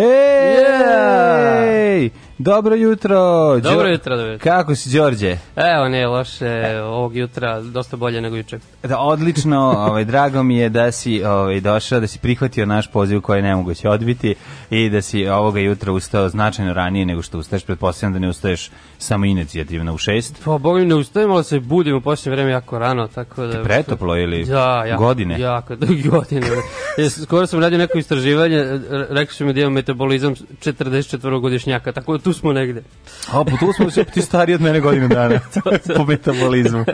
Ej! Dobro jutro. Dobro jutro, dobro jutro. Kako si, Đorđe? Evo, nije loše, ovog jutra dosta bolje nego juče. Da, odlično, ovaj, drago mi je da si ovaj, došao, da si prihvatio naš poziv koji je nemoguće odbiti i da si ovoga jutra ustao značajno ranije nego što ustaješ. Pretpostavljam da ne ustaješ samo inicijativno u šest. Pa, boga mi ne ustajemo, ali se budimo u posljednje vreme jako rano, tako da... Pretoplo ili Ja, jako, godine? Jako, godine. E, Skoro sam radio neko istraživanje, re- rekli su mi da imam metabolizam 44-godišnjaka, tako da tu smo negde. A, pa tu smo sve ti stariji od mene godinu dana po metabolizmu.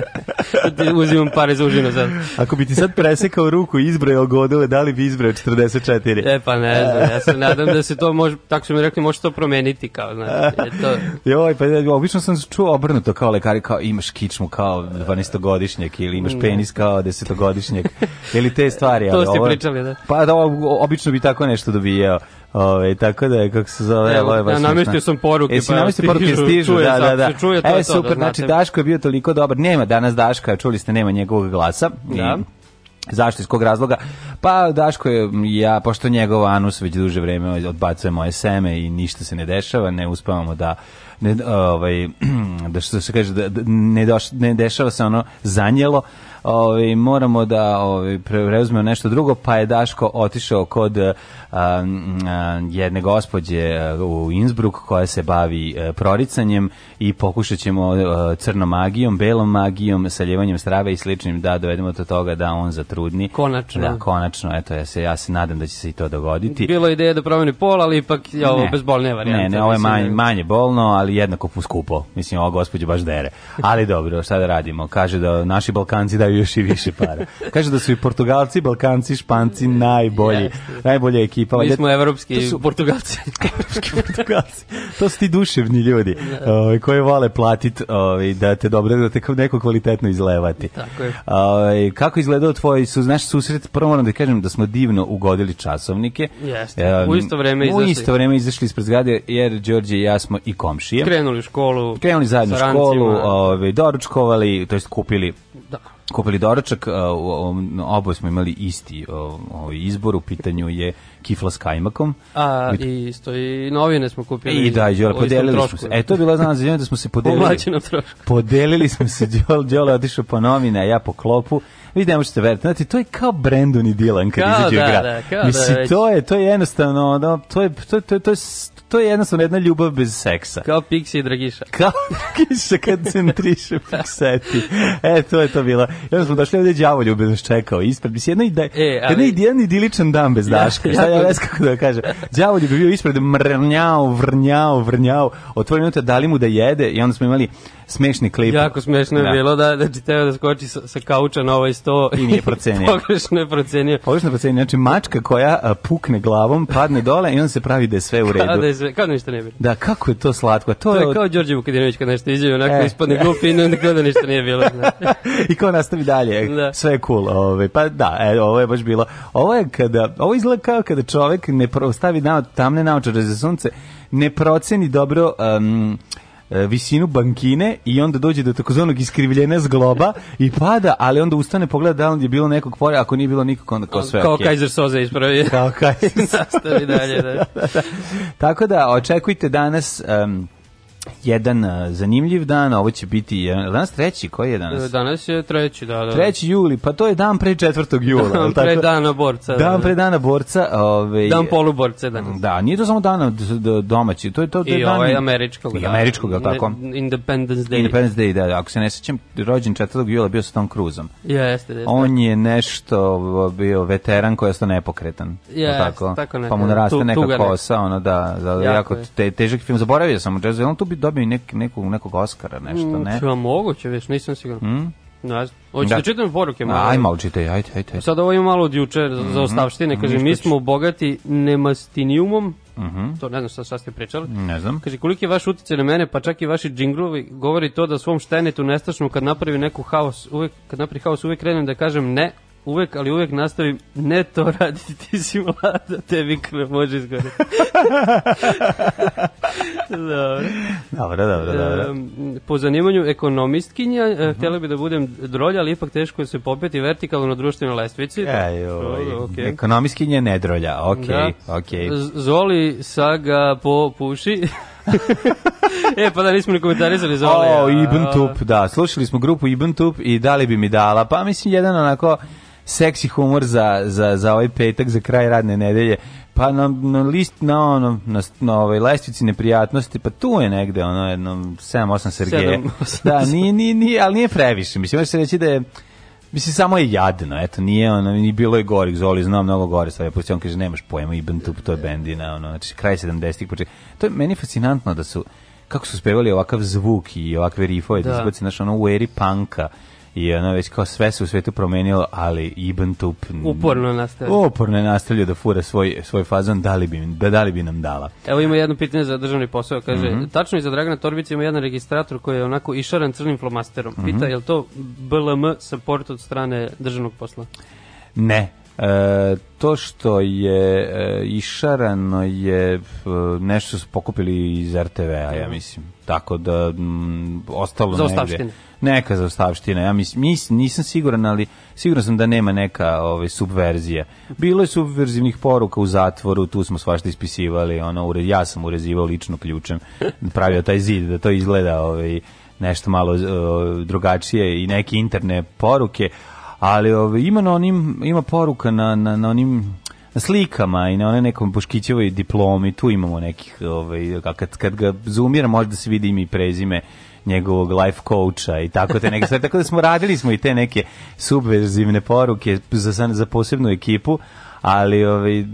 Ti Uzimam pare za užinu sad. Ako bi ti sad presekao ruku i izbrojao godine, da li bi izbrojao 44? E, pa ne znam, ja se nadam da se to može, tako su mi rekli, može to promeniti, kao, znači, je to... Joj, pa ja, obično sam čuo obrnuto kao lekari, kao imaš kičmu kao 12-godišnjak ili imaš penis kao 10-godišnjak ili te stvari. To ali ste ovo- pričali, da. Pa da, obično bi tako nešto dobijao. Ove, tako da je, kako se zove, Evo, ovo je baš ja namestio smešno. sam poruke, Jesi pa namestio poruke, stižu, čuje da, da, da. se čuje, to e, da super, znači znate. Daško je bio toliko dobar. Nema danas Daška, čuli ste, nema njegovog glasa. Da. I, Zašto, iz kog razloga? Pa Daško je, ja, pošto njegov anus već duže vreme odbacuje moje seme i ništa se ne dešava, ne uspavamo da ne, ovaj, da što se kaže, da, da ne, doš, ne dešava se ono zanjelo, ovaj, moramo da ovaj, preuzmemo nešto drugo, pa je Daško otišao kod a, a, jedne gospođe a, u Innsbruck koja se bavi a, proricanjem i pokušat ćemo a, crnom magijom, belom magijom, saljevanjem strave i sličnim da dovedemo do toga da on zatrudni. Konačno. Da, konačno, eto, ja se, ja se nadam da će se i to dogoditi. Bilo je ideja da promeni pol, ali ipak je ovo bezbolnija varijanta. Ne, ne, ovo je manje, manje bolno, ali jednako skupo. Mislim, ova gospođa baš dere. Ali dobro, šta da radimo? Kaže da naši Balkanci daju još i više para. Kaže da su i Portugalci, Balkanci, Španci najbolji. Jeste. Najbolja ekipa. Mi smo evropski to su- Portugalci. evropski Portugalci. To su ti duševni ljudi ovaj, koji vole platit ovaj, da te dobro, da te neko kvalitetno izlevati. Tako je. Ovaj, kako izgledao tvoj su, naš susret? Prvo moram da kažem da smo divno ugodili časovnike. Jeste. Em, U isto vreme U izašli. isto vreme izašli ispred zgrade, jer Đorđe i ja smo i komšije. Krenuli u školu. Krenuli zajedno u školu, rancima. ovaj, doručkovali, to jest kupili Da. Kupili doručak, oboje smo imali isti ovaj izbor, u pitanju je kifla s kajmakom. A, i isto i novine smo kupili. I da, Đole, podelili smo se. E, to je bila znana za da smo se podelili. Podelili smo se, Đole, Đole otišao po novine, a ja po klopu. Vi ne možete veriti, znate, to je kao Brandon i Dylan kad Kao izađu da, u grad. da, kao da Mislim, već. to je, to je jednostavno, ono, to je, to, je- to, je- to, je, to je jednostavno jedna ljubav bez seksa. Kao Pixi i Dragiša. Kao kiša kad centriše fikseti. E, to je to bilo. Onda smo došli ovdje đavolju bez nas čekao ispred. Mislim, jedna, ide, E, ali- jedna, jedan idiličan dan bez Daška. Šta ja znam kako da kažem. Đavolju bi bio ispred mrnjao, vrnjao, vrnjao. Otvori minuta, dali mu da jede i onda smo imali smešni klip. Jako smešno je Da. bilo da, da teo da skoči sa, sa kauča na ovaj sto I nije procenio. Pogrešno je procenio. Pogrešno proceni, znači mačka koja a, pukne glavom, padne dole i onda se pravi da je sve u redu. Kao da, je sve, kao da ništa ne bilo. Da, kako je to slatko. To, To je je od- kao Đorđe Vukadinović kad nešto izjavi, onako E. ispadne glup i onda kao da ništa nije bilo. znaš. I kao nastavi dalje. Da. Sve je cool. Ove, pa da, e, ovo je baš bilo. Ovo je kada, ovo izgleda kao kada čovek ne stavi na, tamne naočare za sunce, ne proceni dobro um, visinu bankine i onda dođe do takozvanog iskrivljenja zgloba i pada, ali onda ustane pogleda da li je bilo nekog pore, ako nije bilo nikog, onda kao sve kao okej. Kaiser Soze ispravio. Kao Kaiser Nastavi dalje, da. Tako da očekujte danas um, jedan uh, zanimljiv dan, ovo će biti jedan, danas treći, koji je danas? Danas je treći, da, da. 3. juli, pa to je dan pre 4. jula. Dan pre dana borca. da, Dan da. pre dana borca. Ovaj, Dan poluborca danas. Da, nije to samo dan domaći, to je to, to je I dan ovaj američkog. I da. američkog, li tako? Independence Day. Independence Day, da, ako se ne sećam, rođen 4. jula bio sa Tom Cruiseom. Jeste, jeste. On je nešto bio veteran koji je ostao nepokretan. Jeste, tako? tako neka, pa mu naraste neka kosa, ono da, da jako, Jako te, težak film. Zaboravio sam, Jazz, tu bi dobio i nek, nekog, nekog Oscara, nešto, ne? Mm, pa moguće, već, nisam siguran. Mm? Ne znam. Hoćete Da. da. čitam poruke malo? Aj, malo čitaj, ajde, ajde. ajde. Sad ovo ima malo od juče za, za ostavštine. Kaže, mi smo bogati nemastinijumom. To ne znam šta, šta ste pričali. Ne znam. Kaže, koliki je vaš utjecaj na mene, pa čak i vaši džinglovi, govori to da svom štenetu nestašnom kad napravi neku haos, uvek, kad napravi haos, uvek krenem da kažem ne, uvek, ali uvek nastavim, ne to raditi, ti si mlada, tebi krv može izgore. Dobro. Dobro, dobro, dobro. Em, po zanimanju ekonomistkinja, e, htjela bi da budem drolja, ali ipak teško je se popeti vertikalno na društvenoj lestvici. Ej, oj, okej. ekonomiskinje nedrolja, okej, Da. okej. Z- Zoli saga po puši. e, pa da nismo ni komentarisali Zoli. O, a- Ibn Tup, da, slušali smo grupu Ibn Tup i da li bi mi dala, pa mislim jedan onako seksi humor za, za, za ovaj petak, za kraj radne nedelje, pa na, na list, na ono, na, na ovoj lestvici neprijatnosti, pa tu je negde ono jedno 7-8 Sergeje. Sedam, osam. Da, nije, nije, nije, ali nije previše, mislim, može se reći da je Mislim, samo je jadno, eto, nije ono, ni bilo je gorih, Zoli zna mnogo gore stvari, pusti on kaže, nemaš pojma, Ibn Tup, to je bendina, ono, znači, kraj 70-ih, počet. To je meni fascinantno da su, kako su spevali ovakav zvuk i ovakve rifove, da, Da. izbaci, znaš, ono, u eri panka, i ono, već kao sve se u svetu promenilo, ali Ibn Tup... Uporno nastavlja. Uporno je nastavljao da fura svoj, svoj fazon, da li bi, da, da li bi nam dala. Evo ima jedno pitanje za državni posao. Kaže, Mhm. tačno iza Dragana Torbića ima jedan registrator koji je onako išaran crnim flomasterom. Mhm. Pita, je li to BLM support od strane državnog posla? Ne. E, to što je e, išarano je e, nešto su pokupili iz RTV-a, ja mislim. Tako da m, ostalo Za negde. Neka za ostavština. Ja mislim, mis, nisam siguran, ali siguran sam da nema neka ovaj, subverzija. Bilo je subverzivnih poruka u zatvoru, tu smo svašta ispisivali, ono, ure, ja sam urezivao lično ključem, pravio taj zid da to izgleda ovaj, nešto malo eh, drugačije i neke interne poruke, ali ovaj, ima na onim ima poruka na, na, na onim slikama i na one nekom Boškićevoj diplomi, tu imamo nekih, ovaj, kad, kad ga zoomira možda se vidi ime i prezime njegovog life coacha i tako te neke stvari. Tako da smo radili smo i te neke subverzivne poruke za, za posebnu ekipu, ali ovaj,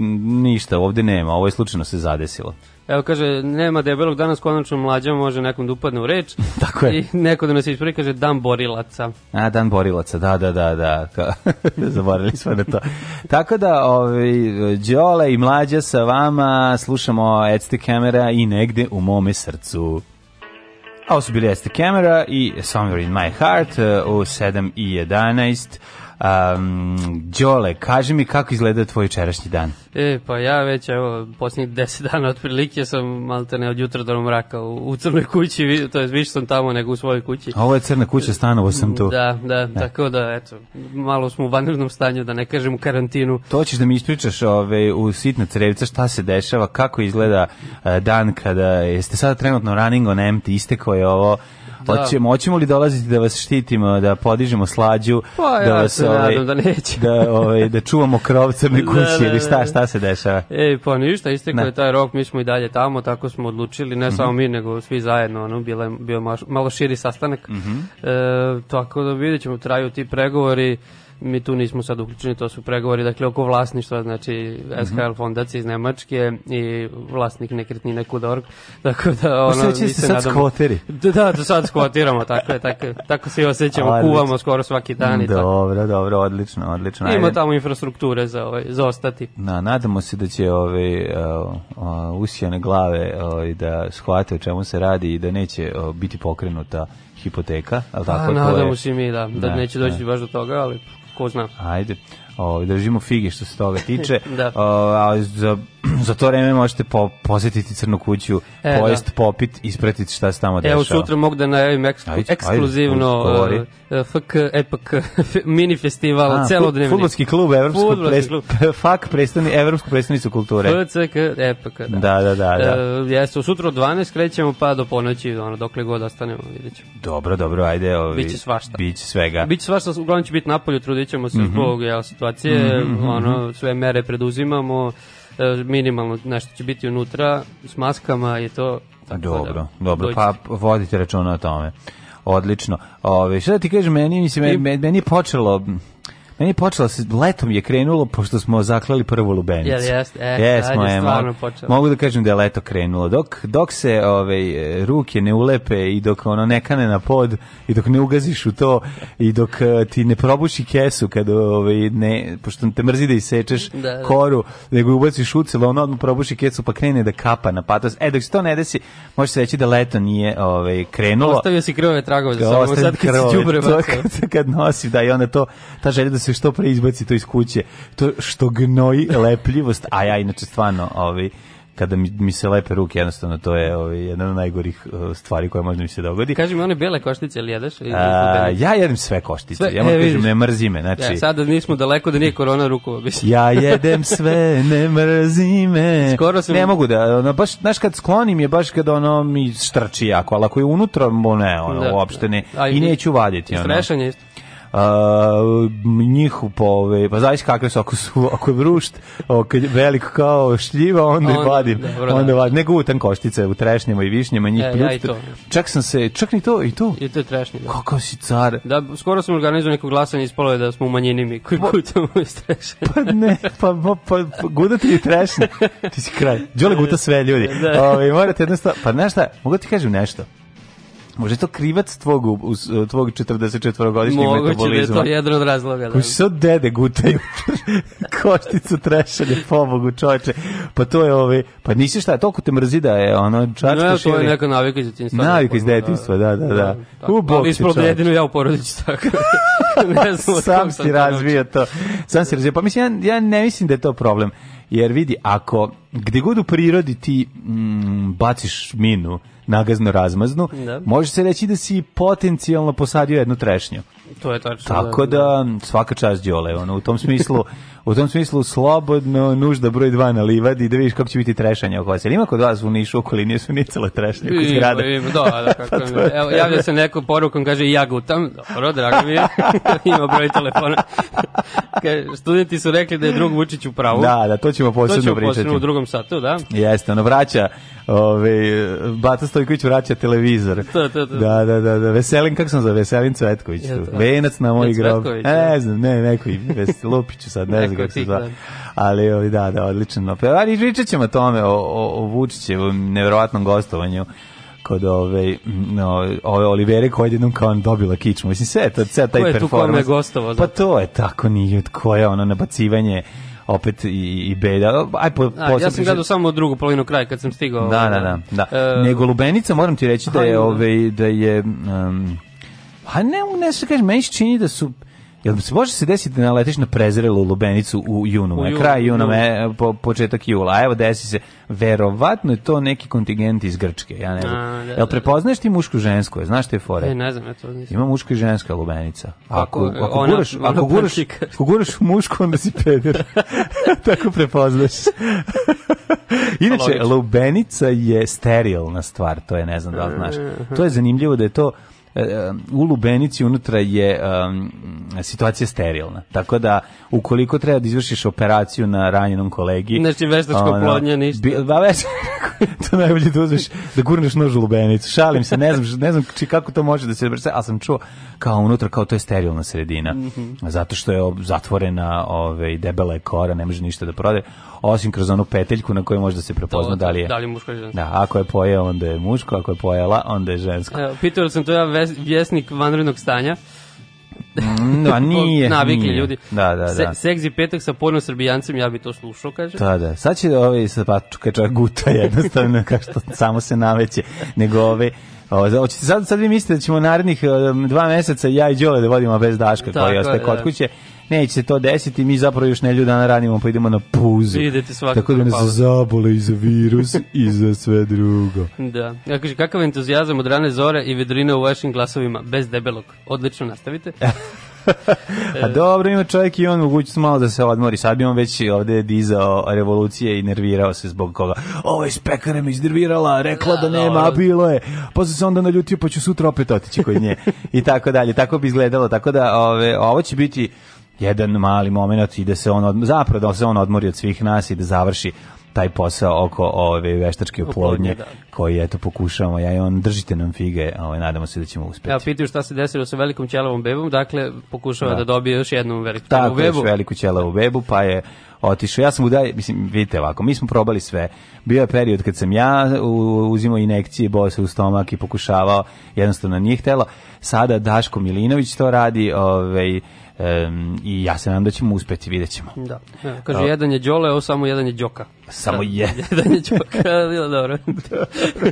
ništa, ovde nema, ovo je slučajno se zadesilo. Evo kaže, nema debelog danas konačno mlađa može nekom da upadne u reč. Tako je. I neko da nas ispravi kaže dan borilaca. A, dan borilaca, da, da, da, da. Zaboravili smo na to. Tako da, ovaj, Đole i mlađa sa vama, slušamo Ecte Camera i negde u mome srcu. A ovo su bili Ecte Camera i Somewhere in my heart u 7 i 11. Um, Đole, kaži mi kako izgleda tvoj jučerašnji dan. E, pa ja već, evo, posljednjih deset dana otprilike sam malte ne od jutra do mraka u, u crnoj kući, to je više sam tamo nego u svojoj kući. Ovo je crna kuća, stanovo sam tu. Da, da, tako da, eto, malo smo u vanrednom stanju, da ne kažem u karantinu. To ćeš da mi ispričaš ove, u sitna crevca šta se dešava, kako izgleda e, dan kada jeste sada trenutno running on empty, istekao je ovo, Da. Hoćemo, hoćemo li dolaziti da vas štitimo, da podižemo slađu, Pa, da ja vas se nadam da neće. da, ovaj, da čuvamo krov crne Da, kuće da, ili šta, da. šta se dešava? E, pa ništa, istekao je taj rok, mi smo i dalje tamo, tako smo odlučili, ne samo mi, nego svi zajedno, ono, bilo je, bio maš- malo širi sastanak. Mhm. E, tako da vidjet ćemo, traju ti pregovori, mi tu nismo sad uključeni, to su pregovori, dakle, oko vlasništva, znači, Mhm. SHL fondacija iz Nemačke i vlasnik nekretnine Kudorg, tako da, ono, mi se sad nadamo- skvoteri. Da, da, da sad skvotiramo, tako je, tako, tako se i osjećamo, Odlično. kuvamo skoro svaki dan i tako. Dobro, dobro, odlično, odlično. Ima Ajde. tamo infrastrukture za, ovaj, za ostati. Na, nadamo se da će ove uh, usijane glave ovaj, da shvate o čemu se radi i da neće uh, biti pokrenuta hipoteka, ali tako A, nadamo je. se mi da, da Ne, neće doći ne. baš do toga, ali ko zna. Ajde. O, držimo fige što se toga tiče. Da. O, a za, za to vreme možete po, posetiti Crnu kuću, E, pojest, popit, ispratiti šta se tamo dešava. Evo sutra mogu da najavim eksklu, Ajde, ajde, ekskluzivno govori. uh, FK EPK mini festival A, celodnevni. Fudbalski klub, evropsku Fudbalski pres, klub. FAK, predstavni, evropsku predstavnicu kulture. FCK EPK, da. Da, da, da, da. E, jeste, sutra od 12 krećemo pa do ponoći, ono, dokle god ostanemo, vidjet ćemo. Dobro, dobro, ajde. Ovi, Biće svašta. Biće svega. Biće svašta, uglavnom će biti napolju, trudit ćemo se Mhm. zbog jel, situacije, ono, sve mere preduzimamo, minimalno nešto će biti unutra, s maskama i to. Tako Dobro, da, dobro, dođite. pa vodite računa o tome. Odlično. Ove, šta da ti kažem, meni, mislim, I- meni, meni je počelo, Meni je počelo se, letom je krenulo, pošto smo zaklali prvu lubenicu. Jel jeste? E, Jesmo, je e, stvarno počelo. Mogu da kažem da je leto krenulo. Dok, dok se ove, ruke ne ulepe i dok ono ne kane na pod i dok ne ugaziš u to i dok e, ti ne probuši kesu kada ove, ne, pošto te mrzi da isečeš Da, da. koru, nego ubaciš ucelo, ono odmah probuši kesu pa krene da kapa na patos. E, dok se to ne desi, može se reći da leto nije ove, krenulo. Ostavio si krvove tragove za sobom, sad kad krvove, si bacao. kad, kad nosi, da, i onda to, ta želja da se što pre izbaci to iz kuće, to što gnoji lepljivost, a ja inače stvarno, ovaj, kada mi, mi se lepe ruke, jednostavno to je ovaj, jedna od najgorih uh, stvari koja možda mi se dogodi. Kaži mi one bele koštice, ili jedeš? Ili A, ja jedem sve koštice, Sve? ja moram E, kažem, ne mrzi me, znači... Ja, sada nismo daleko da nije korona rukova, mislim. Ja jedem sve, ne mrzi me. Skoro sam- Ne mogu da, ono, baš, znaš, kad sklonim je baš kad ono mi strči jako, ali ako je unutra, mo ne, ono, Da. uopšte ne. A I neću vaditi, ono. isto. A, njih po ove, pa zavisi kakve su, ako su, ako je vrušt, ako je velik kao šljiva, onda, Onda, onda vadim, dobro, onda da. vadim, ne gutam koštice u trešnjama i višnjama, njih E, ja i to. Čak sam se, čak ni to, i to. I to je trešnje, da. Kakav si car. Da, skoro sam organizovao neko glasanje, ispalo je da smo u manjini mi koji kucamo i strešanje. Pa ne, pa, pa, pa, pa gudati i trešne. Ti si kraj. Đole guta sve ljudi. Da. Ove, morate jednostavno, pa znaš šta, mogu ti kažem nešto. Možda je to krivac tvog, tvog 44-godišnjeg Moguće da je metabolizma. to jedan od razloga. Da. Koji se dede gutaju košticu trešanje, pobogu čoveče. Pa to je ove, pa nisi šta, toliko te mrzi da je ono Ne, čačkaš to je neka navika iz detinjstva. Navika iz detinjstva, da, da, da. tako. U, bok Ali ti, da čoveče. jedino ja u porodici tako. ne znam sam si razvio to. Sam si razvio. Pa mislim, ja, ja ne mislim da je to problem. Jer vidi, ako gde god u prirodi ti mm, baciš minu nagazno razmaznu, Da. može se reći da si potencijalno posadio jednu trešnju. To je tačno. Tako da, svaka čast Đole, ono, u tom smislu, u tom smislu slobodno nužda broj 2 na livadi da vidiš kako će biti trešanje oko vas. Jel ima kod vas u Nišu okolini su nicale trešnje oko zgrade? Ima, ima, da, da, kako Pa to je Evo, javlja se neko porukom, kaže, i ja gutam. Dobro, drago mi je. ima broj telefona. Kaže, studenti su rekli da je drug Vučić u pravu. Da, da, to ćemo to posebno ćemo pričati. posebno u drugom satu, da. Jeste, ono vraća, ove, Bata Stojković vraća televizor. To, to, to. Da, da, da, da. Veselin, kako sam za Veselin Cvetković? Tu? Venac na moj grob. E, da. ne znam, ne, neko i Ves- Lupiću sad, ne znam kako se zva. da. Ali, da, da, odlično. Pa, Ali pričat ćemo tome, o, o, o Vučićevom nevjerovatnom gostovanju kod ove, no, ove Olivere koja je jednom kao on dobila kičmu. Mislim, sve je to, sve taj Ko je tu performans. Pa to je tako, nije, koje ono nabacivanje opet i, i beda. Aj, po, A, ja posle sam gledao samo drugu polovinu kraja kad sam stigao. da, da, da. da. E, Nego Lubenica, moram ti reći da je, ima. ovaj, da je, um, a ne, ne se kažem, meni se čini da su, Jel se može se desiti da naletiš na prezrelu lubenicu u junu, U junu, kraj juna, junu. me, po, početak jula, a evo desi se, verovatno je to neki kontingent iz Grčke, ja ne znam. A, da, Jel da. prepoznaješ ti mušku žensku, znaš te fore? E, ne znam, ja to nisam. Ima muška i ženska lubenica. Ako, Kako, ako, ona- guraš, ona ako, guraš, ako guraš mušku, onda si peder. Tako prepoznaš. Inače, lubenica je sterilna stvar, to je, ne znam da li znaš. To je zanimljivo da je to e, e, u lubenici unutra je um, situacija sterilna. Tako da, ukoliko treba da izvršiš operaciju na ranjenom kolegi... Znači, veštačka oplodnja, ništa. Bi, ba, veš, to najbolje da uzmeš, da gurneš nož u lubenicu. Šalim se, ne znam, ne znam či kako to može da se brse, ali sam čuo kao unutra, kao to je sterilna sredina. Mhm. Zato što je zatvorena ove, debela je kora, ne može ništa da prode, osim kroz onu peteljku na kojoj može da se prepozna da li je. Da li je muško ili žensko. Da, ako je pojeo, onda je muško, ako je pojela, onda je žensko. Evo, pitao sam to ja ves, vjesnik vanrednog stanja. No, a nije. Navikli nije. ljudi. Da, da, Se, da. seksi petak sa porno srbijancem, ja bi to slušao, kaže. Da, da. Sad će ovaj sad pa čekaj čovjek guta jednostavno kao što samo se naveće, nego ove hoćete sad sad vi mislite da ćemo narednih dva meseca ja i Đole da vodimo bez Daška koji je, ostaje kod da. Neće se to desiti, mi zapravo još nedelju dana radimo, pa idemo na puzu. Idete svakako Tako da na nas zabole i za virus i za sve drugo. Da. Ja kaže, kakav entuzijazam od rane zore i vedrine u vašim glasovima, bez debelog. Odlično, nastavite. A dobro, ima čovjek i on mogućnost malo da se odmori. Sad bi on već ovde dizao revolucije i nervirao se zbog koga. Ovo je spekara me iznervirala, rekla da, Da, nema, dobro. a bilo je. Sam se onda naljutio, pa ću sutra opet otići kod nje. I tako dalje. Tako bi izgledalo. Tako da ove, ovo će biti jedan mali moment i da se on, od, zapravo da se on odmori od svih nas i da završi taj posao oko ove veštačke Oplodnje, da. koji eto pokušavamo ja i on držite nam fige ovaj nadamo se da ćemo uspeti Evo, pitaju šta se desilo sa velikom ćelavom bebom, dakle, pokušava Da. da, dobije još jednu veliku ćelavu tako još bebu. veliku ćelavu bebu pa je otišao ja sam udaj mislim vidite ovako mi smo probali sve bio je period kad sam ja uzimao injekcije bao se u stomak i pokušavao jednostavno nije htelo sada Daško Milinović to radi ovaj em, i ja se nadam da ćemo uspeti vidjet ćemo Da. Evo, kaže, Evo. jedan je Đole, ovo samo jedan je Đoka. Samo je. jedan je Đoka, bilo dobro.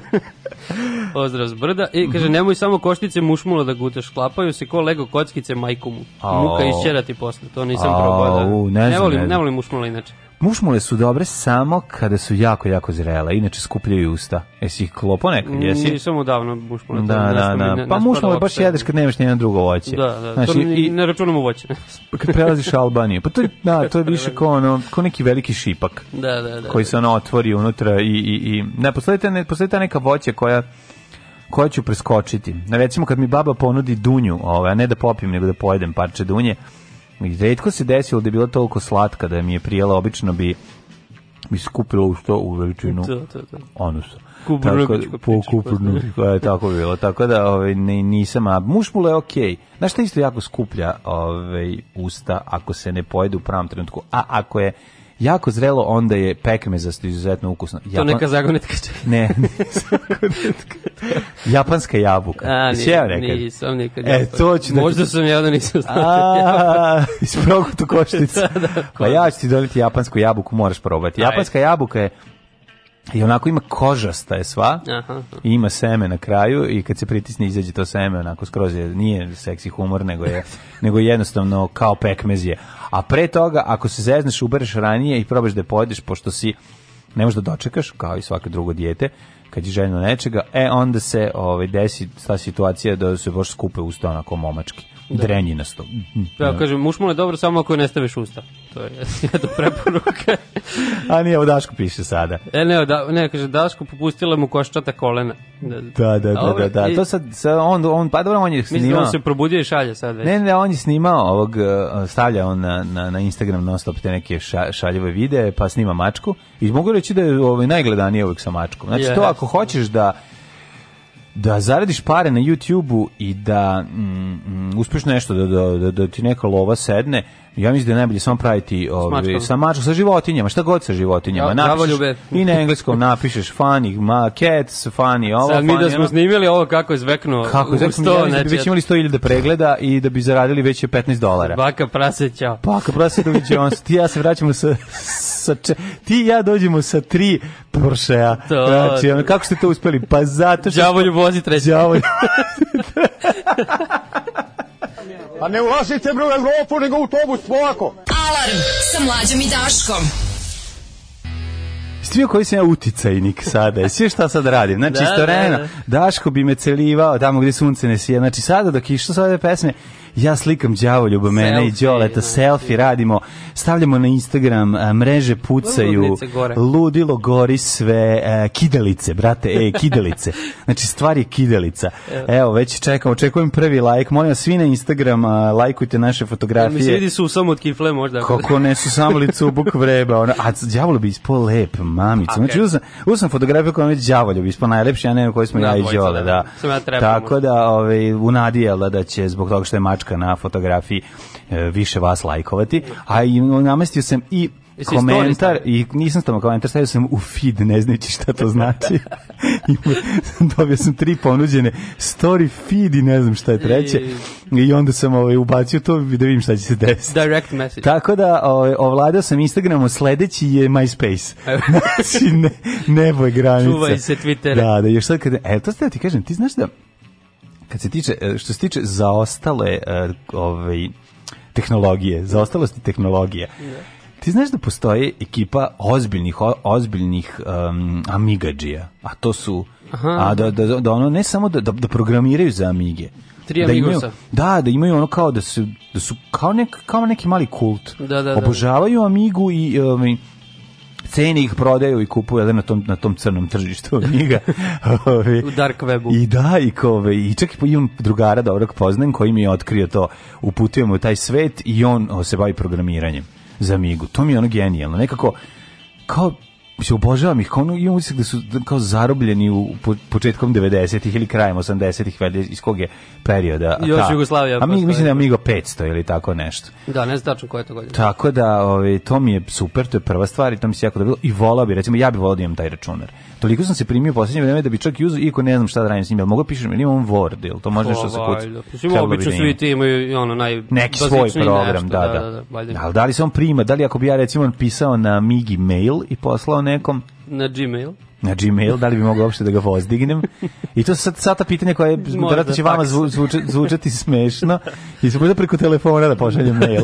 Pozdrav s brda. I kaže, nemoj samo koštice mušmula da gutaš, klapaju se ko lego kockice majku mu. Au. Muka isćerati posle, to nisam probao. Da. ne znam, volim, ne ne volim mušmula inače. Mušmule su dobre samo kada su jako, jako zrele, inače skupljaju usta. Jesi ih klopo nekad, jesi? Nisam odavno mušmula. Da, da, da. ne- Pa mušmule baš jedeš kad nemaš nijedno drugo voće. Da, da, Znači, to i- ne računamo voće. kad prelaziš Albaniju, pa to je, da, to je više kao, ono, kao neki veliki šipak da, da, da. koji se ono otvori unutra i, i, i ne, postoji ta, ne, postoji ta neka voća koja koja ću preskočiti. Recimo kad mi baba ponudi dunju, ovaj, a ne da popijem, nego da pojedem parče dunje, i redko se desilo da je bila toliko slatka da mi je prijela, obično bi bi skupila u što u veličinu To, to, to. onusa. Kuburnukićku Tako- po priču, kuburnukićku, je tako bilo. Tako da ovaj, ne, nisam, a mušmula je okej. Znaš šta isto jako skuplja ovaj, usta ako se ne pojede u pravom trenutku, a ako je jako zrelo, onda je pekmezasto izuzetno ukusno. To neka zagonetka. Ne, japanska jabuka. A, Jesi jeo ni, nekad? nisam nikad. E, to ću da- Možda sam ja da nisam znao. A, iz progutu koštica. Da, Pa ja ću ti doneti japansku jabuku, moraš probati. Japanska jabuka je i onako ima kožasta je sva. Aha. I ima seme na kraju i kad se pritisne izađe to seme onako skroz je, nije seksi humor nego je nego jednostavno kao pekmez je. A pre toga ako se zezneš ubereš ranije i probaš da je pojedeš pošto si ne možeš da dočekaš kao i svako drugo dijete kad je željno nečega, e onda se ovaj desi ta situacija da se baš skupe usta onako momački. Drenjinasto. Ja kažem, mušmula je dobro samo ako ne staviš usta. To je jedna preporuka. A nije, ovo Daško piše sada. e, ne, da, ne, kaže, Daško popustila mu koščata kolena. Da, Da, da, da, da, da. i- To sad, sad on, on, pa dobro, on je Mislim da snimao. on se probudio i šalje sad već. Ne, ne, on je snimao ovog, uh, stavlja on na, na, na Instagram non stop te neke ša, šaljive videe, pa snima mačku. I mogu reći da je ovaj, najgledanije uvijek sa mačkom. Znači, to Yes. ako hoćeš da da zaradiš pare na YouTube-u i da mm, mm, uspeš nešto da, da, da, da ti neka lova sedne, ja mislim da je najbolje samo praviti ovaj, mačkom. sa mačkom, sa životinjama, šta god sa životinjama. Ja, napišeš. I na engleskom napišeš funny, ma, cats, funny, ovo, Sad mi da smo ono. snimili ovo kako je zveknuo Kako, znači, sto, ja mislim da bi znači, već imali 100.000 pregleda i da bi zaradili već 15 dolara. baka prase, ćao. Pa ako prosi doviđe on, ti ja se vraćamo sa, sa če, ti i ja dođemo sa tri Porschea. To- Znači, ono, kako ste to uspeli? Pa zato što... Đavolju vozi treći. Đavolju. A ne ulazite bre u Evropu, nego u autobus, polako. Alarm sa mlađom i Daškom. Vidio koji sam ja uticajnik sada? Vidio šta sad radim? Znači, Da, istovremeno, da, da. Daško bi me celivao tamo gdje sunce ne sije. Znači, sada dok je išlo sa ove pesme, ja slikam đavoljuba mene i Đoleta, da. selfie radimo, stavljamo na Instagram, mreže pucaju, ludilo gori sve, e, kidalice, brate, e, kidalice. Znači, stvar je kidalica. Evo, već čekam, očekujem prvi like. Molim vas, svi na Instagram, lajkujte naše Mi se fotografije. vidi su samo od kifle možda. Kako ne su samo licu buk vreba, ona, a đavolo bi ispao lep, mamica. Znači, uzam, uzam fotografiju koja je đavoljo bi ispao najlepši, a ne koji smo Da, ja i Đole, da. da. Ja Tako da, ovaj, u nadi je da, da će zbog toga što je mačka na fotografiji e, više vas lajkovati, a i namestio sam i Jesi komentar i nisam stavio komentar, stavio sam u feed, ne znajući šta to znači. Dobio sam tri ponuđene story feed i ne znam šta je treće. I onda sam ovaj, ubacio to da vidim šta će se desiti. Direct message. Tako da ovaj, ovladao sam Instagramom, sledeći je MySpace. znači, ne, nebo je granica. Čuvaj se Twittera. Da, da, još sad kada, e, to ste da ti kažem, ti znaš da, kad se tiče, e, što se tiče zaostale e, ovaj, tehnologije, zaostalosti tehnologije, ti znaš da postoji ekipa ozbiljnih, ozbiljnih um, amigađija, a to su, a da, da, da ono, ne samo da, da, da programiraju za amige, Tri da imaju, da, da imaju ono kao da su, da su kao, nek, kao neki mali kult. Da, da, da. Obožavaju Amigu i um, cene ih prodaju i kupuju na tom na tom crnom tržištu. Ovi, U dark webu. I da, i kove, i čak i imam drugara dobrog poznajem koji mi je otkrio to, uputio mu u taj svet i on se bavi programiranjem za Amigu. To mi je ono genijalno. Nekako, kao se obožavam ih, ono, imam utisak da su kao zarobljeni u po, početkom 90-ih ili krajem 80-ih, valjda iz kog je perioda. Još ta- Jugoslavija A mi, mislim da je Amigo 500 ili tako nešto. Da, ne znam tačno koja je to godina. Tako da, ovaj, to mi je super, to je prva stvar i to mi se jako dobro i volao bi, recimo, ja bi volao da imam taj računar. Toliko sam se primio u posljednje vreme da bi čak i uzeo, iako ne znam šta da radim s njim, mogu da pišem, ili imam Word, ili to može nešto se kuca. Valjda. Mislim, obično svi ti imaju ono naj neki svoj program, nešto, da, da. da, da. Ali da li se on prima, da li ako bi ja recimo pisao na Migi mail i poslao nekom Na Gmail. na Gmail, da li bi mogao uopšte da ga vozdignem? I to su sad, sad ta pitanja koje vjerojatno će vama zvu, zvuče, zvučati smešno i se možda preko telefona da pošaljem mail.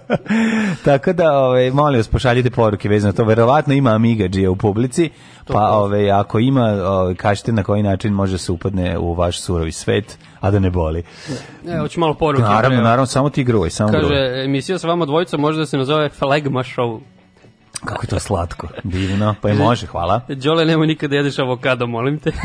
Tako da, ovaj, molim vas, pošaljite poruke vezano to. Verovatno ima Amiga u publici, pa ovaj, ako ima, ovaj, kažete na koji način može se upadne u vaš surovi svet, a da ne boli. E, hoću malo poruke. Naravno, naravno, samo ti gruj, samo gruj. Kaže, emisija sa vama dvojica može da se nazove Flegma Show. Kako je to slatko, divno, pa je može, hvala. Đole, nemoj nikada jedeš avokado, molim te.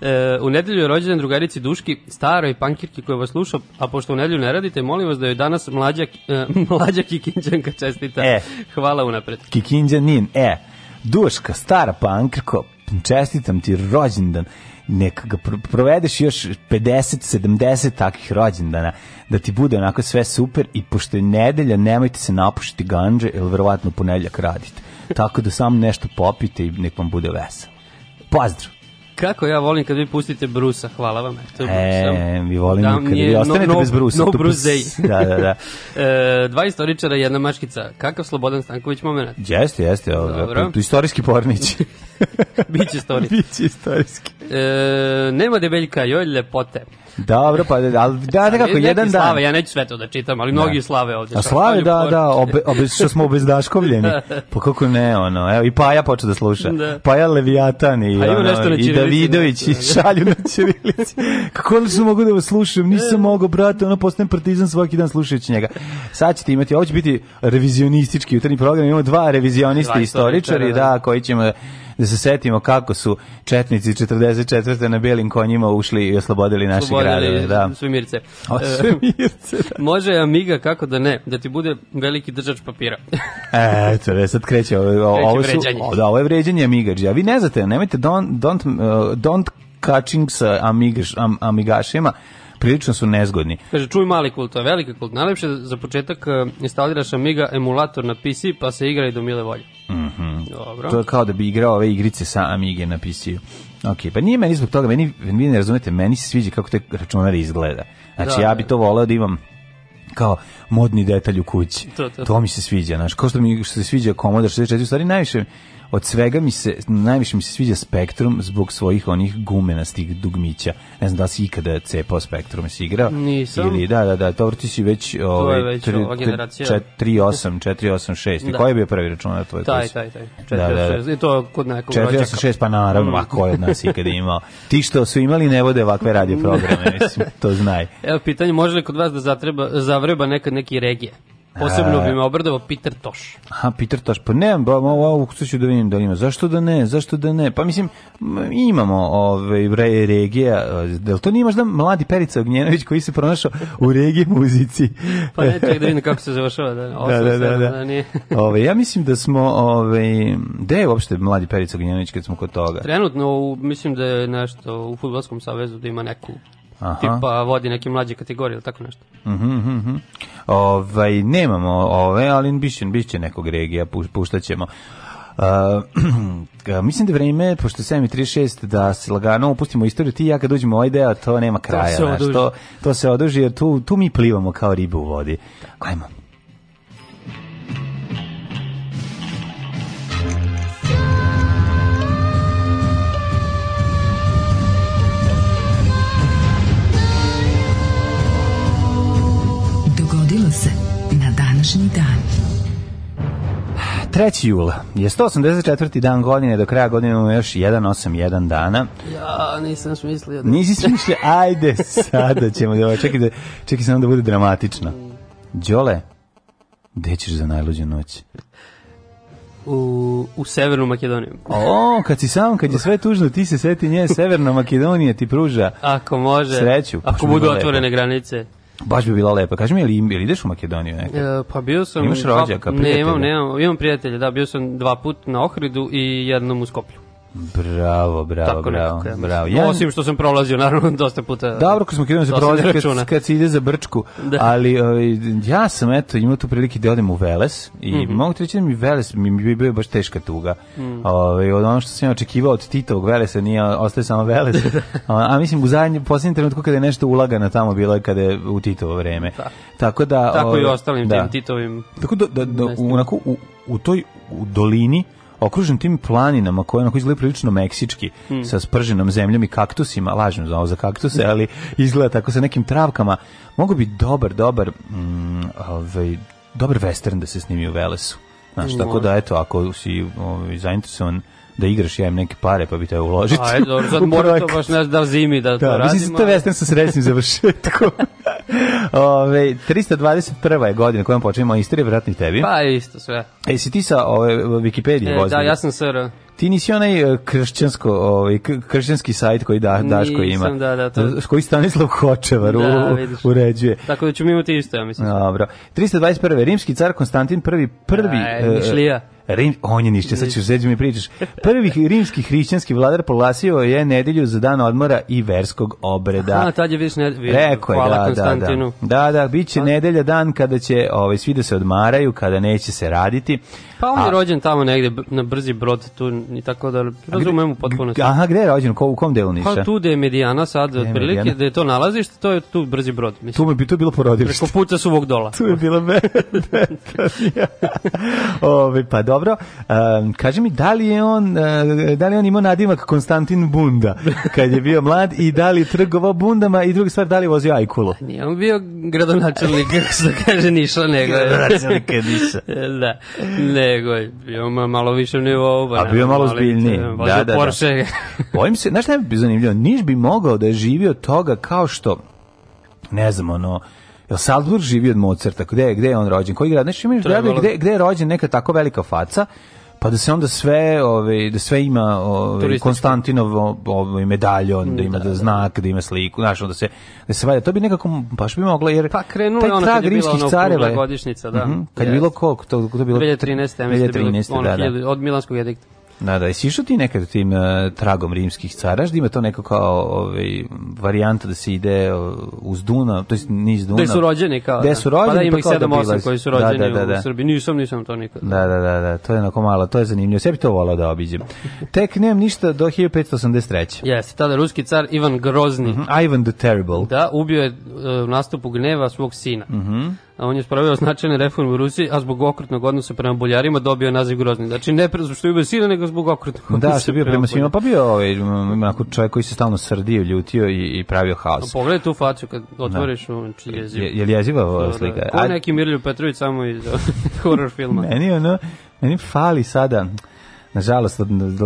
e, u nedelju je rođendan drugarici Duški, staroj pankirki koja vas sluša, a pošto u nedelju ne radite, molim vas da joj danas mlađa, e, mlađa kikinđanka čestita. E. Hvala unapred. Kikinđa Nin, e, Duška, stara pankrko, čestitam ti rođendan, neka ga pro- provedeš još 50, 70 takvih rođendana, da ti bude onako sve super i pošto je nedelja, nemojte se napušiti ganđe, jer verovatno ponedljak radite. Tako da samo nešto popite i nek vam bude vesel. Pozdrav! Kako ja volim kad vi pustite Brusa, hvala vam. Eto, E, mi volimo Da, je vi ostanete no- no- bez brusa. no pus- Da, da, da. e, dva istoričara i jedna maškica. Kakav Slobodan Stanković moment? Jeste, jeste. ovo, Dobro. tu Istorijski pornić. Biće story. Biće istorijski. E, nema debeljka, joj ljepote. Dobro, pa, ali da, kako, Neki jedan dan. Slave, ja neću sve to da čitam, ali mnogi slave ovde. A slave, da, da, obe, obe, što smo obezdaškovljeni. Pa kako ne, ono, evo, i Paja počeo da sluša. Da. Paja Leviatan i, A ono, i Davidović i da. šalju na ćirilici. Kako li su mogu da vas slušam? Nisam mogao, brate, ono, postajem partizan svaki dan slušajući njega. Sad ćete imati, ovo će biti revizionistički jutarnji program, imamo dva revizionista Dva istoričari, da, koji ćemo da se setimo kako su četnici 44. na belim konjima ušli i oslobodili naše gradove. Da. Svemirce. O, svemirce, da. Može Amiga, kako da ne, da ti bude veliki držač papira. E, Eto, ne, sad kreće ovo, ovo, su, o, da, ovo je vređanje Amigađa. A vi ne znate, nemojte don't, don't, uh, don't catching sa amigaš, am, amigašima, prilično su nezgodni. Kaže, čuj mali kult, to je veliki kult. Najlepše za početak e, instaliraš Amiga emulator na PC, pa se igra i do mile volje. Dobro. To je kao da bi igrao ove igrice sa Amige na PC-u. Ok, pa nije meni zbog toga, meni, vi ne razumete, meni se sviđa kako te računar izgleda. Znači, Da, ja bi da. to voleo da imam kao modni detalj u kući. To, to. To mi se sviđa, znaš, kao što mi što se sviđa Commodore 64, u stvari najviše od svega mi se, najviše mi se sviđa Spectrum zbog svojih onih gumenastih dugmića. Ne znam da si ikada cepao Spectrum, si igrao? Nisam. Ili, da, da, da, dobro ti si već... Ovaj, već tri- ova generacija. čet- 3.8, 4.8.6. I Da. koji je bio prvi računar tvoj? Taj, taj, taj. Da, da, da. 486. I to kod nekog rođaka. 486, pa naravno, mm. ko je od nas ikada imao. Ti što su imali ne vode ovakve radio programe, mislim, to znaj. Evo, pitanje, može li kod vas da zatreba, zavreba nekad neki regije? Posebno bi me obradovao Peter Toš. Aha, Peter Toš, pa ne, ba, ovo ću da vidim da li ima. Zašto da ne, zašto da ne? Pa mislim, imamo ove, re, regija, da li to nije možda mladi Perica Ognjenović koji se pronašao u regiji muzici? Pa ne, ček da vidim kako se završava. Da, da, da, da, da. nije. Ove, ja mislim da smo, ove, gde je uopšte mladi Perica Ognjenović kad smo kod toga? Trenutno, u, mislim da je nešto u Futbolskom savezu da ima neku Aha. tipa vodi neke mlađe kategorije ili tako nešto. Mhm, mhm, mhm. Ovaj nemamo ove, ali biće biće nekog regija pu- puštaćemo. Uh, mislim da je vreme, pošto je 7.36, da se lagano upustimo u istoriju. Ti i ja kad uđemo u ovaj deo, to nema kraja. se znaš, oduži. to, to se oduži, jer tu, tu mi plivamo kao ribe u vodi. Ajmo. 3. jula je 184. dan godine, do kraja godine imamo još 181 dana. Ja, nisam smislio da... Nisi smišlja, ajde, sada ćemo da, čekaj, da, čekaj samo da bude dramatično. Đole, gde ćeš za najluđu noć? U, u Severnu Makedoniju. O, kad si sam, kad je sve tužno, ti se seti nje, Severna Makedonija ti pruža Ako može. Sreću, Ako budu otvorene granice. Baš bi bila lepa. Kaži mi, ili, ili ideš u Makedoniju nekad? E, pa bio sam... Imaš rođaka, prijatelja? imam, nemam, imam prijatelja, da, bio sam dva put na Ohridu i jednom u Skoplju. Bravo, bravo, Tako bravo. nekako, ja bravo. Ja, Osim što sam prolazio, naravno, dosta puta. Dobro, kad smo krenuli se To se prolazi ne kad, kad se ide za Brčku, Da. ali ovaj, ja sam eto imao tu prilike da odem u Veles i Mhm. mogu ti reći da mi Veles mi mi je bio baš teška tuga. Mm. Ovaj, od ono što sam ja očekivao od Titovog Velesa nije ostaje samo Veles. a, a mislim u zadnjem posljednjem trenutku kada je nešto ulagano tamo bilo je kada je u Titovo vreme. Tako da Tako i ovaj, ostalim da. tim Titovim. Tako da, da, da u, onako, u, u toj u dolini okružen tim planinama koje onako izgledaju prilično meksički Hmm. sa sprženom zemljom i kaktusima, lažem za ovo za kaktuse, ali izgleda tako sa nekim travkama. Mogu bi dobar, dobar mm, ovaj, dobar western da se snimi u Velesu. Znaš, tako da eto, ako si ovaj, zainteresovan da igraš, ja im neke pare, pa bi te uložiti. Ajde, dobro, sad mora to baš ne da zimi da to Da, radimo. mislim, to je western sa srećnim završetkom. Ove, 321. je godina kojom počinjemo istorije, vratno i tebi. Pa isto sve. E, si ti sa ove, Wikipedije E, vozio? da, ja sam SR. Ti nisi onaj e, kršćansko, ovaj, kršćanski sajt koji da, Daško ima. Nisam, da, da, to- Koji Stanislav Hočevar Da, vidiš. uređuje. Tako da ćemo imati isto, ja mislim. Dobro. 321. Rimski car Konstantin prvi, prvi... Aj, e, Nišlija. Rim, on je nišće, sad ćeš zeđu mi pričaš. Prvi rimski hrišćanski vladar proglasio je nedelju za dan odmora i verskog obreda. A, tad je vidiš ne... Rekao je, hvala da, da, Konstantinu. da. Da, da, bit će nedelja dan kada će ovaj, svi da se odmaraju, kada neće se raditi. Pa on je rođen tamo negde na brzi brod tu i tako da razumemo potpuno. Aha, gde je rođen? Ko, u kom delu Niša? Pa tu gde je Medijana sad, otprilike, Medijana? da je to nalazište, to je tu brzi brod. Mislim. Tu bi to bilo porodilište. Preko puta suvog dola. Tu je bila Betanija. Ove, pa dobro, um, kaži mi, da li je on, uh, da li on imao nadimak Konstantin Bunda kad je bio mlad i da li trgovao bundama i druga stvar, da li je vozio ajkulu? Nije on bio gradonačelnik, kako se kaže, Niša, nego je... Gradonačelnik Niša. da, nego je bio ma- malo više nivou. A bio je malo zbiljniji. Da, Da, da. Porsche. Bojim se, znaš šta je bi zanimljivo? Niš bi mogao da je živio toga kao što, ne znam, ono, Jel Salzburg živi od Mozarta? Gde, je- gde je on rođen? Koji grad? Znaš, imaš bi. gde, gde je rođen neka tako velika faca, pa da se onda sve, ovaj, da sve ima Turistički. Konstantinov ovaj, medaljon, da ima da, znak, da ima sliku, znaš, onda se, da se valja. To bi nekako, baš bi moglo, jer Pa krenulo taj je ono trag kad je bila rimskih ono careva da. Mhm, Kad je bilo koliko? To, to bilo 2013. ja mislim da bilo 2013, ono, da, da. od Milanskog edikta. Da, da, jesi išao ti nekad tim uh, tragom rimskih cara, da ima to neko kao ovaj, varijanta da se ide uh, uz Dunav, to jest niz Dunav. Gde su rođeni kao. Gde su rođeni, Pa da ima ih kao da 7-8 obilazi. koji su Da, rođeni da, da, da. u Srbiji. Nisam, nisam to nikad. Da, da, da, da, to je onako malo, to je zanimljivo. Sve bi to volao da obiđem. Tek nemam ništa do 1583. Jeste, tada ruski car Ivan Grozni. Mhm, Ivan the Terrible. Da, ubio je e, u nastupu gneva svog sina. Mhm. A on je spravio značajne reforme u Rusiji, a zbog okrutnog odnosa prema boljarima dobio naziv Grozni. Znači ne pre što je ubio sina, nego zbog okrutnog odnosa Da, što je bio prema svima, pa bio ovaj, onako čovjek koji se stalno srdio, ljutio i, i pravio haos. Pogledaj tu facu kad otvoriš, da. znači jezivo. Je, je li jeziva Da, slika? da. Ko neki Mirlju Petrović samo iz horror filma. Meni ono, meni fali sada, nažalost,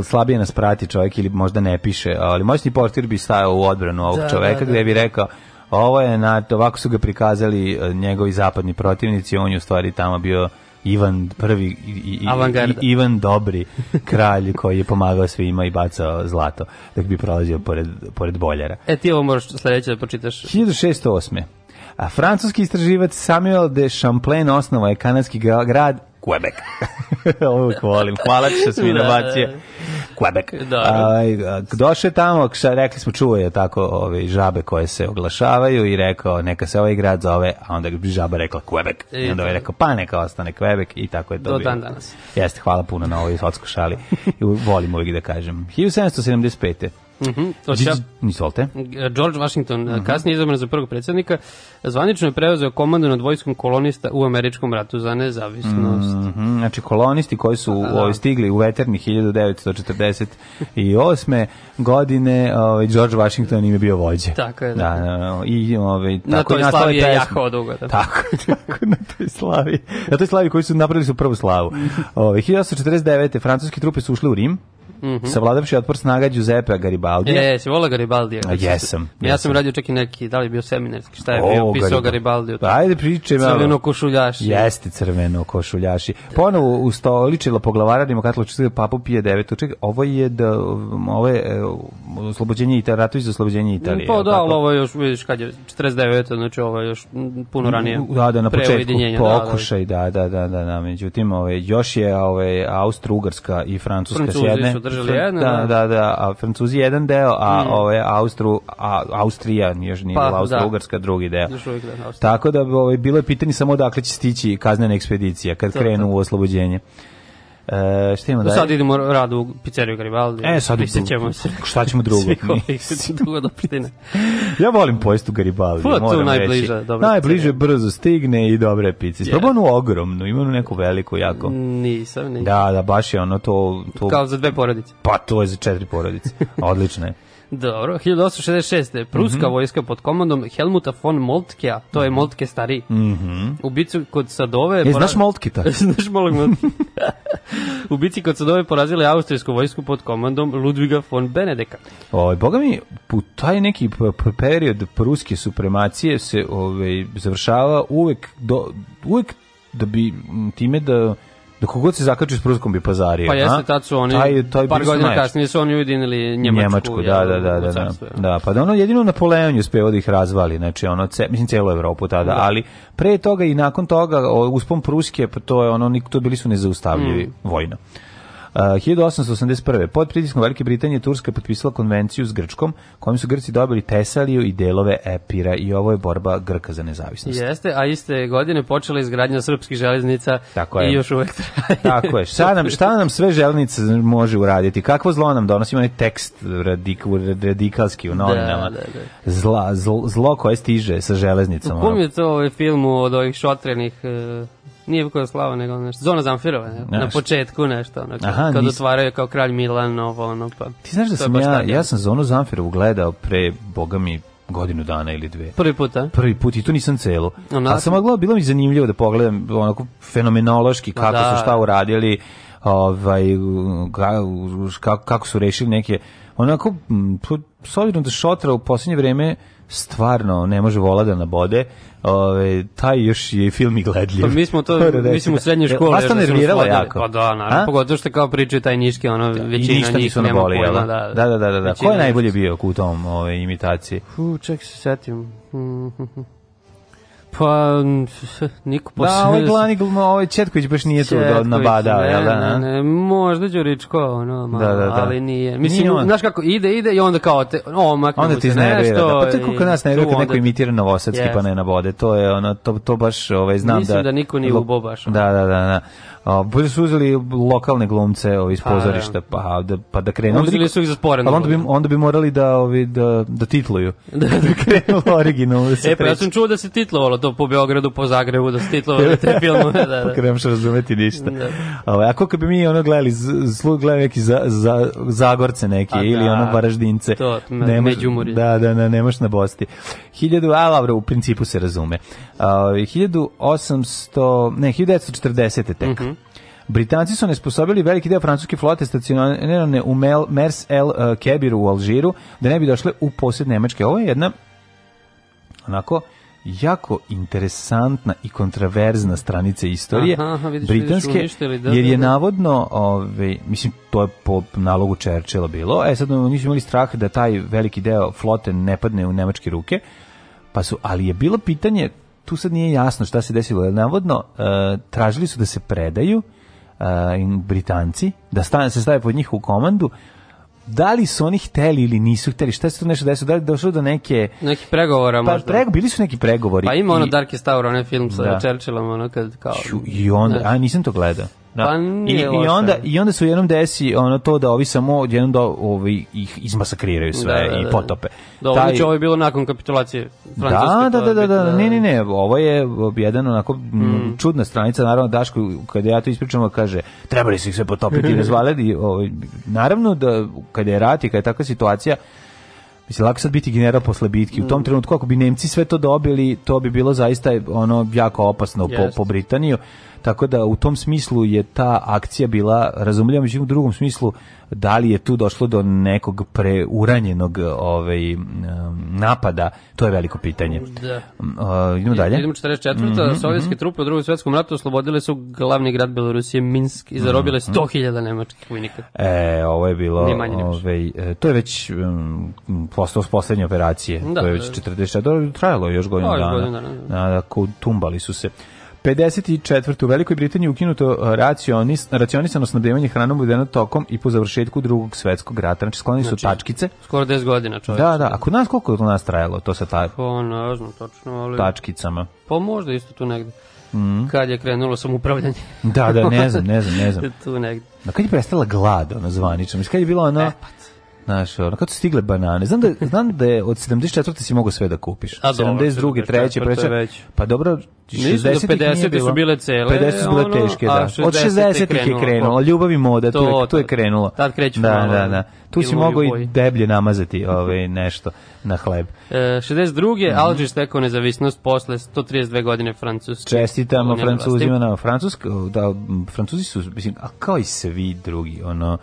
slabije nas prati čovjek ili možda ne piše, ali moćni portir bi stajao u odbranu ovog Da, čoveka da, da. gde bi rekao ovo je, na, ovako su ga prikazali e, njegovi zapadni protivnici, on je u stvari tamo bio Ivan prvi i, Ivan dobri kralj koji je pomagao svima i bacao zlato dok bi prolazio pored, pored boljara. E ti ovo moraš sledeće da pročitaš. 1608. A francuski istraživač Samuel de Champlain osnovao je kanadski gra- grad Quebec. Ovo uvijek volim. Hvala ti što si mi Da, nabacio. da. Quebec. Da. Došao je tamo, kša, rekli smo, čuo je tako ove, žabe koje se oglašavaju i rekao neka se ovaj grad zove, a onda bi žaba rekla Quebec. I, I onda je rekao pa neka ostane Quebec i tako je to Do bilo. dan danas. Jeste, hvala puno na ovoj sotsko šali. Volim uvijek da kažem. 1775. Mhm, ja- Izvolite. George Washington, Mhm. kasnije izabran za prvog predsjednika, zvanično je preuzeo komandu nad vojskom kolonista u američkom ratu za nezavisnost. Mhm, znači kolonisti koji su ovaj, stigli u veterni 1948. godine, ovaj, George Washington im je bio vođa. Tako je, Da, da. da, da. I, ovaj, Na tako toj nastala slavi je jahao dugo. Da. Tako, tako, na toj slavi. Na toj slavi koji su napravili su prvu slavu. Ove, 1849. francuske trupe su ušle u Rim. Savladavši otpor snaga Giuseppe Garibaldi. E, si volao Garibaldija? A, jesam, Ja sam radio čak i neki, da li je bio seminarski, šta je bio, O, pisao Garibaldi. Garibaldiju. Pa, ajde pričaj malo. Crveno košuljaši. Jeste crveno košuljaši. Ponovo ustoličila poglavara demokratlo papu Pije devetu. Čekaj, ovo je da ovo je e, oslobođenje Italije, ratovi za oslobođenje Italije. Pa da, ali ovo je još, vidiš, kad je 49. znači ovo je još puno ranije. Da, da, na početku da, da. pokušaj, da, da, da, da, da, međutim, ove, još je ove, Austro-Ugarska i Francuska s jedne. Su držali Fran- jedne, da, da. da, da, a Francuzi jedan deo, a ove, Austru, a, Austrija, još nije Pa, bila da. Austro-Ugarska, drugi deo. Još uvijek da. Tako da ovaj, bilo je pitanje samo odakle će stići kaznena ekspedicija kad krenu u oslobođenje. E, šta imamo Da, sad idemo rad u pizzeriju Garibaldi. E, sad Prisjećamo se. šta ćemo drugo? Svih ovih dugodopština. Ja volim pojest u Garibaldi, tu moram najbliža, reći. dobra Najbliže pizzerija. brzo stigne i dobre pice. Isprobao onu ogromnu, ima onu neku veliku jako. Nisam, nisam. Da, da, baš je ono to... to Kao za dve porodice. Pa to je za četiri porodice. Odlično je. Dobro, 1866. Pruska Mhm. vojska pod komandom Helmuta von Moltkea, to je Moltke stari. Mhm. U bicu kod Sadove... E, znaš Moltkita? znaš Moltke U bici kod Sadove porazili austrijsku vojsku pod komandom Ludviga von Benedeka. Ovaj boga mi u taj neki period pruske supremacije se ovaj završava uvek do uvek da bi time da da kogod se zakači s pruskom bi pazario. Pa jeste, tad su oni, taj, taj par godina najjači. kasnije su oni ujedinili Njemačku. Njemačku, da, da, da, da, da, jel. da, pa da ono jedino Napoleon je uspeo da ih razvali, znači ono, ce, mislim celu Evropu tada, ali pre toga i nakon toga o, uspon Pruske, pa to je ono, to bili su nezaustavljivi Mm. vojno. Uh, 1881. Pod pritiskom Velike Britanije Turska je potpisala konvenciju s Grčkom, kojom su Grci dobili Tesaliju i delove Epira i ovo je borba Grka za nezavisnost. Jeste, a iste godine počela izgradnja srpskih železnica Tako je. i još uvek traje. Tako je. Šta nam, šta nam sve železnica može uraditi? Kakvo zlo nam donosi? Ima tekst radik, radikalski u novinama. da, da. Zla, zlo, zlo koje stiže sa železnicom. U kom je to ovaj film od ovih šotrenih, e, nije Vukoslava, nego nešto, Zona Zamfirova, ne? na početku nešto, ono, Aha, kad nis- otvaraju kao kralj Milan, ovo, ono, pa. Ti znaš da sam ja, ja sam Zonu Zamfirovu gledao pre, boga mi, godinu dana ili dve. Prvi put, a? Prvi put i to nisam celu. Onako. Ali sam mogla, bilo mi zanimljivo da pogledam onako fenomenološki kako da. su šta uradili, ovaj, kako, kako su rešili neke, onako, s obzirom da Šotra u posljednje vreme stvarno ne može vola da nabode, Ove, taj još je film i gledljiv. Pa mi smo to, mislim, u srednjoj E, školi. Vas to da nerviralo jako? Pa da, naravno, pogotovo što kao pričaju taj niški, ono, većina ništa njih nema pojma, Da, da. da, da, da. da. Ko je najbolje bio u tom ove, imitaciji? U, ček se setim. Pa, niko Da, posebno... ovaj glani, gl- ovaj Četković baš nije tu da nabadao, jel da? Ne, ne, možda Đuričko, ono, malo, Da, da, da. ali nije. Mislim, Nije on. znaš kako, ide, ide i onda kao, te, o, makne Onda ti iznervira, da. Pa to je kod nas nervira kad neko imitira novosadski pa Jeste. ne nabode. To je ono, to, to baš, ovaj, znam Mislim da... da niko nije lo- ubao baš, ono. Da, da, da, da. O, bolje su uzeli lokalne glumce ovi iz Pa, pozorišta, pa da, pa da krenu. Uzeli su ih za sporedno. Ali onda bi, onda bi morali da, ovi, da, da titluju. Da, bi krenulo originalno da E, pa ja sam čuo da se titlovalo to po Beogradu, po Zagrebu, da se titlovalo te filmove, da, Pa da. kad ne možeš razumeti ništa. Da. Ovaj, ako bi mi ono gledali, z- slu gledali neki za, za, Zagorce neki A ili da. ono Varaždince. To, ne možeš- Međumurje. Da, da, ne, možeš na bosti. 1000, a dobro, u principu se razume. Uh, 1800, ne, 1940. tek. Mhm. Britanci su nesposobili veliki deo francuske flote stacionirane u Mel, Mers El uh, Kebiru u Alžiru, da ne bi došle u posjed Nemačke. Ovo je jedna onako jako interesantna i kontraverzna stranica istorije Aha, aha, vidiš, britanske, vidiš, uništili, da, jer da, je da. navodno, ovaj, mislim, to je po nalogu Churchilla bilo, e sad oni su imali strah da taj veliki deo flote ne padne u nemačke ruke, pa su, ali je bilo pitanje, tu sad nije jasno šta se desilo, navodno e, tražili su da se predaju e, Britanci, da stane, se stave pod njih u komandu, da li su oni hteli ili nisu hteli, šta se tu nešto desilo, da li došlo do neke... Neki pregovora Pa možda. prego, bili su neki pregovori. Pa ima ono i- Darkest Tower, onaj film sa Da. Churchillom, ono kad kao... Ću, I onda, a nisam to gledao. Da. Pa I, i onda i onda su jednom desi ono to da ovi samo odjednom da ovi ih izmasakriraju sve Da, da, i da. potope. Da, Taj- znači ovo je bilo nakon kapitulacije Francuske. da, da, da, da, da, bitno, ne, ne, ne, ovo je jedan onako Mm. čudna stranica, naravno Daško, kada ja to ispričam, kaže, trebali su ih sve potopiti i razvaliti, ovaj, naravno da kada je rat i kada je takva situacija, Mislim, lako sad biti general posle bitke. U Mm. tom trenutku, ako bi Nemci sve to dobili, to bi bilo zaista ono jako opasno po, Jest. po Britaniju. Tako da u tom smislu je ta akcija bila razumljiva, međutim u drugom smislu da li je tu došlo do nekog preuranjenog ovaj, napada, to je veliko pitanje. Da. Uh, idemo dalje. Idemo 44. Sovjetske trupe u drugom svetskom ratu oslobodile su glavni grad Belorusije Minsk i zarobile 100.000 nemačkih vojnika. E, ovo je bilo, manje ovaj, e, to je već um, postao poslednje operacije. Da, to je da, već da. 44. Dobro, trajalo je još godinu još dana. godinu dana, da. Da, da, tumbali su se. 54. U Velikoj Britaniji ukinuto racionis, racionisano snabdevanje hranom uvedeno tokom i po završetku drugog svetskog rata. Znači, sklonili su tačkice. Skoro 10 godina čovječ. Da, da. A kod nas koliko je to nas trajalo, to sa ta, Pa ne znam točno, ali... tačkicama? Pa možda isto tu negde. Mhm. Kad je krenulo samoupravljanje. Da, da, ne znam, ne znam, ne znam. tu negde. Na kad je prestala glad, ono zvanično? Kad je bilo ono... Znaš, ono, kad su stigle banane. Znam da, znam da je od 74. si mogao sve da kupiš. A dobro, 72. 3. 74. Preća, već. pa dobro, Nisu do 60. 50. nije bilo. su bile cele, 50 su bile ono, teške, da. Od 60. 60. je krenulo. krenulo. Ljubav i moda, tu, To, je, tu je krenulo. Tad kreću Da, da, da. Tu si mogao i deblje namazati ovaj, nešto na hleb. E, 62. Mhm. Alžir stekao nezavisnost posle 132 godine Francuske. Čestitamo Francuzima na Francusk, da, Francuzi su, mislim, a kao i svi drugi, ono,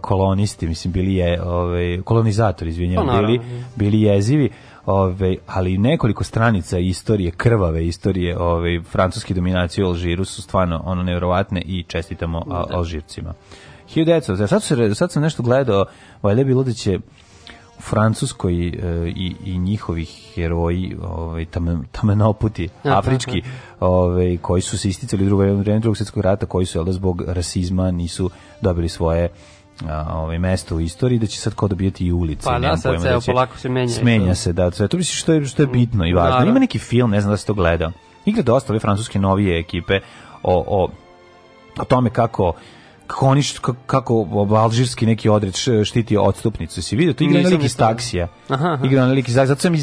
kolonisti, mislim, bili je, ovaj, kolonizatori, izvinjam, Pa, bili, bili jezivi, ovaj, ali nekoliko stranica istorije, krvave istorije ovaj, francuske dominacije u Alžiru su stvarno ono nevjerovatne i čestitamo a, Alžircima. 1900, sad, su se, sad sam nešto gledao, valjda je bilo da će u Francuskoj e, i, i njihovih heroji, ovaj, tamen, tamenoputi, Aha, afrički, ovaj, koji su se isticali u drugo vreme drugog svjetskog rata, koji su jel da, zbog rasizma nisu dobili svoje a, ovaj mesto u istoriji da će sad ko dobijeti i ulice Pa da, sad pojma evo, će- polako se menja smenja se da sve to misliš što je što je bitno i važno Naravno. ima neki film ne znam da se to gleda igra dosta ove francuske novije ekipe o, o, o tome kako kako oni kako, alžirski neki odred štiti odstupnicu. Si vidio? To igra na lik iz nisam. taksija. Igra na lik iz taksija. Zato sam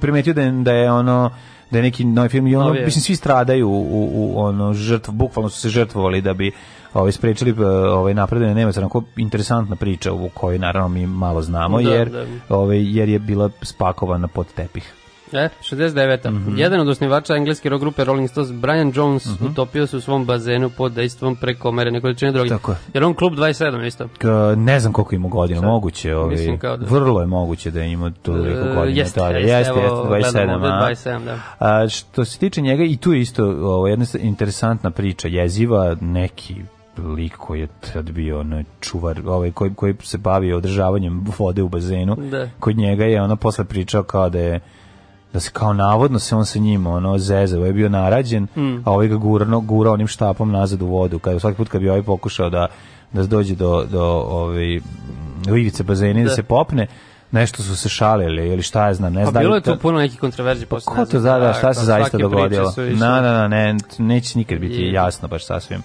primetio da je, da je ono da je neki novi film i ono, mislim, svi stradaju u, u, u ono, žrtv, bukvalno su se žrtvovali da bi ovaj, sprečili eh, ovaj, napredene Nemaca. Onako interesantna priča u kojoj naravno mi malo znamo, Da, jer, da. ovaj, jer je bila spakovana pod tepih. E, 69. Mhm. Jedan od osnivača engleske rock grupe Rolling Stones, Brian Jones, utopio se u svom bazenu pod dejstvom prekomerne količine droge. Tako je. Jer on klub 27 isto. K, ne znam koliko ima godina, moguće, ovaj, mislim kao da- vrlo je moguće da ima toliko E, godina. jeste, da, da, jeste, jeste, evo, jeste, 27, gledam ovde, a? 27, da. A, što se tiče njega, i tu je isto ovo, jedna interesantna priča, jeziva neki lik koji je tad bio ono, čuvar, ovaj, koji, koji se bavio održavanjem vode u bazenu. Da. Kod njega je ono posle pričao kao da je da se kao navodno se on sa njim ono zezao, je bio narađen, Hmm. a ovaj ga gurano, gura onim štapom nazad u vodu. Kada svaki put kad bi ovaj pokušao da da dođe do do ovaj do ivice bazena da. Da. se popne, nešto su se šalili ili šta ja znam, ne Pa znam. bilo je tu puno nekih kontroverzi Pa posle. ko to znam, da, da, šta se kao zaista dogodilo? Na, na, na, ne, neće nikad biti jasno baš sasvim.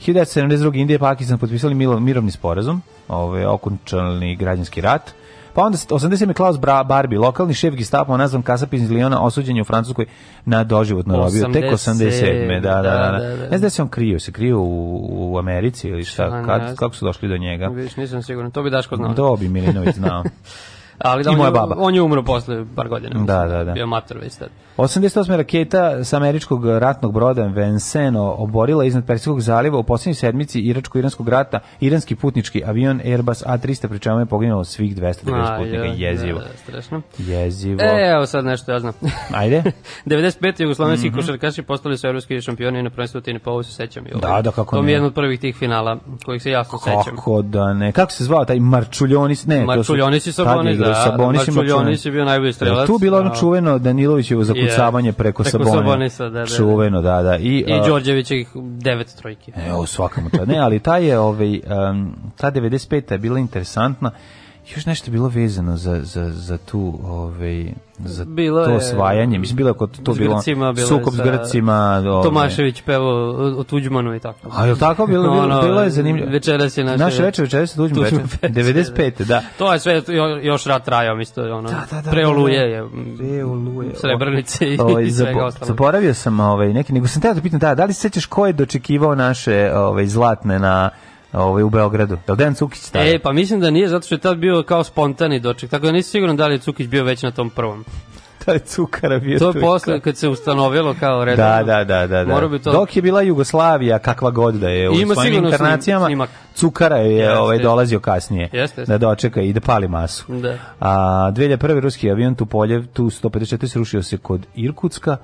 1972. Indija i Pakistan potpisali mirovni sporazum, ovaj, okončalni građanski rat. Pa onda 87. Klaus Bra Barbie, lokalni šef gestapo nazvan kasap iz Liona, osuđen je u Francuskoj na doživotnu robiju. Tek 87. Da, da, da. da. Da, da, da. Ne znam da se on krio, se krio u, u Americi ili šta, kad, kako su došli do njega? Vidiš, nisam siguran, to bi Daško znao. To bi Milinović znao. Ali da, I on moja je- baba. On je umro posle par godina. Da, da, da. Bio mator već tad. 88. raketa sa američkog ratnog broda Vincennes oborila iznad Persijskog zaliva u posljednjoj sedmici Iračko-Iranskog rata iranski putnički avion Airbus A300 pri čemu je poginulo svih 290 putnika. Jezivo. Da, da, strašno. Jezivo. E, evo sad nešto ja znam. Ajde. 95. jugoslovenski Mhm. košarkaši postali su evropski šampioni na prvenstvu Tine Povu se sećam. i ovaj. Da, da, kako To mi ne. je jedan od prvih tih finala kojih se jasno sećam. Kako da ne. Kako se zvao taj Marčuljonis? Ne, to su- Marčuljonis tad Sabonis, je igrao da. Sabonis Marčuljonis je bio najbolji strelac. tu bilo ono a- čuveno Danilovićevo zakucavanje Je, preko, preko. Sabonisa, da, da, da. Čuveno, da, da. I, I a, Đorđevićih devet trojki. Evo, svakamu to. Ne, ali ta je, ovaj, um, ta 95. je bila interesantna. Još nešto bilo vezano za, za, za tu, ovaj, za Bilo to je- osvajanje. Mislim, bilo je kod to bilo sukob s Grcima. Ovaj. Tomašević pevao o Tuđmanu i tako. A je tako bilo? Bilo, Ono, bilo je zanimljivo. Večeras je naše... Naše večer, večeras se Tuđman večer. večer, 95. da. To je sve jo- još rat trajao, isto ono. Da, da, da, da, da. Oluje je. Pre Oluje. Srebrnice i, Ovaj, i svega zapo- ostalog. zaboravio sam ovaj neki nego sam teo da pitam da, da li se sećaš ko je dočekivao naše ovaj zlatne na ovaj u Beogradu? Da Dejan Cukić tada? E, pa mislim da nije, zato što je tad bio kao spontani doček, tako da nisam siguran da li je Cukić bio već na tom prvom. da li cukara bio To je posle kad se ustanovilo kao redovno. Da, da, da, da. da. Mora bi to... Dok je bila Jugoslavija, kakva god da je, u Ima svojim sigurno inkarnacijama, snimak. cukara je Jeste, ovaj, dolazio kasnije Jeste, jeste. da dočeka i da pali masu. Da. A 2001. ruski avion Tupoljev Tu-154 srušio se kod Irkutska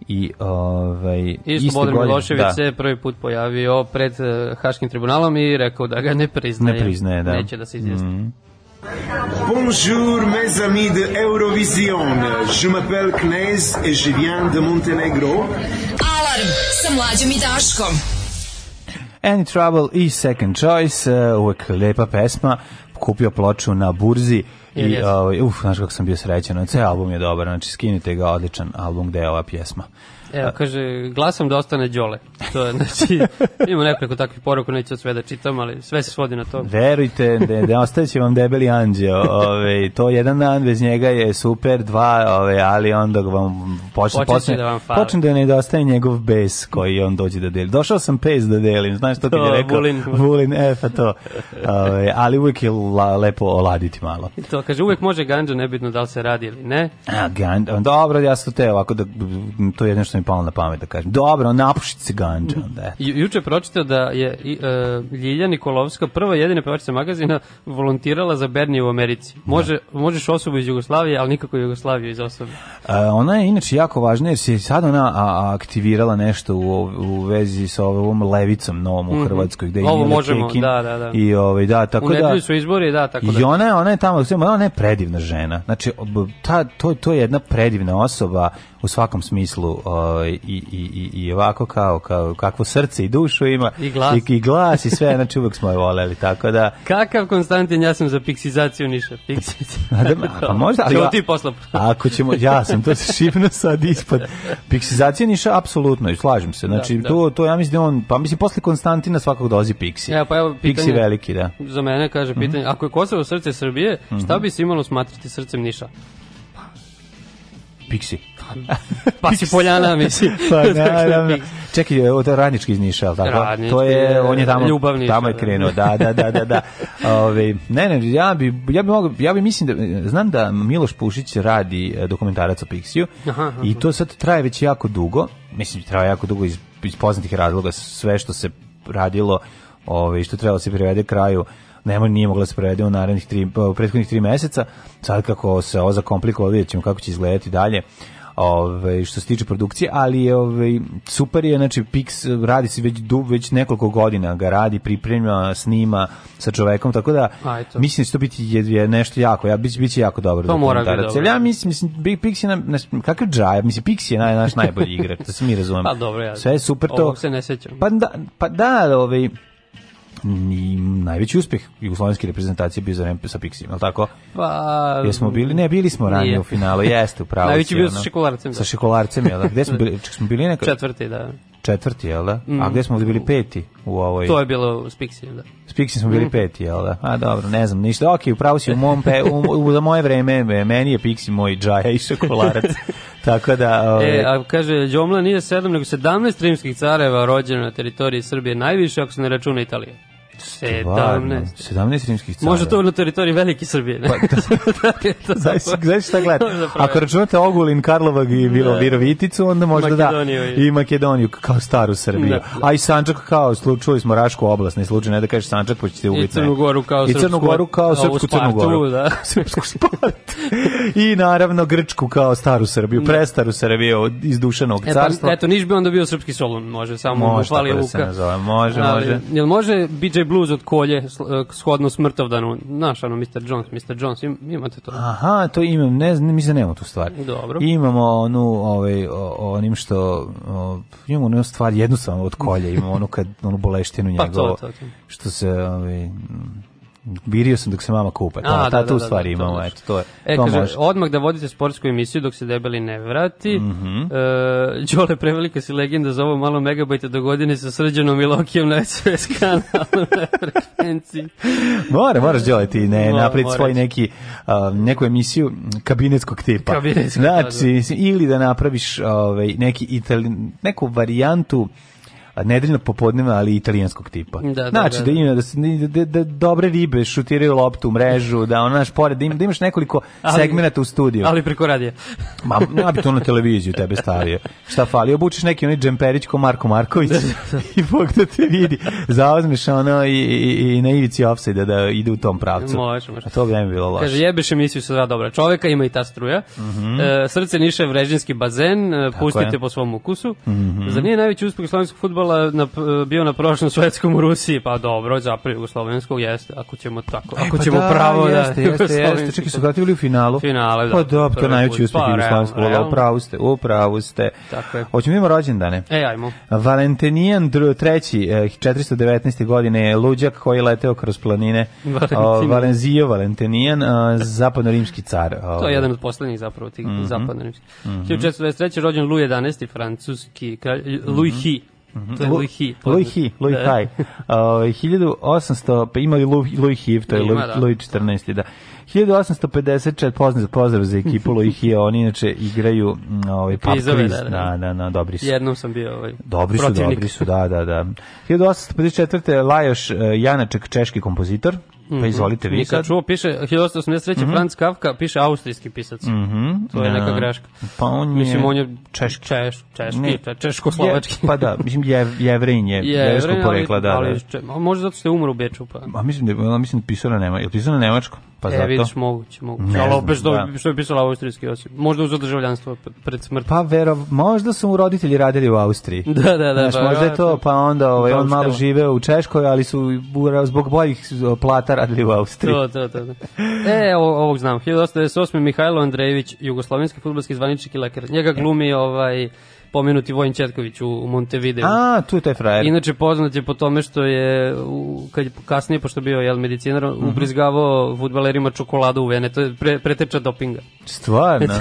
i ovaj, I iste Slobodan godine- Milošević da. se prvi put pojavio pred eh, Haškim tribunalom i rekao da ga ne priznaje. Ne priznaje, da. Neće da se izjasni. Mhm. Bonjour mes amis de Eurovision. Je m'appelle Knez et je viens de Montenegro. Alarm sa mlađom i Daškom. Any Trouble i Second Choice, uh, uvek lepa pesma, kupio ploču na burzi i jes? ovaj uf, znaš kako sam bio srećan, ceo album je dobar, znači skinite ga, odličan album gde je ova pjesma. Evo, kaže, glasam da ostane Đole. To je, znači, ima nekoliko takvih poruka, neću sve da čitam, ali sve se svodi na to. Verujte, da, da ostaće vam debeli anđeo. Ove, to jedan dan bez njega je super, dva, ove, ali onda vam počne, počne, da vam fali. počne da nedostaje njegov bes koji on dođe da deli. Došao sam pes da delim, znaš to kad je rekao? Vulin. Vulin, e, pa to. Ove, ali uvijek je la, lepo oladiti malo. I to, kaže, uvek može ganđa, nebitno da li se radi ili ne. A, gan, dobro, ja sam te ovako da, to je jedno mi palo na pamet da kažem. Dobro, napušiti se ganđa, eto. Ju, juče pročitao da je i, e, Ljilja Nikolovska, prva jedina pevačica magazina, volontirala za Bernije u Americi. Može, Možeš osobu iz Jugoslavije, ali nikako Jugoslaviju iz osobe. A, ona je inače jako važna jer se sad ona a, aktivirala nešto u, u vezi sa ovom levicom novom u Hrvatskoj gde je Mhm. Ovo možemo, Kekin da, da, da. i ovaj da tako u da su izbori, da, tako da. I ona je, ona je tamo, ona je predivna žena. Znači, ta, to, to je jedna predivna osoba u svakom smislu ovaj, i, i, i, i ovako kao, kao kakvo srce i dušu ima. I glas. I, i glas i sve, znači uvek smo je voleli, tako da... Kakav Konstantin, ja sam za piksizaciju Niša. Piksizaciju. Da, pa možda, ali a- ti posla. Ako ćemo, ja sam to se šipno sad ispod. Piksizacija niša, apsolutno, i slažem se. Znači, Da, to, to ja mislim da on, pa mislim, posle Konstantina svakog dolazi Piksi. Evo, pa evo Piksi pitanje. veliki, da. Za mene kaže Mhm. pitanje, ako je Kosovo srce Srbije, šta bi se imalo smatrati srcem Niša? Piksi. Pa si Poljana, mislim. Pa da naravno. Čekaj, je radnički iz Niša, tako? Radnički, to je, on je tamo, ljubav Niša, tamo je da. krenuo, da, da, da, da, da. Ove, ne, ne, ja bi, ja bi mogu, ja bi mislim da, znam da Miloš Pušić radi e, dokumentarac o Piksiju Aha, aha. i to sad traje već jako dugo, mislim, traje jako dugo iz, iz poznatih razloga, sve što se radilo, ove, što trebalo da se privede kraju, nema nije mogla da se prevede u narednih tri, u prethodnih tri meseca, sad kako se ovo zakomplikovalo, vidjet ćemo kako će izgledati dalje Ove, što se tiče produkcije, ali je ove, super je, znači Pix radi se već, du, već nekoliko godina, ga radi, priprema, snima sa čovekom, tako da A, eto. mislim da će to biti je, je nešto jako, ja, biće, biće jako dobro. To mora biti dobro. Ja mislim, mislim Big Pix je, na, kakav džaja, mislim, Pix je naj, naš najbolji igrač, da se mi razumemo. Pa dobro, ja. Sve je super to. Ovog se ne sećam. Pa da, pa da, ovaj, ni, najveći uspeh jugoslovenske reprezentacije bio za vreme sa Pixijom, je li tako? Pa... Jesmo bili? Ne, bili smo ranije Nije. u finalu, jeste, upravo. Najveći bio sa šikolarcem, da. Sa šikolarcem, jel da? Gde smo bili? Ček, smo bili neka... Četvrti, da. Četvrti, jel da? A gde smo bili peti u ovoj... To je bilo u Spixi, da. S Pixijom smo bili peti, jel da? A dobro, ne znam, ništa. Ok, upravo si u mom pe, u, u, za moje vreme, me- meni je Pixi moj džaja i šokolarac. Tako da... Ovaj, E, a kaže, Đomla nije 7, nego 17 rimskih careva rođeno na teritoriji Srbije, najviše ako se ne računa Italije. 17. 17 rimskih cara. Može to na teritoriji Velike Srbije. Ne? Znaš, znaš šta gleda? Zapravo. Ako računate Ogulin, Karlovag i Vilo, Viroviticu, onda možda Makedoniju da. I Makedoniju kao staru Srbiju. Da. A i Sančak kao, čuli smo Rašku oblast, ne slučaj, ne da kažeš Sančak, pa ćete ubiti. I Crnu Goru kao I Crnu srpsku- Goru kao srpsku Crnu Goru. da. srpsku Spartu. I naravno Grčku kao staru Srbiju, prestaru Srbiju iz Dušanog E, carstva. pa, eto, Niš bi onda bio srpski Solun, može, samo Može fali da se Luka. može, Ali, može. Jel može BJ Blues od kolje, e, shodno smrtovdanu, znaš, ono, Mr. Jones, Mr. Jones, im, imate to? Aha, to imam, ne znam, mislim da nemamo tu stvar. Dobro. Imamo onu, ovaj, onim što, o, imamo onu stvar jednostavno od kolja, imamo onu kad, onu boleštinu Pa njegovu, to, to, to. što se, ovaj, virio sam dok se mama kupa, ta, A, ta, da, da, tu da, da, to imamo, može. eto, to je, E, to kaže, može. odmah da vodite sportsku emisiju dok se debeli ne vrati. Mm Mhm. e, Đole, prevelika si legenda za ovo malo megabajta do godine sa srđanom Milokijom na SOS kanalu na frekvenciji. Mora, moraš delati, ne, Mora, napraviti svoj neki, a, neku emisiju kabinetskog tipa. Kabinetskog, znači, da, da. ili da napraviš ovaj, neki itali, neku varijantu nedeljno popodnevna, ali italijanskog tipa. Da, da, znači, da, da, da. ima, da, se- da, da, dobre ribe šutiraju loptu u mrežu, da ono, naš pored, da, im, da imaš nekoliko Ali- segmenata u studiju. Ali preko radija. Ma, ja bi to na televiziju tebe stavio. Šta fali? Obučeš neki onaj džemperić ko Marko Marković i Bog da te vidi. Zauzmeš ono i, i, i na ivici offside da ide u tom pravcu. Može, može. A to bi bi bilo loše. Kaže, jebeš emisiju sa dva dobra čoveka, ima i ta struja. e, srce Niša vrežinski bazen, e, pustite Mhm. je. Po svom ukusu. Zar nije najveći uspeh slovenskog futbala na, bio na prošlom svetskom u Rusiji? Pa dobro, zapravo jugoslovenskog jeste, ako ćemo tako, ako Pa ćemo pravo da... jeste, jeste, jeste. jugoslovenski Čekaj, su vratili u finalu. Finale, da. Pa dobro, to je najveći put. uspeh Pa, jugoslovenskog realno. Upravo ste, upravo ste. Tako je. Hoćemo da imamo rođendane. E, ajmo. Valentinijan dru- treći, eh, 419. godine je luđak koji je leteo kroz planine. Valentinijan. Valenzio Valentinijan, a, zapadno-rimski car. To Ovaj. je jedan od poslednjih zapravo tih Mhm. zapadnorimskih. 1423. rođen Louis XI, francuski kralj, Louis Hi. To je Louis. Mhm. Louis Hi, Louis Da. Hi. Ovaj, 1800, pa imali Louis, Hiv, to je Ima, Louis, da. Louis 14. Da. 1854, pozdrav, pozdrav za ekipu Louis Hi, oni inače igraju ovaj, pub quiz. da, da. Da, da, da, dobri su. Jednom sam bio ovaj, Dobri su, protivnik. dobri su, da, da, da. 1854. Lajoš uh, Janaček, češki kompozitor. Pa izvolite vi sad. čuo, piše 1883. Franz Kafka, piše austrijski pisac. To je Da. neka greška. Pa on je Mislim, on je češki. Češ, češki, Ne. češko-slovački. Je, pa da, mislim, je, jevrejin je, Jevrej, porekla, da, ali, da. če- a možda zato što je umro u Beču, pa. A mislim da mislim da pisao na Nemačku. Je li pisao na Nemačku? Pa e, zato. vidiš, moguće, moguće. Ali opet što, da. što je pisala austrijski osim. Možda uz državljanstvo pred smrt. Pa vero, možda su mu roditelji radili u Austriji. Da, da, da. Znaš, pa, možda je to, pa onda ovaj, on malo živeo u Češkoj, ali su zbog boljih plata radili u Austriji. To, to, to. E, ovo, ovog znam. 1898. Mihajlo Andrejević, jugoslovenski futbolski zvaničnik i lekar. Njega glumi ovaj pomenuti Vojin Četković u, u Montevideo. A, tu je taj frajer. Inače poznat je po tome što je u, kad je kasnije pošto je bio jel medicinar Mhm. ubrizgavao fudbalerima čokoladu u vene, to je pre, preteča dopinga. Stvarno.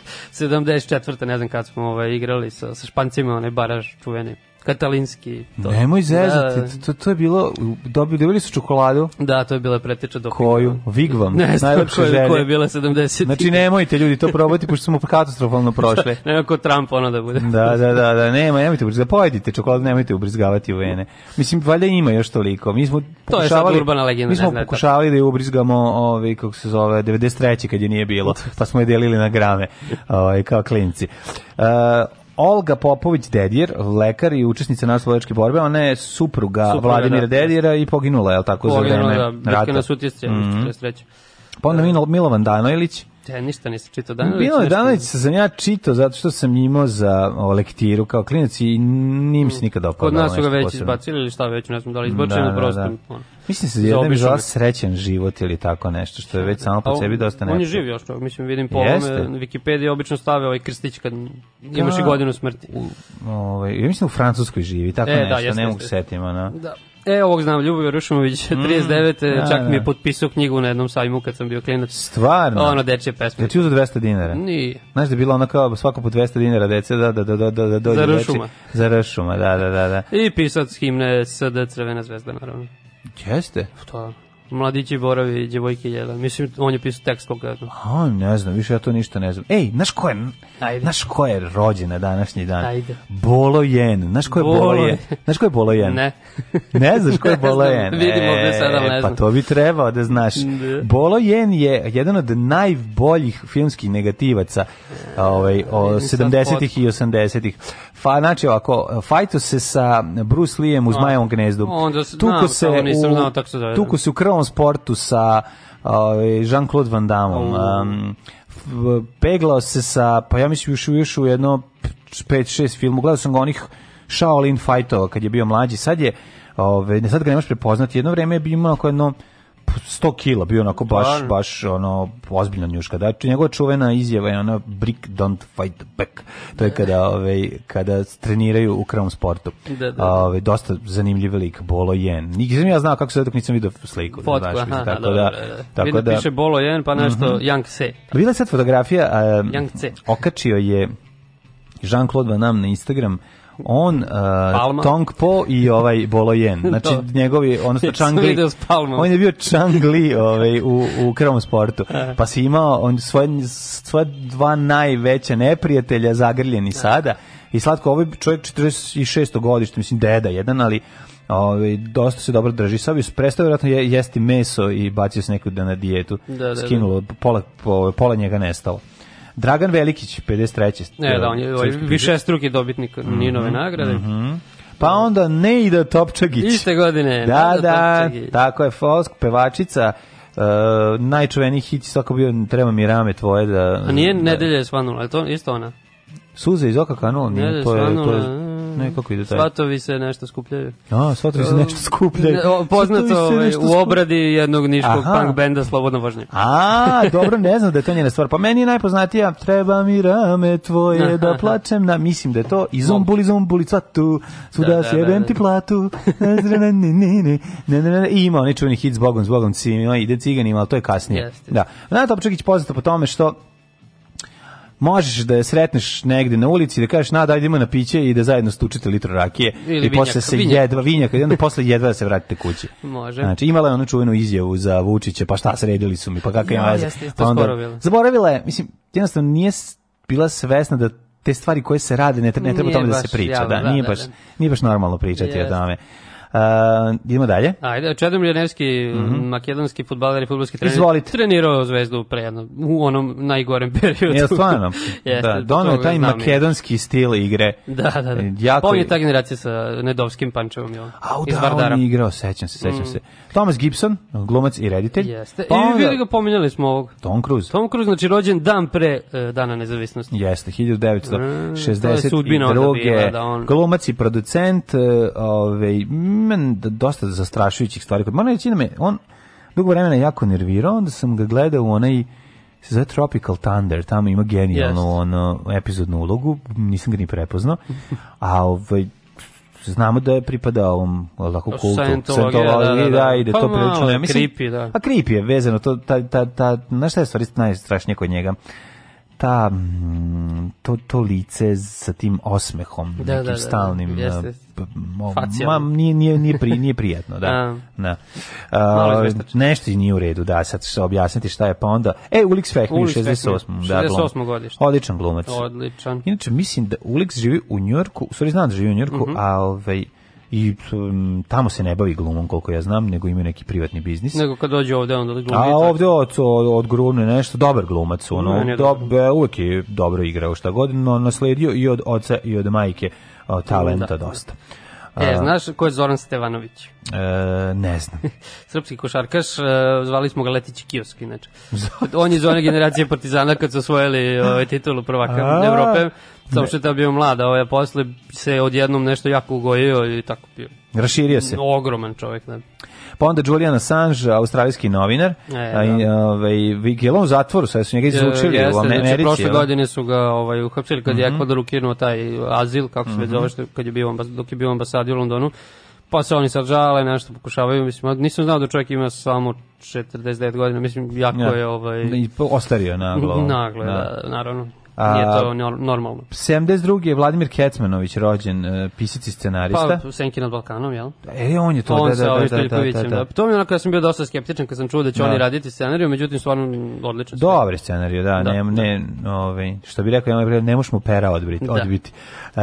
74. ne znam kad smo ovaj, igrali sa, sa Špancima, onaj baraž čuveni. Katalinski. To. Nemoj zezati, Da, to, to je bilo, dobili, dobili su čokoladu, da, to je bila preteča dopinga. koju, Vigvam, Ne najlepše želje. koje je bila 70. Znači nemojte ljudi to probati, pošto smo katastrofalno prošli. Nema ko Trump ono da bude. Da, da, da, da, nema, nemojte ubrizgavati, pojedite čokoladu, nemojte ubrizgavati u vene. Mislim, valjda ima još toliko. Mi smo To je urbana legenda, mi smo ne pokušavali da je ubrizgamo, ovaj, kako se zove, 93. kad je nije bilo, pa smo je delili na grame, ovaj, kao klinci. Uh, Olga Popović Dedjer, lekar i učesnica naslovačke borbe, ona je supruga, Supruga, Vladimira da. Dedjera i poginula, je li tako, za Poginulo, vreme da, rata. na sutjesce, Mhm. 43. Pa onda Milo- Milovan Danojlić, Te, ništa nisam čitao danas. Bilo je Danović sam ja čitao zato što sam imao za o, lektiru kao klinac i nim se nikad dopao. Kod nas su ga već izbacili ili šta već, ne znam da li izbačili Da, da, prostor. da. Mislim se Za jedna mi obično zvala me- srećan život ili tako nešto što je već samo po sebi dosta On je nešto. živ još čovjek, mislim, vidim po ovome, na Wikipediji obično stave ovaj krstić kad imaš i godinu smrti. Ovaj, ja mislim u Francuskoj živi, tako E, da, nešto, jeste, ne mogu setim, ono. Da. E, ovog znam, Ljubovi Rušimović, 39. da, čak mi da. je potpisao knjigu na jednom sajmu kad sam bio klinac. Stvarno? Ono, dečje pesme. Ja ti uzeo 200 dinara? Nije. Znaš da je bilo ono kao svako po 200 dinara dece da da da da da da Za Ršuma. Za Ršuma, da da da da. I pisac himne SD Crvena zvezda, naravno. Jeste. To, mladići boravi, djevojke jela. Mislim, on je pisao tekst konkretno. A, ne znam, više ja to ništa ne znam. Ej, znaš ko je, Ajde. znaš ko je rođen na današnji dan? Ajde. Bolo Jen. Znaš ko je Bolo, Bolo Jen? Znaš ko je Bolo Jen? Ne. Ne znaš ko je Bolo Jen? vidim ovde sad, ali ne Pa znam. to bi trebao da znaš. Da. Bolo Jen je jedan od najboljih filmskih negativaca ovaj, o vidim sad 70-ih i 80-ih. Fa, znači ovako, fajto se sa Bruce Leeem u Zmajevom gnezdu. onda Tuko znam, se u, tuko se u krvom sportu sa ovaj, Jean-Claude Van Damme. Um, peglao se sa, pa ja mislim još, još u jedno 5-6 filmu, gledao sam ga onih Shaolin fightova kad je bio mlađi, sad je, ove, ne sad ga nemaš prepoznati, jedno vreme je bio imao jedno 100 kila, bio onako baš, Stvarno? baš ono, ozbiljna njuška. Da, njegova čuvena izjava je ona brick don't fight back. To je kada, ove, kada treniraju u krvom sportu. Da, da, da. Ove, dosta zanimljiv lik, Bolo Jen. Nisam ja znao kako se dok nisam vidio sliku. da Fotku, znaš, aha, tako dobro, da, da, da. tako Vidim, da, piše Bolo 1, pa nešto Young Se. Bila je sad fotografija, a, Young C. okačio je Jean-Claude Van Damme na Instagram, on, uh. Tong Po i ovaj Bolo Jen. Znači, To. njegovi, odnosno Ja sam Chang Li. video s Palmom. On je bio Chang Li ovaj, u, u krvom sportu. Pa si imao on svoje, svoje dva najveća neprijatelja zagrljeni sada I slatko, ovaj čovjek 46. godište, mislim, deda jedan, ali ovaj, dosta se dobro drži. Sad bi prestao vjerojatno je, jesti meso i bacio se neku da na dijetu. Da, da, Skinulo, pola, po- pola njega nestalo. Dragan Velikić, 53. Ne, da, on je ovaj više struki dobitnik Ninove nagrade. Pa onda Neida Topčagić. Iste godine. Da, Neda da, Topčagić. tako je, folk, pevačica, uh, najčuveniji hit svako bio Treba mi rame tvoje da... A nije da, nedelje je svanula, je to isto ona? Suze iz oka kanula, nije, to je, to je, ne, kako ide taj? Svatovi se nešto skupljaju. A, svatovi se nešto skupljaju. Ne, Poznato ovaj, nešto u obradi jednog niškog Aha. punk benda Slobodna vožnja. A, dobro, ne znam da je to njena stvar. Pa meni je najpoznatija Treba mi rame tvoje da plačem na... Mislim da je to i zumbuli, zumbuli, cvatu, svuda Da, da, sjebem da. ti platu. I ima onaj čuveni hit s Bogom, s Bogom, cima, ide ciganima, ali to je kasnije. Jeste. Da. Nana Topčagić poznata po tome što možeš da je sretneš negde na ulici da kažeš na daj idemo na piće i da zajedno stučite litru rakije Ili i posle se vinjaka. jedva vinjaka i onda posle jedva da se vratite kući. Može. Znači imala je onu čuvenu izjavu za Vučića, pa šta sredili su mi, pa kakva ima veze. Pa onda zaboravila je, mislim, jednostavno nije bila svesna da te stvari koje se rade ne, tre- ne treba o Nije tome da se priča, javno, da, da, nije da, baš da. nije baš normalno pričati o Jeste. tome. Uh, idemo dalje. Ajde, Čedomir Janevski, makedonski futbaler i futbolski trener. Izvolite. Trenirao Zvezdu pre jedno, u onom najgorem periodu. Jel stvarno? Jeste, da, doneo je to taj makedonski stil igre. Da, da, da. Jako Pa je- je ta generacija sa Nedovskim pančevom, jel? Au da, Vardara. Mm. on je igrao, sećam se, sećam se. Thomas Gibson, glumac i reditelj. Jeste. Pa I vidi ga pominjali smo ovog. Tom Cruise. Tom Cruise, znači rođen dan pre e, dana nezavisnosti. Jeste, Mm, to je sudbina onda 1962. bila da on- Glumac i producent, e, ovaj, men, d- dosta zastrašujućih stvari. Moram reći da me, on dugo vremena jako nervirao, onda sam ga gledao u onaj se zove Tropical Thunder, tamo ima genijalnu Jeste. ono, epizodnu ulogu, nisam ga ni prepoznao, a ovaj, znamo da je pripadao ovom lako kultu, Scientologiji, da, da, da. da je Pa to prilično mislim. creepy, da. A creepy je vezano, to, ta, ta, ta, znaš šta je stvari najstrašnije kod njega? Ta mm, to, to lice sa tim osmehom Da, da, nekim da, da. stalnim Jeste. uh, Facijalnim. ma, nije, nije, nije, pri, nije prijetno da, A. da. Uh, izveštačno. nešto nije u redu da sad ću objasniti šta je pa onda e Ulix Fehmi Ulix 68 Fehmi, da, glum. 68 godište. odličan glumac Odličan. Inače, mislim da Ulix živi u Njujorku, u stvari znam da živi u Njujorku, Mhm. a ovaj, i um, tamo se ne bavi glumom koliko ja znam, nego ima neki privatni biznis. Nego kad dođe ovde, onda glumi. A ovde od, od, od grune nešto, dobar glumac, ono, je dob, uvek je dobro igrao šta god, no nasledio i od oca i od majke o, talenta dosta. E, znaš ko je Zoran Stevanović? E, ne znam. Srpski košarkaš, e, zvali smo ga Letići kiosk, inače. On je iz one generacije partizana kad su osvojili ovaj, titulu prvaka Evrope. Samo što je bio mlad, a ovaj, posle se odjednom nešto jako ugojio i tako bio. Raširio se. Ogroman čovjek, da. Pa onda Julian Assange, australijski novinar, E, da. ovaj, je li on u zatvoru, sad su njega izučili Jeste, u znači, Americi. prošle jel? Mhm. godine su ga ovaj, uhapsili kad je Ekvador ukinuo taj azil, kako se već zove, što, kad je bio dok je bio ambasadi u Londonu. Pa se oni sad žale, nešto pokušavaju, mislim, nisam znao da čovjek ima samo 49 godina, mislim, jako Ja. je ovaj, ostario naglo. naglo, da, naravno. A- Nije to nor- normalno. 72. je Vladimir Kecmanović rođen, e, pisac i scenarista. Pa, Senki nad Balkanom, jel? e, on je to, on da, da, da, da, da, Šteljkovicem, da, da. To mi je onako, ja sam bio dosta skeptičan kad sam čuo da će Da. oni raditi scenariju, međutim, stvarno odličan. sve. Dobar scenarij, da, Da. ne, ne, ovaj, što bi rekao, ne, ne možeš mu pera odbiti. Da. odbiti. Uh,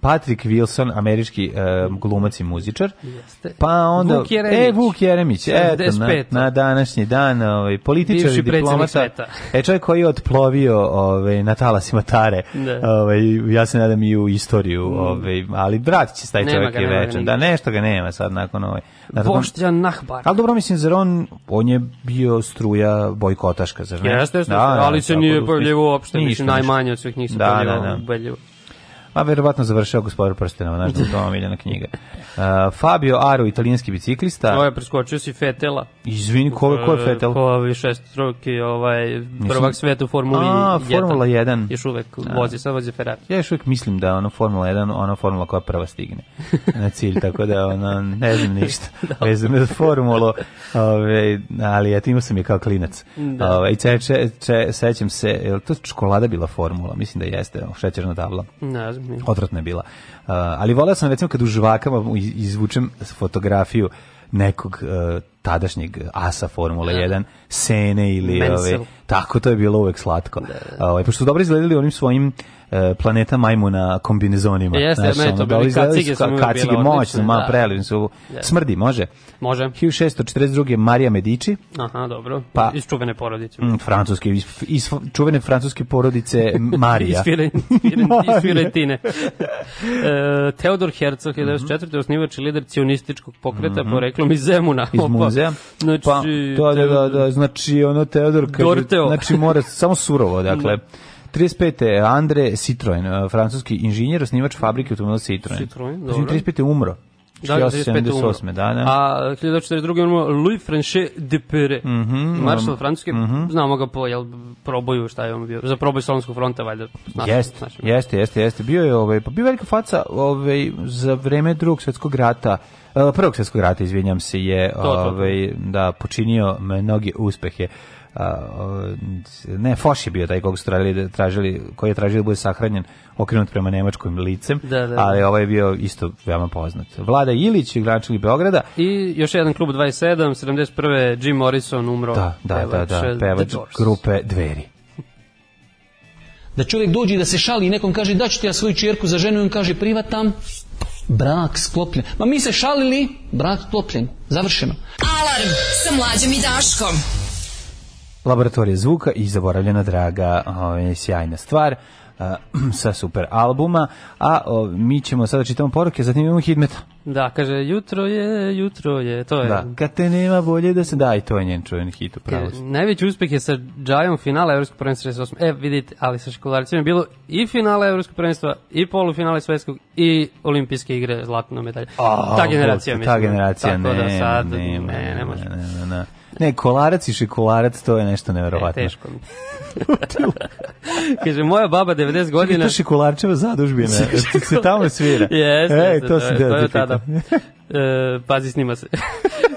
Patrick Wilson, američki uh, glumac i muzičar. Jeste. Pa onda, Vuk Jeremić. E, Vuk Jeremić, eto, na, 75. na današnji dan, ovaj, političar i Bivši predsjednik diplomata. sveta. E, čovjek koji je otplovio ovaj, na talasima Tare, Da. ovaj, ja se nadam i u istoriju, ovaj, ali vratit će se taj čovjek je ga večan. Da, nešto ga nema sad nakon ovaj. nakon- Boštjan Nahbar. Ali dobro, mislim, zar on, on je bio struja bojkotaška, zar ne? Jeste, jeste, Da, da, ali se tako nije da, pojavljivo uopšte, mislim, najmanje od svih njih se Da, pojavljivo da, da. Ubedljivo. A verovatno završao gospodar prstenova, znaš da je to omiljena knjiga. Uh, Fabio Aro, italijanski biciklista. Ovo je preskočio si Fetela. Izvini, ko, ko je Fetel? Ko je šestroki, ovaj, prvak sveta u Formuli A, 1. Formula 1. Još uvek vozi, sad vozi Ferrari. Ja još uvijek mislim da ono Formula 1, ona formula koja prva stigne na cilj, tako da ono, ne znam ništa vezano za formulu, ove, ali eto imao sam je kao klinac. Da. Ove, če, če, če, sećam se, je li to čokolada bila formula? Mislim da jeste, šećerna tabla. Ne znam. Odvratna je bila. Uh, ali voleo sam recimo kad u žvakama iz- izvučem fotografiju nekog uh, tadašnjeg asa Formule 1, Sene ili ove, Tako, to je bilo uvek slatko. Ovaj, pošto su dobro izgledali onim svojim planeta majmuna kombinezonima. Jeste, Znaš, meni to ono, bili dobro izgledali kacige su Kacige odlične, ma da. prelivni su. Jeste. Smrdi, može. Može. 1642. Marija Medici, Aha, dobro. Pa- Iz čuvene porodice. mm, francuske, iz, iz čuvene francuske porodice Marija. Iz Firen- Firen- iz Firentine. e, Teodor Herzog, 1904. osnivač i lider cionističkog pokreta, poreklom iz Zemuna. Mhm. iz muzeja. Znači, pa, to da, da, da, znači ono Teodor kaže, Dorteo. znači mora samo surovo, dakle. 35. Andre Citroen, uh, francuski inženjer, osnivač fabrike automobila Citroen. Citroen, Znači, dobro. 35. umro. Da, 35. umro. 78. Da, da. A 1942. imamo Louis Franchet de Pere, Mhm, maršal francuske, znamo ga po jel, proboju, šta je on bio, za proboj Solonskog fronta, valjda. Jeste, jeste, jeste, jeste. Bio je ovaj, pa bio velika faca ovaj, za vreme drugog svjetskog rata, uh, prvog svjetskog rata, izvinjam se, je to, to. ovaj, da počinio mnoge uspehe. Ne, Foš je bio taj kog su tražili, tražili, koji je tražio da bude sahranjen okrenut prema nemačkom licem, Da, da, da. ali ovaj je bio isto veoma poznat. Vlada Ilić, gračili Beograda, I još jedan klub 27, 71. Jim Morrison umro. da, da, da, pevač, da, eh, pevač grupe Dveri. Da čovjek dođe da se šali i nekom kaže da ću ti ja svoju čerku za ženu i on kaže privatam, brak sklopljen. Ma mi se šalili, brak sklopljen, završeno. Alarm sa mlađom i Daškom. Laboratorija zvuka i zaboravljena draga, ovaj, sjajna stvar a, sa super albuma, a o, mi ćemo sada čitamo poruke, zatim imamo Hidmeta. Da, kaže, jutro je, jutro je, to je. Da, kad te nema bolje da se da, i to je njen čuven hit, si. Najveći uspeh je sa Džajom finala Evropskog prvenstva 68. E, vidite, ali sa školaricima je bilo i finala Evropskog prvenstva, i polufinale svetskog, i olimpijske igre zlatna medalja. A, ta generacija, ta mislim. generacija, Tako ne, da sad, ne, ne, ne, ne, može. ne, ne, ne. Ne, kolarac i šekolarac, to je nešto E, neverovatno. teško mi. Kaže, moja baba 90 Čekaj, godina... to šekolarčeva zadužbina, se tamo svira. Jeste, jeste, to je- da to je da tada. E, pazi, snima se.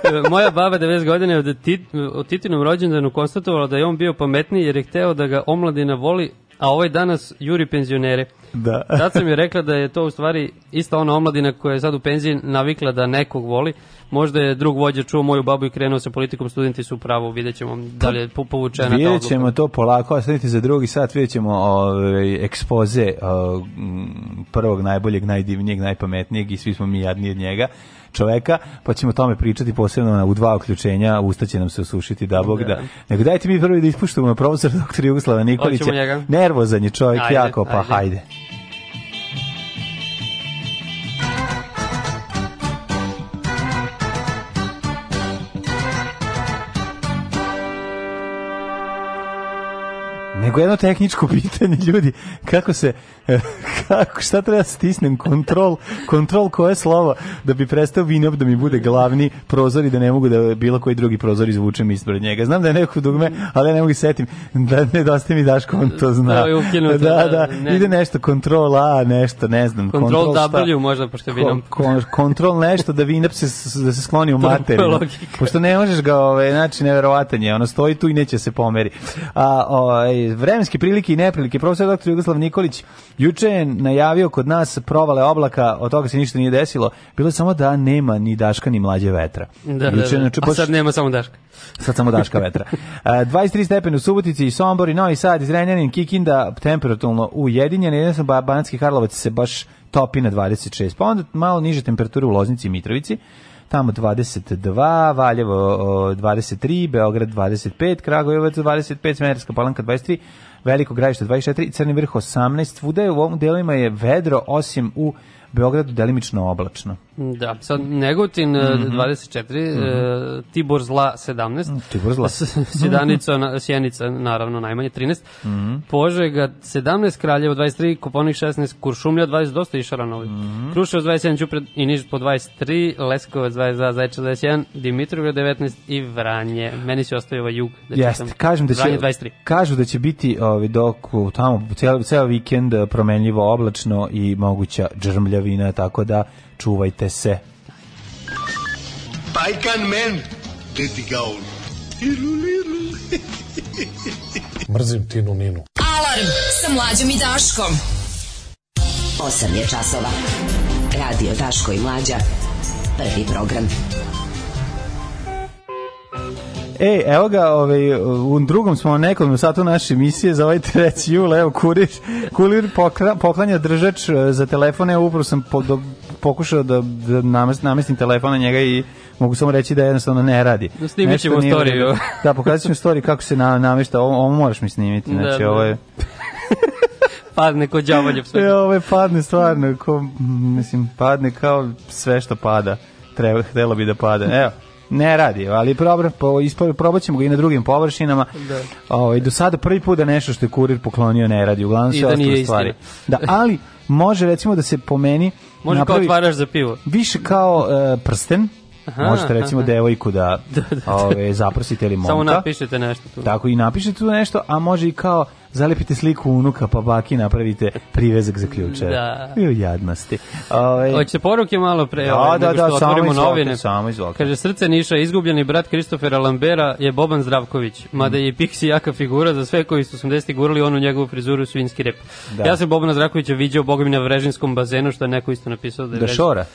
E, Moja baba 90 godina je od, tit, od Titinom rođendanu konstatovala da je on bio pametniji jer je hteo da ga omladina voli, a ovaj danas juri penzionere. Da. Tad sam joj rekla da je to u stvari ista ona omladina koja je sad u penziji navikla da nekog voli. Možda je drug vođa čuo moju babu i krenuo sa politikom, studenti su upravo, vidjet ćemo da li je po- povučena ta Vidjet odluka. ćemo to polako, ostanite za drugi sat, vidjet ćemo ovaj, ekspoze o, prvog najboljeg, najdivnijeg, najpametnijeg i svi smo mi jadni od njega čoveka, pa ćemo o tome pričati posebno na, u dva uključenja, usta će nam se osušiti, da bog da. Nego dajte mi prvi da ispuštamo na profesor dr. Jugoslava Nikolića. Nervozan je čovjek Ajde, jako, pa ajde. hajde. Nego jedno tehničko pitanje, ljudi, kako se, kako, šta treba da stisnem, kontrol, kontrol koje slovo, da bi prestao Vinob da mi bude glavni prozor i da ne mogu da bilo koji drugi prozor izvučem ispred njega. Znam da je neko dugme, ali ja ne mogu setim da nedostaje mi Daško, on to zna. Ukinuto, da, da, da, ne. ide nešto, kontrol A, nešto, ne znam. Control šta? W možda, pošto je vinom. Ko- ko- kontrol nešto da Vinap se, da se skloni u materinu. Pošto ne možeš ga, ove, znači, neverovatan je, ono stoji tu i neće se pomeri. A, ovaj, vremenske prilike i neprilike, profesor dr. Jugoslav Nikolić juče je najavio kod nas provale oblaka, od toga se ništa nije desilo, bilo je samo da nema ni daška ni mlađe vetra. Da, da, Juče, da. znači, A sad nema samo Daška. Sad samo daška vetra. E, 23 stepena u Subotici i Sombor i Novi Sad, Izrenjanin, Kikinda, temperaturno ujedinjen, jedan sam Banatski Karlovac se baš topi na 26, pa onda malo niže temperature u Loznici i Mitrovici, tamo 22, Valjevo o, 23, Beograd 25, Kragujevac 25, Smederska palanka 23, Veliko gradište 24, Crni vrh 18, svuda je u ovom delima je vedro, osim u Beogradu delimično oblačno. Da, sad Negotin mm Mhm. 24, e, Tibor zla 17, Tibor zla. Sjedanica, na- Sjenica naravno najmanje 13, Mhm. Požega 17, Kraljevo 23, Koponik 16, Kuršumlja 20, dosta išara novi. Mhm. Kruševac 27, Ćupred i Niš po 23, Leskovac 22, Zaječar 21, Dimitrovgrad 19 i Vranje. Meni se ostaje ovaj jug. Da Jeste, kažem da će Vranje 23. kažu da će biti ovaj dok tamo ceo ceo vikend eh, promenljivo oblačno i moguća džrmljavina, tako da čuvajte se. Paikan men, deti gaun. Mrzim Tinu Ninu. Alarm sa mlađom i Daškom. 8 je časova. Radio Daško i Mlađa. Prvi program. ej, evo ga, ovaj, u drugom smo nekom satu naše emisije za ovaj 3. jul, evo, kurir, kurir pokra, poklanja držač e, za telefone, upravo sam po, do, pokušao da, da namest- namestim telefon na njega i mogu samo reći da jednostavno ne radi. Da snimit ćemo storiju. Da, pokazat ćemo story kako se na, namešta, ovo, ovo moraš mi snimiti, Da, znači da. ovo je... Padne kod đavolje sve. E, ovo je padne stvarno, ko, mislim, padne kao sve što pada. Treba, htelo bi da pada. Evo, ne radi, ali proba, po, ispo- probat ćemo ga i na drugim površinama. Da. Ovaj, do sada prvi put da nešto što je kurir poklonio ne radi, uglavnom I sve da nije ostale istina. stvari. Da, ali može recimo da se pomeni Može kao otvaraš za pivo. više kao e, prsten, Aha, možete recimo aha. devojku da, ove, zaprosite ili momka. Samo napišete nešto tu. Tako i napišete tu nešto, a može i kao zalepite sliku unuka pa baki napravite privezak za ključe. Da. I u jadnosti. Ove, Hoćete poruke malo pre, Da, ovaj, da, da, što samo otvorimo izvolite, novine. samo izvolite. Kaže, srce Niša, izgubljeni brat Kristofera Lambera je Boban Zdravković, mada je i Pixi jaka figura za sve koji su 80. gurali onu njegovu frizuru svinski rep. Da. Ja sam Bobana Zdravkovića viđao bogom na Vrežinskom bazenu, što je neko isto napisao da je da šora.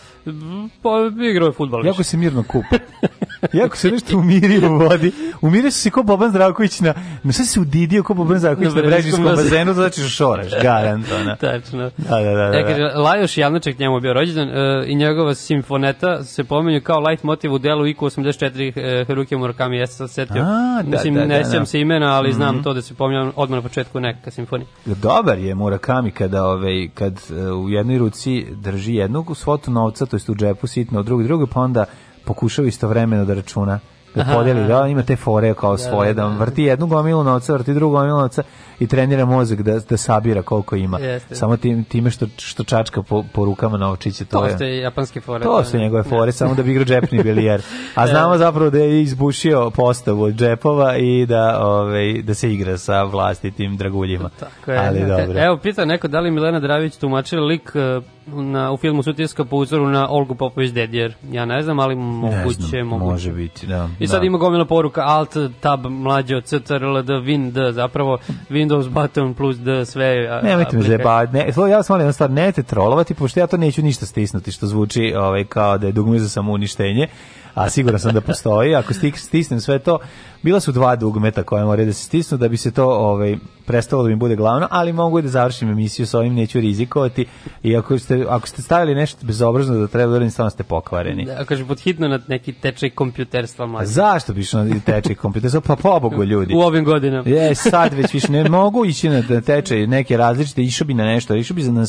Pa igrao je fudbal. Jako se mirno kupa. Jako se nešto umiri u vodi. Umirio se ko Boban Zdravković na... Na šta se udidio ko Boban Zdravković na, Na Brežinskom bazenu, znači što šoraš, garant. Ona. Tačno. Da, da, da. da, E, kaže, da. Lajoš Javnaček njemu je bio rođendan e, i njegova simfoneta se pomenju kao light motiv u delu IQ 84 e, Haruki Murakami, ja sam se setio. A, da, Mislim, da, ne da, sjećam da. se imena, ali znam to da se pominja odmah na početku neka simfonija. Dobar je Murakami kada ovaj kad e, u jednoj ruci drži jednu svotu novca, to jest u džepu sitno, u drugoj drugu, pa onda pokušava istovremeno da računa da podeli, da ima te fore kao svoje, da, vrti jednu gomilu novca, vrti drugu gomilu novca i trenira mozak da, da sabira koliko ima. Jeste. Samo tim, time što, što čačka po, po rukama novčiće, to, To je... japanske fore. To da. su njegove fore, samo da bi igrao džepni bilijer. A znamo zapravo da je izbušio postavu od džepova i da, ovaj, da se igra sa vlastitim draguljima. Tako je. Ali dobro. Evo, pita neko da li Milena Dravić tumačila lik e, na, u filmu Sutjeska po uzoru na Olgu Popović Dedjer. Ja ne znam, ali Ne moguće, znam, moguće. može biti, da. I sad da. ima gomila poruka Alt, Tab, mlađo, CTRL, D, Win, D, zapravo Windows button plus D, sve. Nemojte me zajebavati. Ne, to ja sam molim stvar, nemojte trolovati, pošto ja to neću ništa stisnuti, što zvuči ovaj, kao da je dugme za samouništenje, a siguran sam da postoji. Ako stik, stisnem sve to, bila su dva dugmeta koje moraju da se stisnu da bi se to ovaj, prestalo da mi bude glavno, ali mogu da završim emisiju s ovim, neću rizikovati. I ako ste, ako ste stavili nešto bezobrazno da treba da uradim, stvarno ste pokvareni. Da, kaže, podhitno na neki tečaj kompjuterstva mlađe. zašto bi išao na tečaj kompjuter? Pa pobogu ljudi. U ovim godinama. Je, sad već više ne mogu ići na tečaj neke različite, išao bi na nešto, išao bi za, na,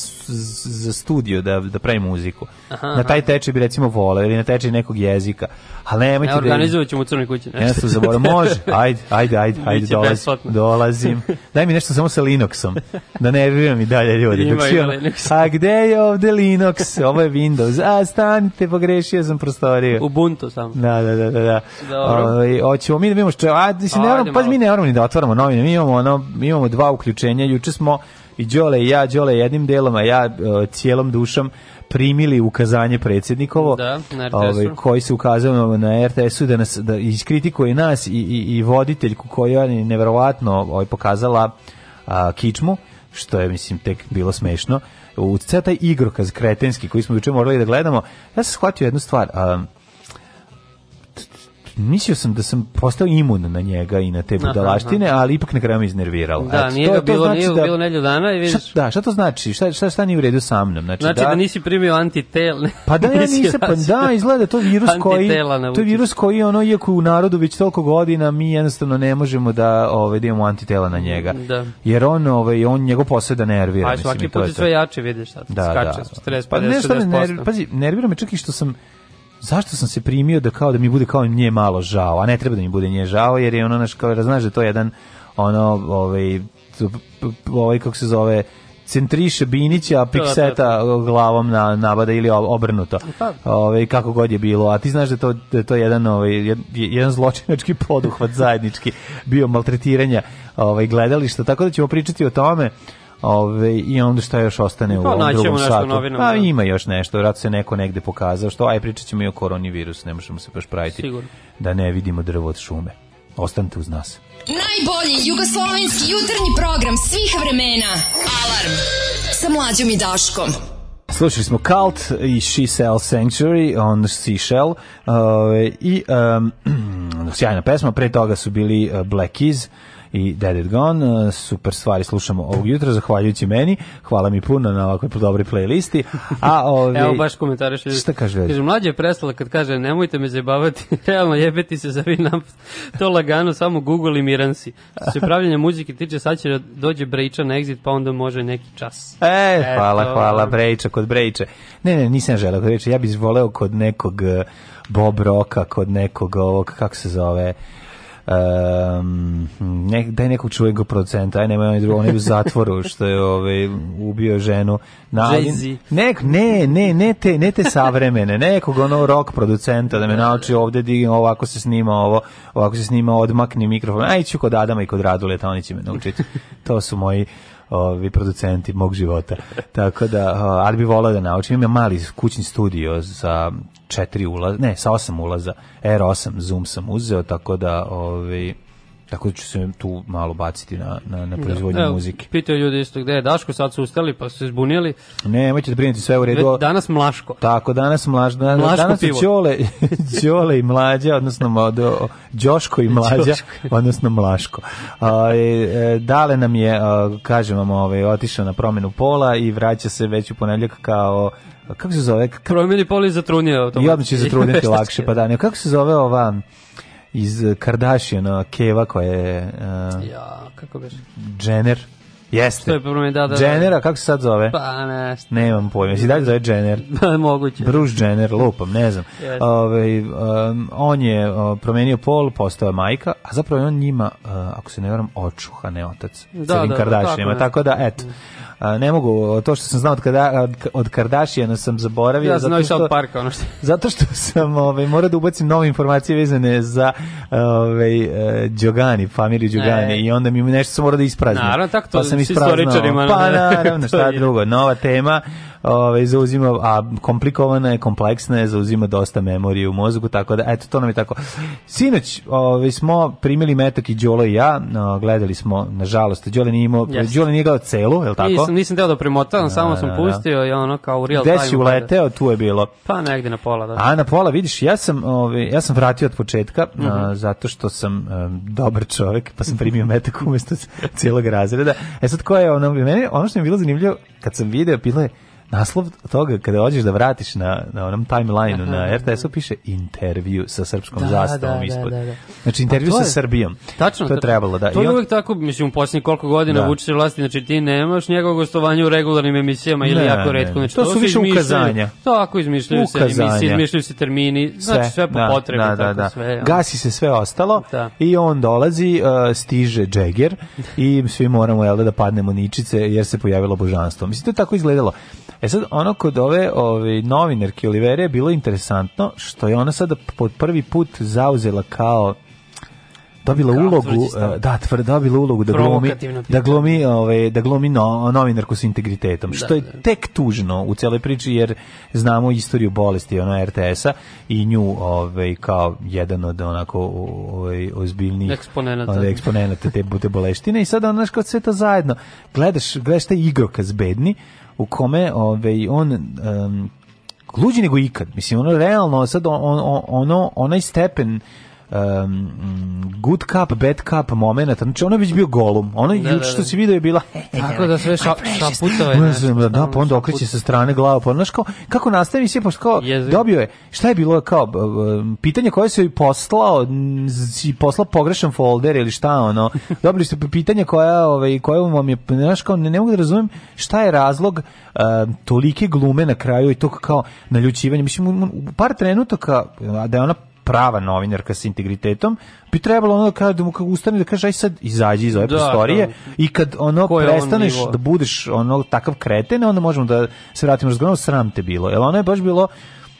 za studio da, da pravi muziku. Aha, na taj tečaj bi recimo voleo ili na tečaj nekog jezika. Ali nemojte E, da... organizovat ćemo u Crnoj kući. nešto. Ja sam zaboravio, može, ajde, ajde, ajde, ajde, Biće dolazim. Daj mi nešto samo sa Linuxom, da nerviram i dalje ljudi. Ima, Dok ima Linux. A gde je ovde Linux? Ovo je Windows. A, stanite, pogrešio sam prostoriju. Ubuntu samo. Da, da, da, da. da. Dobro. Ovaj, hoćemo mi da vidimo što, a, mislim, ne moramo, pa mi ne moramo ni da otvaramo novine, mi imamo, ono, mi imamo dva uključenja, juče smo i Đole i ja, Đole jednim delom, a ja e, cijelom dušom primili ukazanje predsjednikovo Da, ovaj, koji se ukazao na RTS-u da nas da iskritikuje nas i, i, i voditeljku koja je neverovatno ovaj, pokazala a, kičmu što je mislim tek bilo smešno. U taj igrokaz kretenski koji smo juče morali da gledamo ja sam shvatio jednu stvar a, mislio sam da sam postao imun na njega i na te Aha, budalaštine, ali ipak na kraju me iznerviralo. Da, Eto, nije to- ga bilo, znači nije da- bilo nedelju dana i vidiš. Šta, da, šta to znači? Šta, šta, šta nije u redu sa mnom? Znači, Znači da, nisi primio antitel. Pa da, ja nisam, pa da, izgleda to virus koji, to je virus koji, ono, iako u narodu već toliko godina, mi jednostavno ne možemo da, ovaj, da imamo antitela na njega. Da. Jer on, ovaj, on njegov posao da nervira. Mislim, svaki put sve jače, vidiš sad. Da, skače, da. 40, Pa 50, nešto me 60%. nervira, pazi, nervira me čak i što sam, zašto sam se primio da kao da mi bude kao nje malo žao, a ne treba da mi bude nje žao, jer je ono, naš, kao, znaš da je to jedan, ono, ovaj, ovaj, kako se zove, centriše Binića, a Pikseta glavom na nabada ili ob- obrnuto. Pa. Ovaj kako god je bilo, a ti znaš da je to da je to jedan ovaj jed- jedan zločinački poduhvat zajednički bio maltretiranja ovaj gledališta, tako da ćemo pričati o tome. Ove, i onda šta još ostane u Pa, ovom naći ćemo drugom u satu. Pa da. ima još nešto, vjerojatno se neko negde pokazao, što aj pričat ćemo i o koronavirusu, ne možemo se baš praviti Sigurno. da ne vidimo drvo od šume. Ostanite uz nas. Najbolji jugoslovenski jutarnji program svih vremena. Alarm sa mlađom i Daškom. Slušali smo Cult i She Sells Sanctuary on Seashell uh, i um, sjajna pesma, pre toga su bili uh, Black Keys i Dead It Gone, uh, super stvari slušamo ovog jutra, zahvaljujući meni, hvala mi puno na ovakvoj dobroj playlisti, a ove, Evo baš komentariš. Šta kaže? Kaže, mlađe je prestala kad kaže, nemojte me zajebavati, realno jebeti se za vi nam to lagano, samo Google i miran si. Što se pravljenja muzike tiče, sad će da dođe Brejča na exit, pa onda može neki čas. E, hvala, Eto. hvala, Brejča, kod Brejče. Ne, ne, nisam želeo kod Brejče, ja bih voleo kod nekog eh, Bob Roka, kod nekog ovog, kako se zove, um, ne, daj nekog čuvega producenta, aj nemoj onaj drugo, onaj u zatvoru što je ovaj, ubio ženu. Na, Jay-Z. ne, ne, ne, ne te, ne te savremene, nekog ono rock producenta da me nauči ovde digim, ovako se snima ovo, ovako se snima, odmakni mikrofon. Aj, ću kod Adama i kod Raduleta, oni će me naučiti. To su moji ovi producenti mog života. Tako da, ali bi volao da naučim. Imam mali kućni studio sa četiri ulaza, ne, sa osam ulaza. R8 Zoom sam uzeo, tako da, ovi, tako da ću se tu malo baciti na, na, na proizvodnju Evo, muzike. Pitaju ljudi isto gde je Daško, sad su ustali pa su se zbunili. Ne, nemojte da brinete sve u redu. Danas Mlaško. Tako, danas mlaž, danas, Mlaško danas su pivo. Ćole, Ćole i Mlađa, odnosno mod, o, Đoško i Mlađa, odnosno Mlaško. A, e, e, dale nam je, a, kažem vam, ovaj, otišao na promenu pola i vraća se već u ponedljak kao, kako se zove? K- Promijeni pol i zatrunio. I odmah će se truditi lakše, pa da, ne, kako se zove ova iz Kardashiana, Keva koja je uh, Ja, kako beš? Jenner? Jeste. To je promijeni, da, da. da. Jenner, a kako se sad zove? Pa ne, Nemam pojma. Si dalje zove Jenner? moguće. Bruce Jenner, lupam, ne znam. Jeste. Ove, um, on je uh, promenio pol, postao je majka, a zapravo on njima, uh, ako se ne varam, očuh, a ne otac. Da, Celim da, Kardashianima, tako tako, da, eto. A, ne mogu, to što sam znao od, kada, od, Kardashiana sam zaboravio. Ja zato i što, South Parka, ono što... Zato što sam ovaj, morao da ubacim nove informacije vezane za ovaj, uh, Đogani, familiju Đogani E. i onda mi nešto sam morao da ispraznim. Naravno, tako to pa sam ispraznao. Pa naravno, šta drugo, nova tema, ovaj, zauzima, a komplikovana je, kompleksna je, zauzima dosta memorije u mozgu, tako da, eto, to nam je tako. Sinoć ovaj, smo primili metak i Đolo i ja, no, gledali smo, nažalost, Đole nije imao, Jeste. Đole nije gledao celu, je li tako? Nisam, nisam teo da premotavam, samo sam da, da. pustio i ono kao u real Gde time. si pa da- uleteo, tu je bilo. Pa negde na pola, da. A na pola vidiš, ja sam, ovaj, ja sam vratio od početka a, zato što sam dobar čovjek, pa sam primio metak umesto c- cijelog razreda. E sad ko je ono, meni ono što mi je bilo zanimljivo kad sam video bilo je naslov toga kada hođeš da vratiš na, na onom timelineu na RTS-u piše intervju sa srpskom Da, zastavom da, da, ispod. da, da. Znači intervju to sa je- Srbijom. Tačno. To je trebalo, da. To je uvijek tako, mislim, u posljednjih koliko godina Da. Vučić je vlasti, znači ti nemaš njegovo gostovanje u regularnim emisijama ili Ne, jako redko. ne. Znači, To su se više izmišljaju- ukazanja. Tako, izmišljaju se Ukazanja. emisije, izmišljaju se termini, znači sve po da, potrebi, da, da, tako da. sve. ono. Gasi se sve ostalo Da. i on dolazi, uh, stiže Džeger i svi moramo jel, da, da padnemo ničice jer se pojavilo božanstvo. Mislim, to je tako izgledalo. E sad, ono kod ove, ove novinarke Olivere je bilo interesantno što je ona sada pod prvi put zauzela kao dobila Kao ulogu, tvrđi stav. e, da, dobila ulogu da glumi, Provokativno da glumi, ovaj, da glumi no, novinarku sa integritetom, što je da. tek tužno u celoj priči jer znamo istoriju bolesti ono RTS-a i nju ovaj kao jedan od onako ovaj ozbiljnih Eksponenata. eksponenata te te boleštine i sada ono kao sve to zajedno gledaš gledaš taj igrokaz bedni u kome ovaj on um, luđi nego ikad. Mislim ono realno sad on, on, ono onaj stepen um, good cup, bad cup momenata, znači ono je već bio golum, ono Da, juče da, što da. se video je bila Tako da sve ša, šaputove. znam, da, pa onda okreće sa strane glava, pa znaš kao, kako nastavi se, pošto kao, dobio je, šta je bilo kao, pitanje koje se poslao, si poslao pogrešan folder ili šta, ono, dobili ste pitanja koja, ovaj, koja vam je, znaš kao, ne, ne mogu da razumem šta je razlog uh, tolike glume na kraju i to kao naljućivanje, mislim, u, u par trenutaka, a da je ona prava novinarka sa integritetom, bi trebalo ono da kaže da mu ustane da kaže aj sad izađi iz ove Da, prostorije da. i kad ono je on prestaneš nivo? da budeš ono takav kreten, onda možemo da se vratimo razgovaramo sram te bilo. Jel ono je baš bilo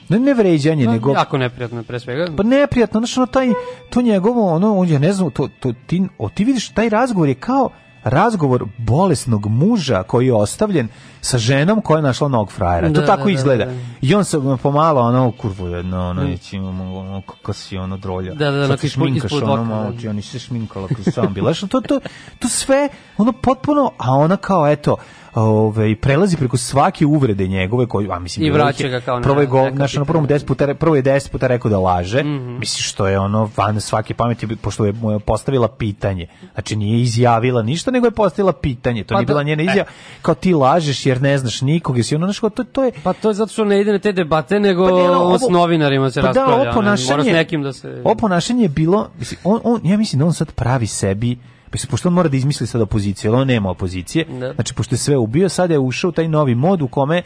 ne, ne vređanje, Da, nego Jako neprijatno, pre svega. pa neprijatno, znači ono taj to njegovo ono on ja ne znam to, to ti o, ti vidiš taj razgovor je kao razgovor bolesnog muža koji je ostavljen sa ženom koja je našla novog frajera. to Da, tako da, da, izgleda. da. I on se pomalo, ono, kurvo jedno, ono, ići, ono, kako si, ono, drolja. Da, da, da, ti šminkaš, ono, malo, da. ti, oni se šminkala kad sam bila. To, to, to sve, ono, potpuno, a ona kao, eto, ove, prelazi preko svake uvrede njegove koju a mislim I vraća ga kao na prvo je go, neka znaš, ono, prvo mu 10 puta prvo je 10 puta rekao da laže. Mislim što je ono van svake pameti pošto je mu je postavila pitanje. Znači nije izjavila ništa nego je postavila pitanje. To Pa nije da- bila njena izjava. Kao ti lažeš jer ne znaš nikog jesi ono kao, to, to je Pa to je zato što ne ide na te debate, nego Pa ne, ono, on s ovo- novinarima se pa da, raspravlja. ovo ono, ponašanje, Mora s nekim da se... Ovo ponašanje je bilo, mislim, on, on, ja mislim da on sad pravi sebi, mislim, pošto on mora da izmisli sad opoziciju, jer on nema opozicije, Da. znači, pošto je sve ubio, sad je ušao taj novi mod u kome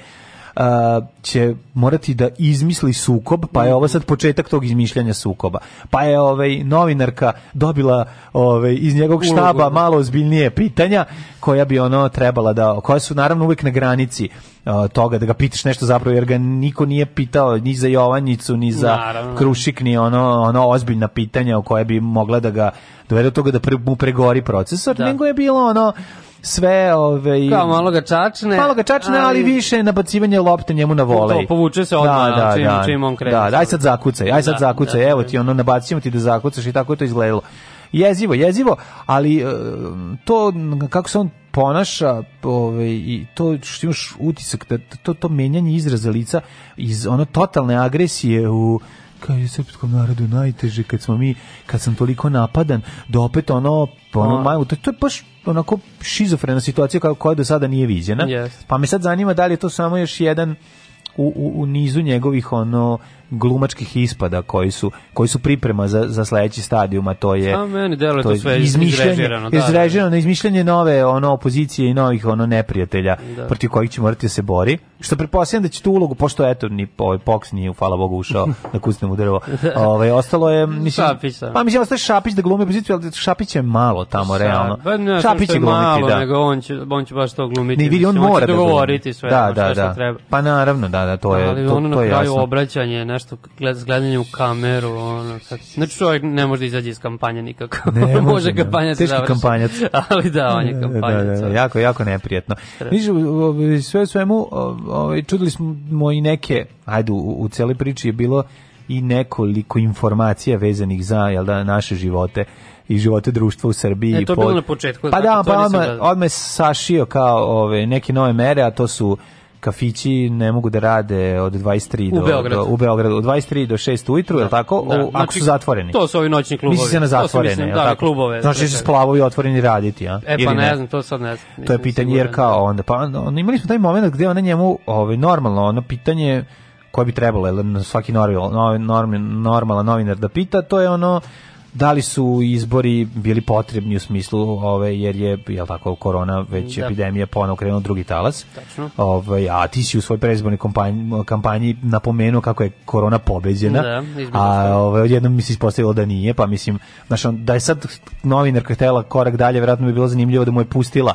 će morati da izmisli sukob, pa je ovo sad početak tog izmišljanja sukoba. Pa je ovaj novinarka dobila ovaj iz njegovog štaba malo ozbiljnije pitanja koja bi ono trebala da koja su naravno uvek na granici toga da ga pitaš nešto zapravo jer ga niko nije pitao ni za Jovanjicu ni za Naravno. Krušik ni ono ono ozbiljna pitanja o koje bi mogla da ga dovede do toga da pre, mu pregori procesor Da. nego je bilo ono sve ove Kao malo ga čačne. malo ga čačne, ali, više nabacivanje lopte njemu na volej. povuče se odmah, čim- čim on krene. Da, daj sad zakucaj, aj sad Da, zakucaj, da, evo da. ti ono, nabacimo ti da zakucaš i tako je to izgledalo. Jezivo, jezivo, ali e, to kako se on ponaša ovaj, i to što imaš utisak da to, to menjanje izraza lica iz ono totalne agresije u kad je srpskom narodu najteže kad smo mi kad sam toliko napadan da opet ono ono majmu to, to je baš onako šizofrena situacija koja, koja do sada nije viđena Jeste. pa me sad zanima da li je to samo još jedan u, u, u nizu njegovih ono glumačkih ispada koji su koji su priprema za za sledeći stadijum a to je A meni deluje to je sve izrežirano, da, da. izrežirano, izmišljanje nove ono opozicije i novih ono neprijatelja Da. protiv kojih će morati da se bori što pretpostavljam da će tu ulogu pošto eto ni ovaj Pox nije hvala Bogu ušao da kucne u drvo ovaj ostalo je mislim Šapić, da. pa mislim ostaje Šapić da glumi opoziciju ali Šapić je malo tamo realno Pa ne, Šapić je glumiti malo, da nego on će, on će baš to glumiti. ne vidi on mislim, mora će da dogovoriti sve, da, da, da. treba. Pa naravno, da, da, to je ali to, ono to na je jasno. obraćanje, nešto gled, s gledanjem u kameru, ono, kad, znači čovjek ne može da izađe iz kampanje nikako. Ne može, može ne. kampanja se završi. kampanjac. ali da, on je Da, kampanjac. da, da, jako, jako neprijatno. Viš, sve svemu, ovaj, čudili smo i neke, ajde, u, u celoj priči je bilo i nekoliko informacija vezanih za jel da, naše živote i živote društva u Srbiji. E, to je bilo na početku, Pa tako, da, pa odmah, je sašio kao ove, neke nove mere, a to su kafići ne mogu da rade od 23 U do, Beogradu. do, u Beogradu od 23 do 6 ujutru, je li tako? Da, O, ako znači, su zatvoreni. to su ovi noćni klubovi. Misli se na zatvorene, mislim, da, tako? klubove, Znači da su te- splavovi otvoreni raditi, a? E Ili pa ne znam, to sad ne znam. to je pitanje jer siguran. kao onda pa onda imali smo taj moment gde ona njemu ovaj normalno ono pitanje koje bi trebalo na svaki normal, normal, normalan novinar da pita to je ono da li su izbori bili potrebni u smislu ove jer je jel tako korona već Da. epidemija ponovo krenula drugi talas. Tačno. Ovaj a ti si u svojoj predizbornoj kampanji, kampanji napomenuo kako je korona pobeđena. Da, a ovaj odjednom mi se ispostavilo da nije, pa mislim, znaš, on, da je sad novinarka htela korak dalje, verovatno bi bilo zanimljivo da mu je pustila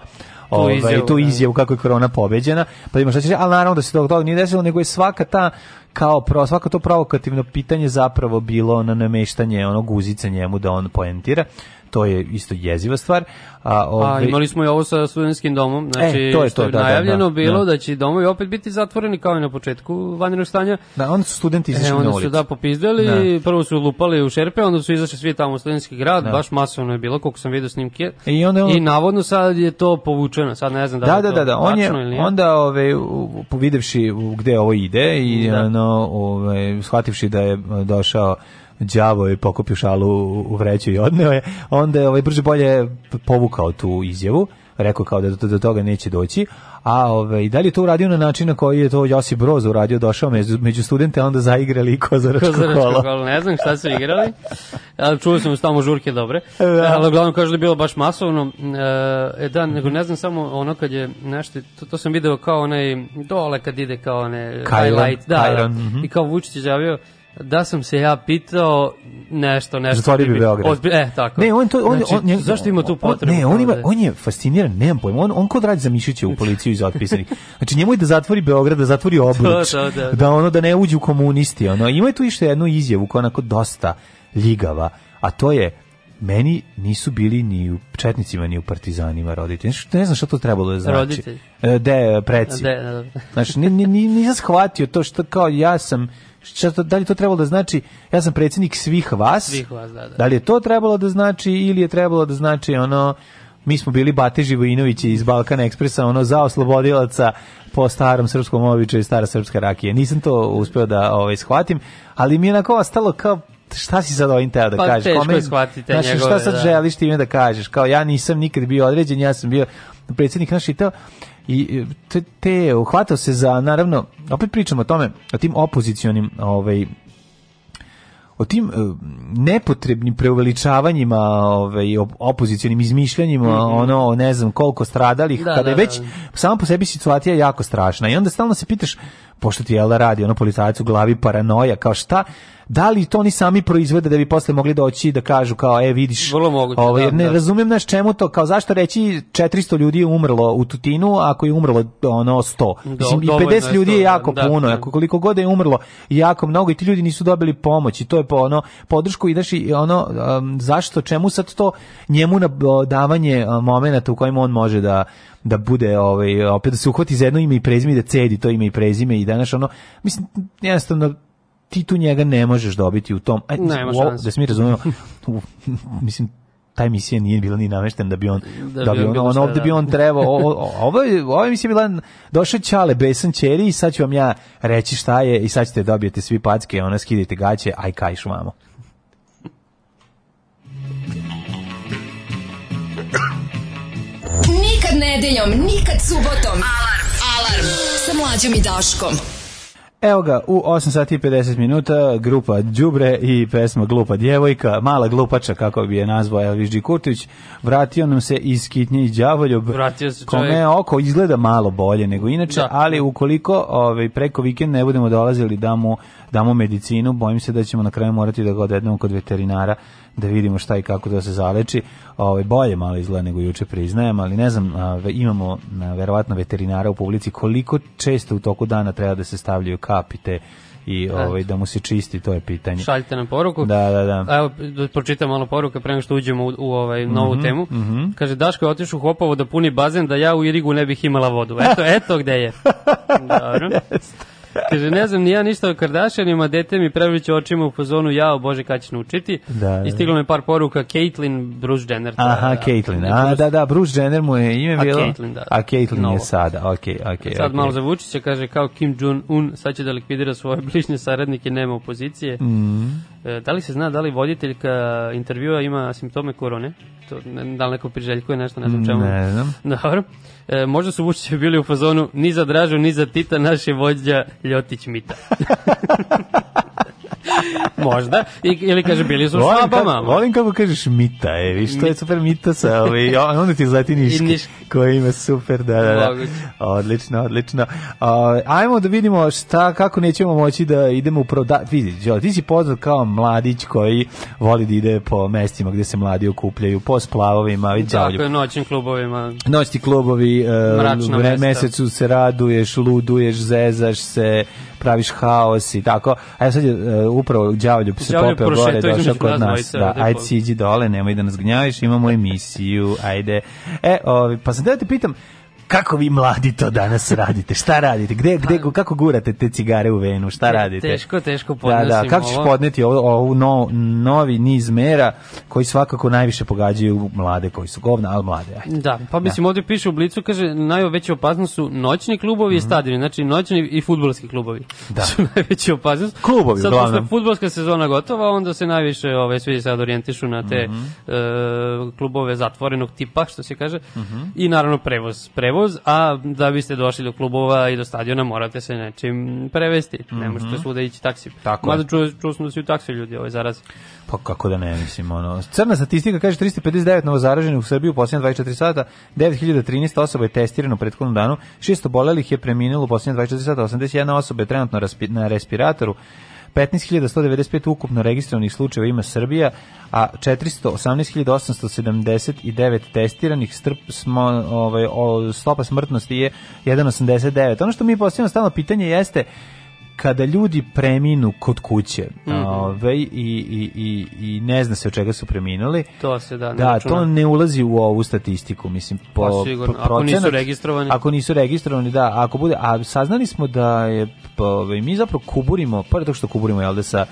ovaj, izjavu, tu da. izjavu kako je korona pobeđena, pa ima šta će ali naravno da se tog toga nije desilo, nego je svaka ta kao pro, svako to provokativno pitanje zapravo bilo na nameštanje onog guzice njemu da on poentira. To je isto jeziva stvar. A, A ovaj, imali smo i ovo sa studentskim domom, znači E, to je to, da, da, najavljeno da, bilo da. da će domovi opet biti zatvoreni kao i na početku vanrednog stanja. da, onda su studenti E, izašli na onda ulicu. su da popizdali, prvo su lupali u šerpe, onda su izašli svi tamo u studentski grad, Da. baš masovno je bilo, koliko sam vidio snimke. I onda on- I navodno sad je to povučeno, sad ne znam da, Da, da, je da, da, on je onda ove povidevši gde ovo ide i Da. ono ove shvativši da je e, došao đavo i pokupio šalu u vreću i odneo je, onda je ovaj brže bolje povukao tu izjavu, rekao kao da do, do toga neće doći, a ovaj, da li je to uradio na način na koji je to Josip Broz uradio, došao među, među studente, onda zaigrali i kozaračko Kozaračko kolo. kolo, ne znam šta su igrali, ali čuo sam tamo žurke dobre, Da. ali uglavnom kažu da je bilo baš masovno, e, da, nego ne znam samo ono kad je nešto, to, to sam video kao onaj, dole kad ide kao one Kajron, highlight, da, Kajron, da, mhm. i kao Vučić je javio, da sam se ja pitao nešto, nešto. Zatvorio bi bi- Beograd. ozbi- E, tako. Ne, on to on Znači, on njeg- zašto ima tu on- potrebu? Ne, on ima da- on je fasciniran, nemam pojma. On on kod radi za Mišića u policiju iz otpisanih. Znači njemu je da zatvori Beograd, da zatvori Obruč, To, to, da. da ono da ne uđe u komunisti, ono. Ima je tu ište jednu izjavu koja onako dosta ljigava, a to je meni nisu bili ni u četnicima ni u partizanima roditelji. Znaš, Ne znam šta to trebalo da znači. Roditelji. E, De, preci. De, da, da. Znači, ni, ni, ni, nisam shvatio to što kao ja sam, šta to, da li to trebalo da znači, ja sam predsjednik svih vas, Svih vas, da, da. da li je to trebalo da znači ili je trebalo da znači ono, mi smo bili Bate Živojinovići iz Balkan Ekspresa, ono, za oslobodilaca po starom srpskom običaju stara srpska rakija. Nisam to uspeo da ovaj, shvatim, ali mi je onako ostalo kao šta si sad ovim teo da Pa, kažeš? teško Kome- je shvatiti te znaš, šta njegove, sad da. želiš time da kažeš? Kao ja nisam nikad bio određen, ja sam bio predsjednik naš i to i te, te uhvatao se za naravno opet pričamo o tome o tim opozicionim ovaj o tim e, nepotrebnim preuveličavanjima ovaj op- opozicionim izmišljanjima ono ne znam koliko stradalih. Da, kada je da, već da. sama po sebi situacija jako strašna i onda stalno se pitaš pošto ti Jelda radi ono policajac u glavi paranoja kao šta da li to oni sami proizvode da bi posle mogli doći da kažu kao e vidiš Vrlo moguće, ovaj, da, ne da. razumem znaš čemu to kao zašto reći 400 ljudi je umrlo u Tutinu ako je umrlo ono 100 mislim i dovoljno 50 je ljudi je 100, jako da, puno da. ako koliko god je umrlo jako mnogo i ti ljudi nisu dobili pomoć i to je po ono podršku i daš i ono um, zašto čemu sad to njemu na davanje momenata u kojim on može da da bude ovaj opet da se uhvati za jedno ime i prezime i da cedi to ime i prezime i danas ono mislim jednostavno ti tu njega ne možeš dobiti u tom aj, Nema u da se mi razumemo mislim ta emisija nije bila ni nameštena da bi on Da da, bi on on, ovde bi da. on trebao ovo ovo emisija bila došao Ćale Besan Ćeri i sad ću vam ja reći šta je i sad ćete dobijete svi packe ona skidajte gaće aj kajš Nikad nedeljom, nikad subotom. Alarm. Alarm. Sa mlađom i Daškom. Evo ga, u 8 sati i 50 minuta grupa Đubre i pesma Glupa djevojka, mala glupača, kako bi je nazvao Elvis G. Kurtić, vratio nam se iz Kitnje i Đavoljub, Vratio se kome čovjek. oko izgleda malo bolje nego inače, Da. ali ukoliko ovaj, preko vikend ne budemo dolazili da mu damo medicinu, bojim se da ćemo na kraju morati da ga odvedemo kod veterinara da vidimo šta i kako da se zaleči. Ovaj bolje malo izgleda nego juče priznajem, ali ne znam, imamo a, verovatno veterinara u publici koliko često u toku dana treba da se stavljaju kapite i ovaj da mu se čisti, to je pitanje. Šaljite nam poruku. Da, da, da. Evo, da pročitam malo poruka pre nego što uđemo u, u ovaj novu Mhm, temu. Kaže, Daško je otišao u Hopovo da puni bazen, da ja u Irigu ne bih imala vodu. Eto, eto gde je. Dobro. Kaže, ne znam ni ja ništa o Kardashianima, dete mi prevrće očima u fazonu, jao, bože, kad ćeš naučiti. Da, da. I stiglo mi par poruka, Caitlyn, Bruce Jenner. je, Aha, da, Caitlyn. ne, A, Bruce- da, da, Bruce Jenner mu je ime A bilo. Caitlyn, da. A Caitlyn Novo. je sada. Okej, okej. Sad okej. malo za Vučića, kaže, kao Kim Jong-un, sad će da likvidira svoje bližnje saradnike, nema opozicije. Mhm. E, da li se zna da li voditeljka intervjua ima simptome korone? To, da li neko priželjkuje nešto, ne znam čemu. Ne znam. Dobro. E, možda su Vučići bili u fazonu ni za Dražu, ni za Tita, naš je vođa Ljotić Mita. možda. I, ili kaže, bili su u kako, volim kako kažeš mita, e, viš, to je super mita sa, ovaj, a onda ti izleti I niški, niški. koji ima super, da, da, da. Odlično, odlično. A, ajmo da vidimo šta, kako nećemo moći da idemo u pro... Da, vidi, ti si poznat kao mladić koji voli da ide po mestima gde se mladi okupljaju, po splavovima, vidi, Tako je, noćnim klubovima. Noćni klubovi, Mračna mesta. mesecu se raduješ, luduješ, zezaš se, praviš haos i tako. A ja sad je e, upravo Đavoljub se popeo gore, došao kod nas Da, ajde siđi dole, nemoj da nas gnjaviš, imamo emisiju, ajde. E, ovi, pa sam da te pitam, kako vi mladi to danas radite? Šta radite? Gde, gde, kako gurate te cigare u venu? Šta Te- radite? teško, teško Da, podnosim da, kako ćeš ovo. podneti ovu no, novi niz mera koji svakako najviše pogađaju mlade koji su govna, ali mlade. Ajde. Da, pa mislim ovdje piše u Blicu, kaže, najveća opasnost su noćni klubovi i stadioni, znači noćni i futbolski klubovi. Mhm. Da. Su najveća opasnost. Klubovi, Sad, uglavnom. pošto je futbolska sezona gotova, onda se najviše ove, svi sad orijentišu na te Mhm. e, klubove zatvorenog tipa, što se kaže, Mhm. i naravno prevoz. Prevoz, a da biste došli do klubova i do stadiona morate se nečim prevesti. Ne možete svuda ići taksi. Mhm. Tako Mada čuo, čuo smo da su i taksi ljudi ovaj zarazi. Pa kako da ne, mislim, ono. Crna statistika kaže 359 novozaraženih u Srbiji u posljednje 24 sata, 9013 osoba je testirano u prethodnom danu, 600 bolelih je preminulo u posljednje 24 sata, 81 osoba je trenutno na respiratoru, 15.195 ukupno registrovanih slučajeva ima Srbija, a 418.879 testiranih strp smo, ovaj, stopa smrtnosti je 1,89. Ono što mi postavljamo stalno pitanje jeste kada ljudi preminu kod kuće Mhm. ovaj, i, i, i, i ne zna se od čega su preminuli, To se da, ne da, računa. to ne ulazi u ovu statistiku, mislim, po, Pa sigurno, po ako nisu registrovani. Ako nisu registrovani, da, ako bude, a saznali smo da je, pa, ovaj, mi zapravo kuburimo, pored toga što kuburimo, jel da, sa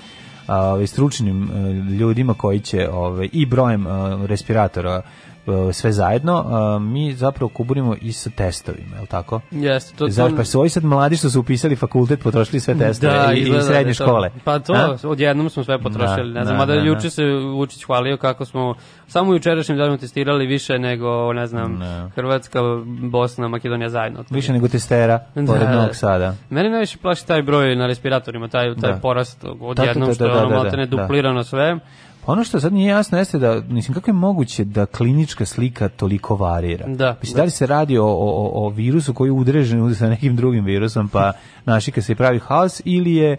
ovaj, stručnim e, ljudima koji će, ovaj, i brojem e, respiratora sve zajedno, mi zapravo kuburimo i sa testovima, je li tako? Jeste, to, Znaš, pa su ovi sad mladi što su upisali fakultet, potrošili sve testove i, i izgleda da srednje škole. Pa to, A? odjednom smo sve potrošili. Da, ne znam, da, mada da, da. juče se Vučić hvalio kako smo samo u jučerašnjem danu testirali više nego, ne znam, Hrvatska, Bosna, Makedonija zajedno. Više nego testera, Da, pored da. Novog Sada. Mene najviše plaši taj broj na respiratorima, taj, taj Da. porast Da, odjednom da, da, što je da, ono da, maltene da. duplirano sve. Ono što sad nije jasno jeste da, mislim, kako je moguće da klinička slika toliko varira? Da, Mislim, da. da li se radi o, o, o- o virusu koji je udrežen sa nekim drugim virusom, pa našika se i pravi haos, ili je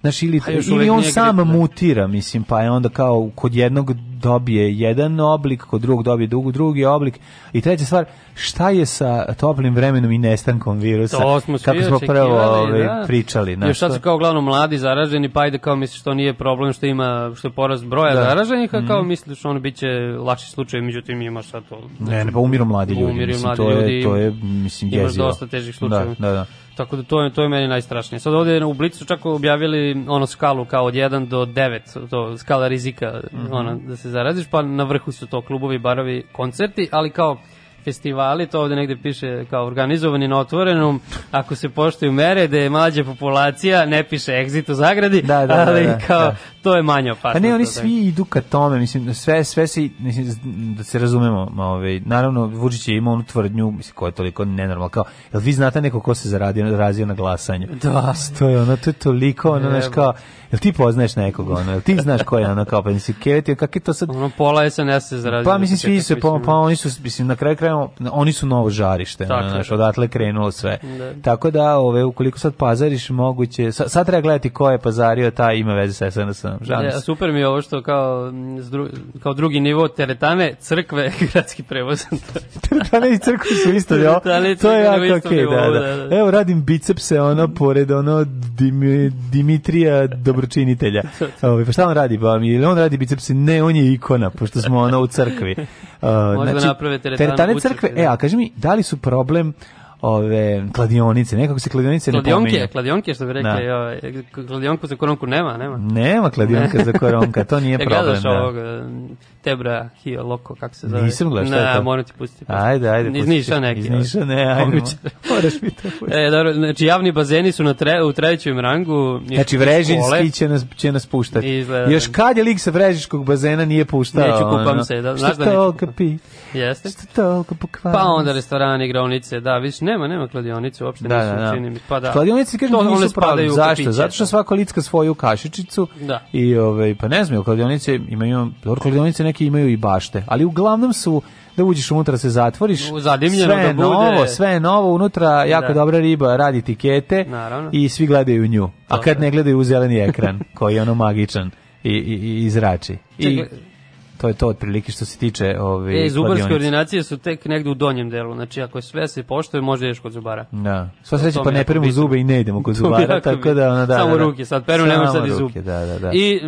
Znaš, ili, Pa još ili on sam grip, da. mutira, mislim, pa je onda kao kod jednog dobije jedan oblik, kod drugog dobije drugi, drugi oblik. I treća stvar, šta je sa toplim vremenom i nestankom virusa? To smo Kako smo prvo očekivali, ovaj, da. pričali. znaš, Još sad su kao uglavnom mladi zaraženi, pa ajde kao misliš to nije problem što ima što je porast broja Da. zaraženih, a kao Mhm. misliš ono biće lakši slučaj, međutim imaš sad to. Ne, ne, pa umiru mladi ljudi. Umiru mislim, mladi to je, ljudi, to je, mislim, imaš jezivo. dosta težih slučajeva. Da, da, da. Tako da to je, to je meni najstrašnije. Sad ovdje u Blicu čak objavili ono skalu kao od 1 do 9, to skala rizika, Mhm. ono, da se zaraziš, pa na vrhu su to klubovi, barovi, koncerti, ali kao festivali, to ovdje negde piše kao organizovani na otvorenom, ako se poštuju mere, da je mlađa populacija, ne piše exit u zagradi, Da, da, da, ali da, kao, da. to je manje opasno. Pa ne, oni to, da. svi idu ka tome, mislim, sve, sve se, mislim, da se razumemo, ovaj, naravno, Vučić je imao onu tvrdnju, mislim, koja je toliko nenormalna, kao, jel vi znate neko ko se zaradio, razio na glasanju? Da. To je ono, to je toliko, ono, znaš, kao, jel ti poznaješ nekog, ono, jel ti znaš ko je ono, kao, pa nisi keveti, kak je to sad, Ono, pola SNS se zarazio. Pa mislim svi se pa, pa oni su mislim na kraju krajeva oni su novo žarište, je, znaš, da. odatle krenulo sve. Da. Tako da ove ukoliko sad pazariš moguće sad, sad treba gledati ko je pazario, taj ima veze sa SNS-om. Ja, super mi je ovo što kao, mm, dru, kao drugi nivo teretane, crkve, gradski prevoz. Teretane i crkve su isto, jo? To je jako okej, nivou, da, da, da. da. Evo radim bicepse ono pored ono Dim, Dimitrija Dobročinitelja. Ovaj pa šta on radi? Pa mi ili on radi bicepse? Ne, on je ikona, pošto smo ono u crkvi. Možda naprave teretanu u crkve. crkvi, da. E, a kaži mi, da li su problem ove kladionice, nekako se kladionice ne Kladionke, pominju. kladionke što bi rekli, Da. kladionku za koronku nema, nema. Nema kladionka za koronka, to nije ja problem. gledaš da. ovog, eh, Tebra, Hio, Loko, kako se zove? Nisam gledao, šta je Ne, to? moram ti pustiti. Ajde, ajde. Iz pusti. Niša neki. Iz Niša, ne, ajde. Moraš mi to pustiti. E, dobro, znači javni bazeni su na tre, u trećem rangu. Znači. Vrežinski će nas, će nas puštati. Izgleda. Još kad je lik sa Vrežinskog bazena nije puštao? Neću, kupam ono? se, da, znaš da neću pi? Jeste. Što toliko pokvarno? Pa onda restorani, igraonice, da, više nema, nema kladionice, uopšte Da, nisu, da, da. čini mi. Pa da. Kladionice To one nisu u Zašto? Zato što to. svako licka svoju kašičicu Da. i ovaj pa ne znam, kladionice imaju dobro kladionice neki imaju i bašte, ali uglavnom su da uđeš unutra se zatvoriš. U- zadimljeno sve da bude. novo, sve je novo unutra, jako Da. dobra riba, radi tikete Naravno. i svi gledaju nju. A kad da. ne gledaju u zeleni ekran koji je ono magičan i, i, i izrači. I Čekaj. To je to otprilike što se tiče ove E, zubarske kladionice. ordinacije su tek negde u donjem delu, znači ako sve se poštuje, može ideš kod zubara. Da. Sva sreća pa je ne peremo zube i ne idemo kod je zubara, tako da ono da. Samo da, da. ruke, sad peru ne možeš sad i zub. Da, da, da. I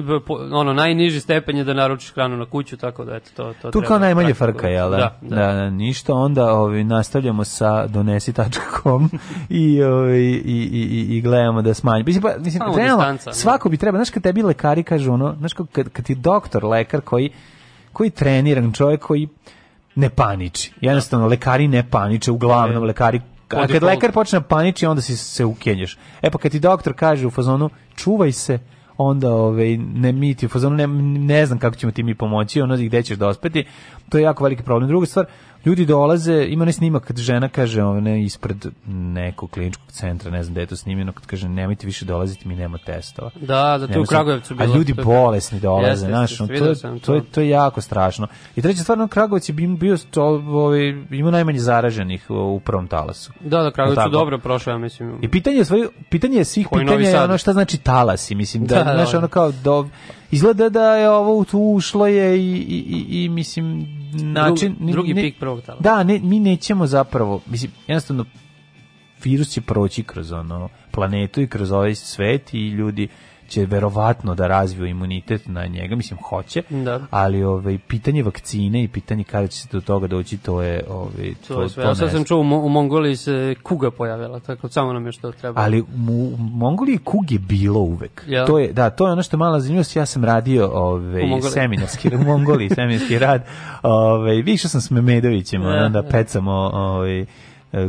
ono najniži stepen je da naručiš hranu na kuću, tako da eto to to Tu kao najmanje praktikovati. frka, jel da? Da, da. Da, da, ništa, onda ovi, nastavljamo sa donesi.com i, ovi, i, i, i, i gledamo da smanjimo. Mislim, pa, mislim, realno, svako bi treba, znaš kad tebi lekari kažu ono, znaš kad, kad ti doktor, lekar koji, koji treniran čovjek koji ne paniči. Jednostavno, lekari ne paniče, uglavnom lekari a kad lekar počne da paniči, onda si se ukenješ. E pa kad ti doktor kaže u fazonu, čuvaj se, onda ovaj ne mi ti u fazonu ne, ne znam kako ćemo ti mi pomoći, ono gde ćeš dospeti. To je jako veliki problem. Druga stvar, ljudi dolaze, ima ne snimak kad žena kaže ovaj, ne, ispred nekog kliničkog centra, ne znam gde je to snimljeno, kad kaže nemojte više dolaziti, mi nema testova. Da, da, to je u Kragujevcu bilo. A ljudi To bolesni dolaze, Jeste, znaš, to, to, je, to. je jako strašno. I treća stvar, na Kragovac je bio, to, ovaj, ima najmanje zaraženih u, prvom talasu. Da, da, Kragujevac Jel su tako? dobro prošao, ja mislim. I pitanje je svoje, pitanje je svih Koji pitanja je ono šta znači talasi, mislim da, Da, da, znaš da. ono kao do, izgleda da je ovo tu ušlo je i, i, i, i mislim način Drugi- drugi pik prvog talasa. Da, ne, mi nećemo zapravo, mislim jednostavno virus će proći kroz ono planetu i kroz ovaj svet i ljudi će verovatno da razviju imunitet na njega, mislim hoće, Da. ali ovaj pitanje vakcine i pitanje kada će se do toga doći, to je ovaj To je sve. Ja sad sam čuo, u Mo- u Mongoliji se kuga pojavila, tako samo nam je što treba. ali u Mongoliji kug je bilo uvek. Jel? To je da, to je ono što je mala zanimljivost. Ja sam radio ovaj seminarski u Mongoliji, seminarski rad. Ovaj više sam s Memedovićem, Da, onda da. pecamo ovaj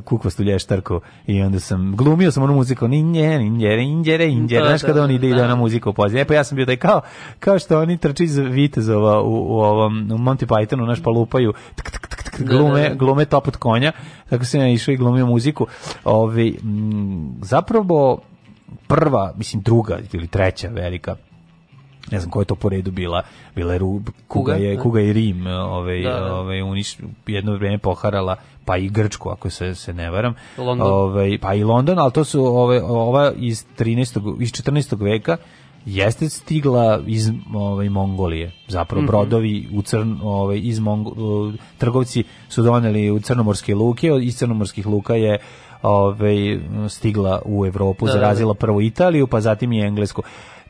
kukvastu lještarku i onda sam glumio sam onu muziku ninje ninjere inđere inđere Da, znaš da, kada on ide i da. ide ona muzika u pozadini e pa ja sam bio taj kao kao što oni trči iz vitezova u, u ovom u Monty Pythonu naš pa lupaju tk, tk, tk, Da, glume da, da. glume top od konja tako sam ja išao i glumio muziku Ovi, m, zapravo prva, mislim druga ili treća velika ne znam koja je to po redu bila, bila je Ru- Kuga, je, da. Kuga i Rim, ovaj, Da, da. ovaj, uniš, jedno vrijeme poharala, pa i Grčku, ako se, se ne varam. London. Ovaj, pa i London, ali to su ove, ova iz 13. iz 14. veka jeste stigla iz ovaj Mongolije. Zapravo Mhm. brodovi u crn ovaj iz Mongo, trgovci su doneli u crnomorske luke, iz crnomorskih luka je ovaj stigla u Evropu, da. zarazila prvo Italiju, pa zatim i Englesku.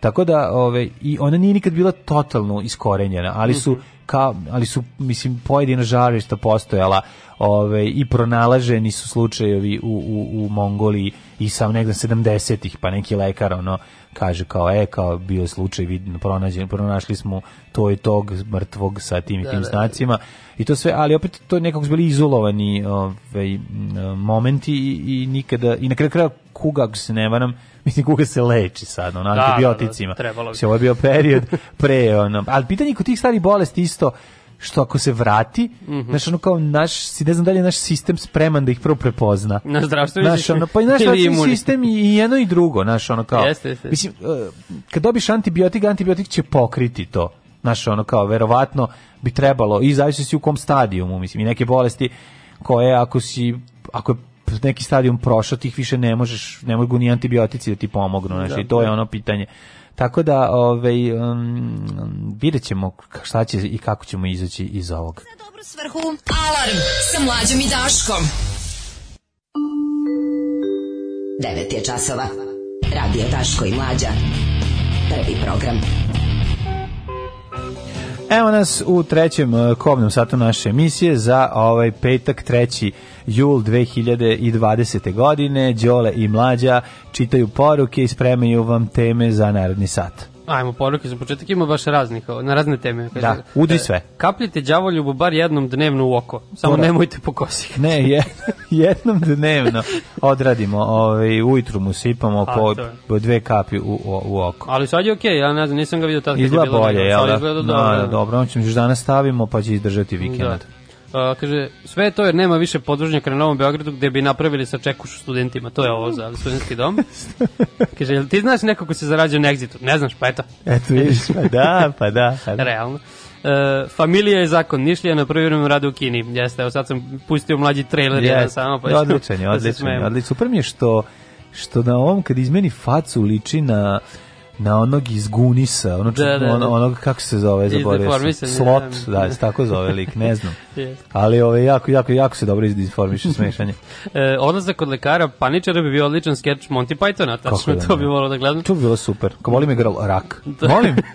Tako da, ove, i ona nije nikad bila totalno iskorenjena, ali su, Mhm. ka, ali su, mislim, pojedina žarišta postojala ove, i pronalaženi su slučajevi u, u, u Mongoliji i sam negde 70-ih, pa neki lekar, ono, kaže kao, e, kao bio slučaj, vidno, pronađen, pronašli smo to i tog mrtvog sa tim i Da, tim da, da. znacima i to sve, ali opet to nekako su bili izolovani ovaj, m, momenti i, i nikada, i na kraju kraja kuga, ako se ne varam, mislim kuga se leči sad, ono, Da, da, da, antibioticima. trebalo bi. Mislim, ovo je bio period pre, ono, ali pitanje kod tih starih bolesti isto, što ako se vrati, Mhm. znaš, ono kao naš, ne znam da li je naš sistem spreman da ih prvo prepozna. Na zdravstveni Znaš, sistem ono, pa i naš sistem i, i jedno i drugo, znaš, ono kao, Jeste, jeste. mislim, e, kad dobiš antibiotik, antibiotik će pokriti to, znaš, ono kao, verovatno bi trebalo, i zavisi si u kom stadijumu, mislim, i neke bolesti koje ako si, ako je neki stadijum prošao, tih više ne možeš, ne mogu ni antibiotici da ti pomognu, znaš, Da, i to je da. ono pitanje. Tako da, ovaj, um, vidjet ćemo šta će i kako ćemo izaći iz ovog. Dobru svrhu. Alarm sa mlađom i Daškom. 9 je časova. Radio Daško i Mlađa. Prvi program. Evo nas u trećem uh, kobnom satu naše emisije za ovaj petak 3. jul 2020. godine. Đole i Mlađa čitaju poruke i spremaju vam teme za naredni sat. Ajmo, poruke za početak ima baš raznih, na razne teme. Kaže, Da, udri e, sve. Kapljite đavoljubu bar jednom dnevno u oko, samo Mora. nemojte po kosi. Ne, je, jednom dnevno odradimo, ovaj, ujutru mu sipamo A, po, po dve kapi u, u, u oko. Ali sad je okej, ja ne znam, nisam ga vidio tad kad je Izgleda bilo bolje, nego, jel da? Izgleda Da, dobro. da, dobro, on ćemo još danas stavimo pa će izdržati vikend. Da. A, kaže, sve to jer nema više podružnjaka na Novom Beogradu gde bi napravili sa čekušu studentima. To je ovo za studentski dom. kaže, jel ti znaš neko ko se zarađuje na egzitu? Ne znaš, pa eto. Eto vidiš, pa da, pa da. Pa da. Realno. E, familija je zakon. Nišlija na privremenom radu u Kini. Jeste, evo sad sam pustio mlađi trailer jedan Yes. samo. Pa odličan je, da odličan je, odličan. Super mi je što, što na ovom, kad izmeni facu, liči na na onog iz Gunisa, ono, Da, da, da. ono, onog, kako se zove, zaboravio sam, Deformisanja, Slot, da. da, se tako zove lik, ne znam. Jeste. Ali ove, jako, jako, jako se dobro izdeformiše smešanje. E, odlazak kod lekara paničara bi bio odličan skeč Monty Pythona, tačno Kako da to bi volao da gledam. To bi bilo super. Kao volim igra rak. Da. Molim.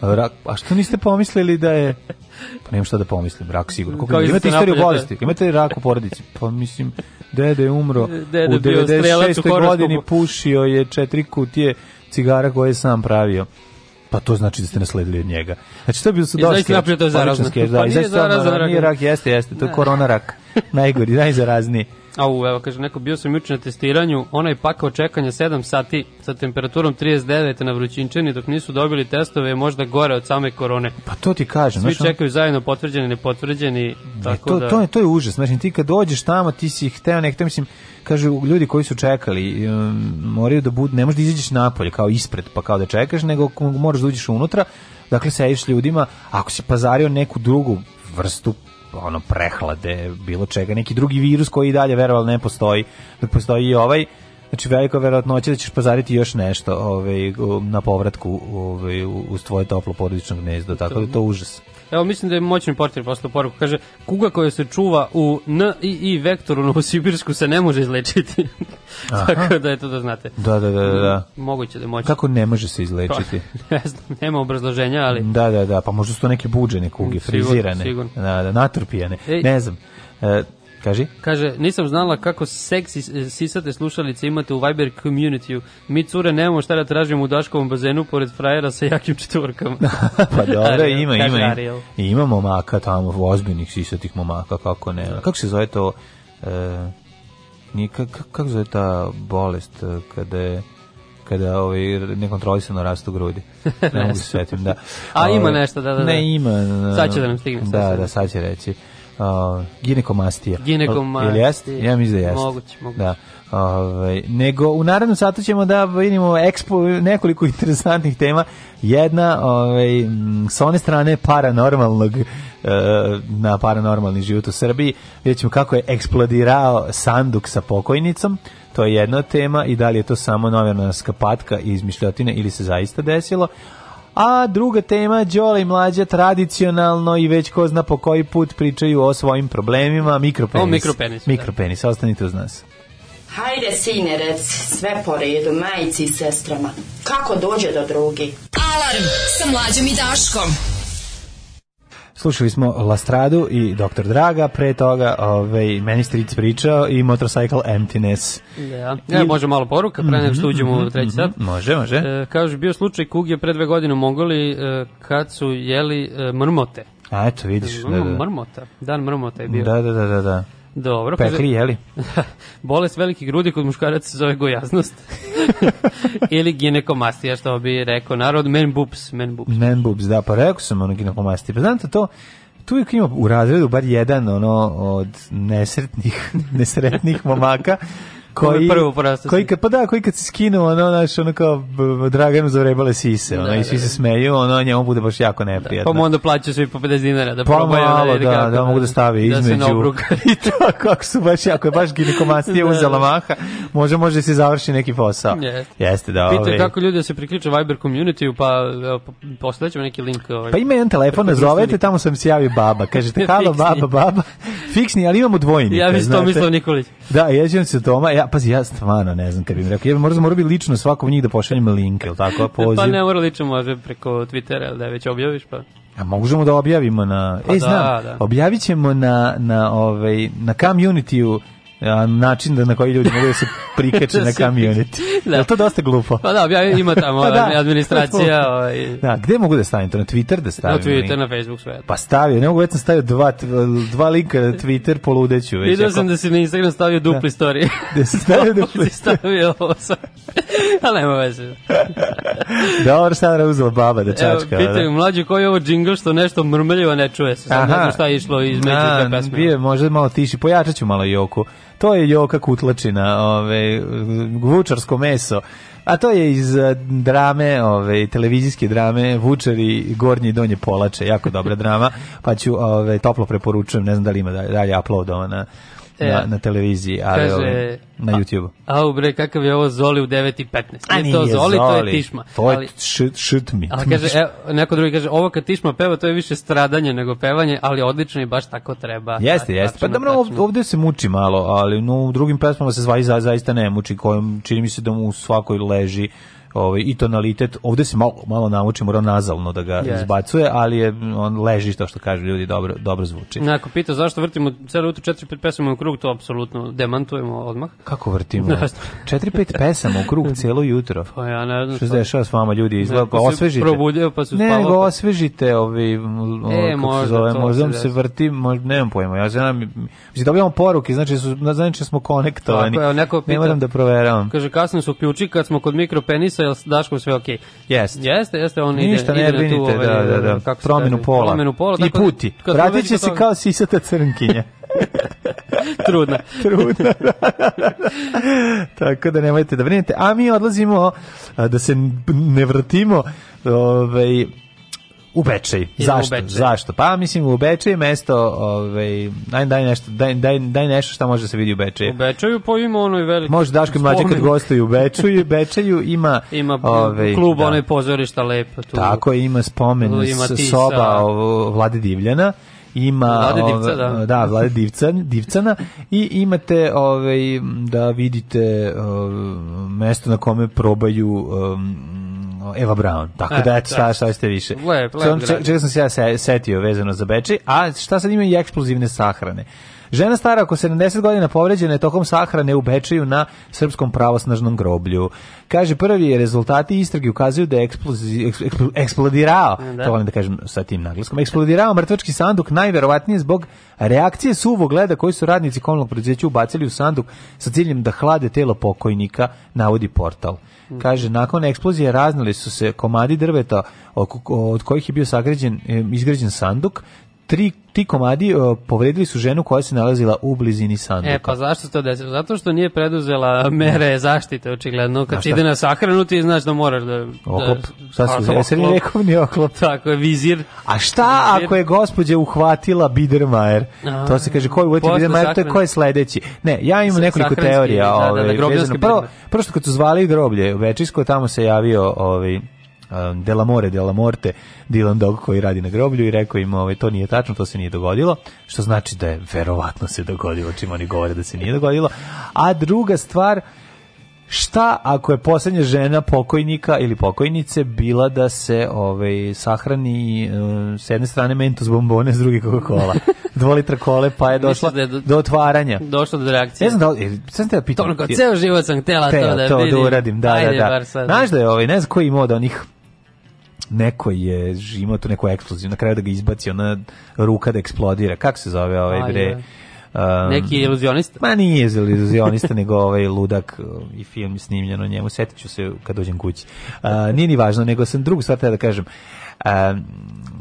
Rak. A što niste pomislili da je... Pa nemam šta da pomislim, rak sigurno. Kao imate istoriju napolja, bolesti? Imate rak u porodici? Pa mislim, dede je umro Dede u bio strelac u 96. horoskopu. godini, pušio je četiri kutije cigara koje je sam pravio. Pa to znači da ste nasledili od njega. Znači to bi su I dosta zaista napravio to je zarazno. Da, Pa i nije rak. nije rak, jeste, jeste, to je korona rak. Najgori, najzarazniji. Au, evo, kaže neko, bio sam juče na testiranju, onaj pakao čekanja 7 sati sa temperaturom 39 na vrućinčani dok nisu dobili testove je možda gore od same korone. Pa to ti kažem. Svi ono- čekaju zajedno potvrđeni, nepotvrđeni, E, tako to, da... to, je, to je užas. Znači, ti kad dođeš tamo, ti si hteo nekto, mislim, kažu ljudi koji su čekali, um, moraju da budu, ne možeš da izađeš napolje kao ispred, pa kao da čekaš, nego moraš da uđeš unutra, dakle, sediš ljudima, ako si pazario neku drugu vrstu ono prehlade, bilo čega, neki drugi virus koji i dalje verovali ne postoji, dok postoji i ovaj, Znači velika verovatnoća da ćeš pazariti još nešto ovaj, na povratku ovaj, u- uz tvoje toplo porodično gnezdo, tako da to užas. Evo, mislim da je moćni portir poslao poruku. Kaže, kuga koja se čuva u N i I vektoru Novosibirsku se ne može izlečiti. Tako da je to da znate. Da, da, da, da. da. Moguće da je moćno. Kako ne može se izlečiti? ne znam, nema obrazloženja, ali... Da, da, da, pa možda su to neke buđene kuge, Sigurno, frizirane, sigurno. Da, da, natrpijane, Ej. ne znam. E, kaži? Kaže, nisam znala kako seksi sisate slušalice imate u Viber community-u. Mi cure nemamo šta da tražimo u Daškovom bazenu pored frajera sa jakim četvorkama. Pa dobro, ima, ima, ima, ima momaka tamo, ozbiljnih sisatih momaka, kako ne. Kako se zove to, e, nije, ka- ka- kako se zove ta bolest e, kada je kada ovaj nekontrolisano rastu grudi. Ne mogu se setim, da. A, ima Ovaj, nešto, da, da, da. Ne, ima. Sad će da nam stigne, Da, će. da, sad će reći. Uh, ginekomastija. Ginekomastija. Ili jeste? Ja mislim da jeste. Moguće, moguće. Da. Ovaj, nego u narednom satu ćemo da vidimo ekspo, nekoliko interesantnih tema. Jedna ovaj, m, s one strane paranormalnog e, na paranormalni život u Srbiji. Vidjet ćemo kako je eksplodirao sanduk sa pokojnicom. To je jedna tema i da li je to samo novinarska patka i izmišljotine ili se zaista desilo. A druga tema, Đole i Mlađa tradicionalno i već ko zna po koji put pričaju o svojim problemima, mikropenis. O mikropenisu, da. Mikropenis, ostanite uz nas. Hajde, sine, reci sve po redu, majici i sestrama. Kako dođe do drugi? Alarm sa mlađom i Daškom. Slušali smo Lastradu i Dr. Draga, pre toga ovaj, meni stric pričao i Motorcycle Emptiness. Ja. Ja, može malo poruka, pre nego što uđemo u treći sat. Može, može. E, kaže, bio slučaj kuge pre dve godine u Mongoliji e, kad su jeli e, mrmote. A eto, vidiš. Da, da. Mrmota. Dan mrmota je bio. Da, da, da, da, da. Dobro. Pekli, jeli? Bolest velikih grudi kod muškaraca se zove gojaznost. Ili ginekomastija, što bi rekao narod, men boobs, men boobs. Man boobs, da, pa rekao sam ono ginekomasti. Pa znate to, tu uvijek ima u razredu bar jedan ono od nesretnih, nesretnih momaka koji prvo porasta koji kad pa da koji kad se skinu ono znaš ono kao Draganu zavrebale sise ono Da, i svi da, se da. smeju ono njemu bude baš jako Pa neprijatno mu onda plaćaju svi po 50 dinara da Pa probaju. malo, da, kako da, mogu da stave Da između. I to kako su baš jako, je baš ginekomastija Da, uzela da. maha, može, može da se završi neki posao. Jeste. Jeste, da. Ovaj. kako ljudi da se priključe Viber community pa poslaćemo neki link. Ovaj. Pa ima jedan telefon, nazovete, društvenih. tamo sam se javio baba. Kažete, halo, baba, baba. Fiksni, ali imamo dvojnika. Ja znate. Tomislav Nikolić. Da, jeđem se Toma. Ja, pazi, ja stvarno ne znam kad bih rekao. Ja možda moram bi lično svakom njih da pošaljem link, ili tako, poziv. Pa ne mora lično, može preko Twittera, da već objaviš, pa... A možemo da objavimo na... Pa e, da, znam, da. objavit ćemo na, na, ovaj, na community-u način da na koji ljudi mogu da se prikače Da na community. Da. Da. Je to dosta glupo? Pa da, objavi, ima tamo Pa da. administracija, ovaj, Da, gde mogu da stavim to? Na Twitter da na stavim? Twitter, link? na Facebook, sve. Pa stavio, ne mogu već sam stavio dva, dva linka na Twitter, poludeću već. Vidio sam da si na Instagram stavio dupli story. Da si stavio dupli Si stavio ovo sad. Ali nema veze. Dobro, sad je uzela baba da Evo, čačka. pitaju da. mlađi koji je ovo džingl što nešto mrmeljivo ne čuje se. Sad ne znam šta je išlo između te pesme. Bio je možda malo tiši, pojačat ću malo Joku. To je Joka Kutlačina, ove, vučarsko meso. A to je iz eh, drame, ove, televizijske drame Vučari Gornje i Donje Polače, jako dobra drama, pa ću ove, toplo preporučujem, ne znam da li ima dalje, dalje uploadovana na, E, na televiziji, ali kaže, na a- YouTube. Au bre, kakav je ovo Zoli u 9.15. A Nije to Zoli, to je Tišma. To je šut, šut mi. Ali kaže, evo, neko drugi kaže, ovo kad Tišma peva, to je više stradanje nego pevanje, ali odlično i baš tako treba. Jeste, jeste. Pa dobro, tačno. ovde se muči malo, ali no, u drugim pesmama se zvaj za, zaista ne muči, kojom čini mi se da mu u svakoj leži ovaj, i tonalitet. Ovde se malo, malo namuči, mora nazalno da ga Jeste. izbacuje, ali je on leži, to što kažu ljudi, dobro, dobro zvuči. Ako pita zašto vrtimo celo jutro 4-5 pesama u krug, to apsolutno demantujemo odmah. Kako vrtimo? Ne znam. 4-5 pesama u krug cijelo jutro. Pa ja ne znam. Što se dešava s vama ljudi? Izgleda, pa se osvežite. probudio pa su ne, spavao, nego pa- osvežite ovi, m, o, E, možda se zove, možda se se vrti, možda, nemam pojma, ja znam, mislim, dobijamo poruke, znači, su, znači smo konektovani, Tako neko ne pita- moram da proveravam. Kaže, kasno su ključi kad smo kod mikropenisa, jel s Daškom sve okej? Jeste. Jeste, jeste, on ide, Ništa, ide ne na tu, brinite, ovaj, da, da, da, kako promenu pola. Promenu pola. I da, puti. Vratit će se toga- kao sisata crnkinja. Trudna. Trudna. Tako da nemojte da brinete. A mi odlazimo da se ne vrtimo ovaj, U Bečej. Idemo u Zašto? Bečej. Zašto? Pa mislim u Bečej mesto, ovaj daj daj nešto, daj, daj, daj nešto što može da se vidi u Bečeju. U Bečaju pa ima onoj veliki Može Daško i mlađe kad gostuju u Bečeju, Bečeju ima Ima ovaj, klub, da. onaj pozorišta lepo tu. Tako je, ima spomen Ima Tisa. soba ovo, Vlade Divljana ima Vlade Divca, ove- da. da Vlade Divca, Divcana i imate ovaj da vidite ovaj, mesto na kome probaju um, Eva Brown. Tako E, da eto šta da. šta ste više. Lep, lep čega sam se ja se- setio vezano za Bečej, a šta sad ima i eksplozivne sahrane. Žena stara oko 70 godina povređena je tokom sahrane u Bečeju na srpskom pravosnažnom groblju. Kaže, prvi rezultati istrage ukazuju da je eksplodirao, Da. to volim da kažem sa tim naglaskom, eksplodirao mrtvački sanduk najverovatnije zbog reakcije suvog leda koji su radnici komunalnog preduzeća ubacili u sanduk sa ciljem da hlade telo pokojnika, navodi portal. Kaže, nakon eksplozije raznali su se komadi drveta oko- od kojih je bio sagrađen, e, izgrađen sanduk, Tri, ti komadi e, povredili su ženu koja se nalazila u blizini sanduka. E, pa zašto se to desilo? Zato što nije preduzela mere zaštite, očigledno. Kad ide na sahranu, ti znaš da moraš da... Oklop. Da, Šta su, oklop. vekovni oklop? Tako je, vizir. A šta ako je gospođa uhvatila Biedermajer? A, To se kaže ko je uhvatio Biedermajer, to je ko je sledeći. Ne, ja imam nekoliko teorija. da, da, da, ovaj, grobljanski vezano. Prvo, prvo što kad su zvali groblje, Večisko, tamo se javio ovaj, um, Delamore, Delamorte, Dylan Dog koji radi na groblju i rekao im ovaj, to nije tačno, to se nije dogodilo, što znači da je verovatno se dogodilo, čim oni govore da se nije dogodilo. A druga stvar, Šta ako je poslednja žena pokojnika ili pokojnice bila da se ovaj sahrani e, s jedne strane Mentos bombone, s druge Coca-Cola. Dva litra kole, pa je došla da je do- do otvaranja. Došlo do reakcije. Ne znam da li, e, sad te da pitam. To ono kao, ceo život sam htela to da to vidim. da uradim, da, Ajde, da, da. Znaš da je ovaj, ne znam ko je imao da onih neko je imao tu neku eksploziju, na kraju da ga izbaci ona ruka da eksplodira. Kako se zove ovaj bre? Um, Neki iluzionista? Ma nije iluzionista, nego ovaj ludak uh, i film je snimljen o njemu. Setit ću se kad dođem kući. Uh, nije ni važno, nego sam drugu stvar da kažem. Um,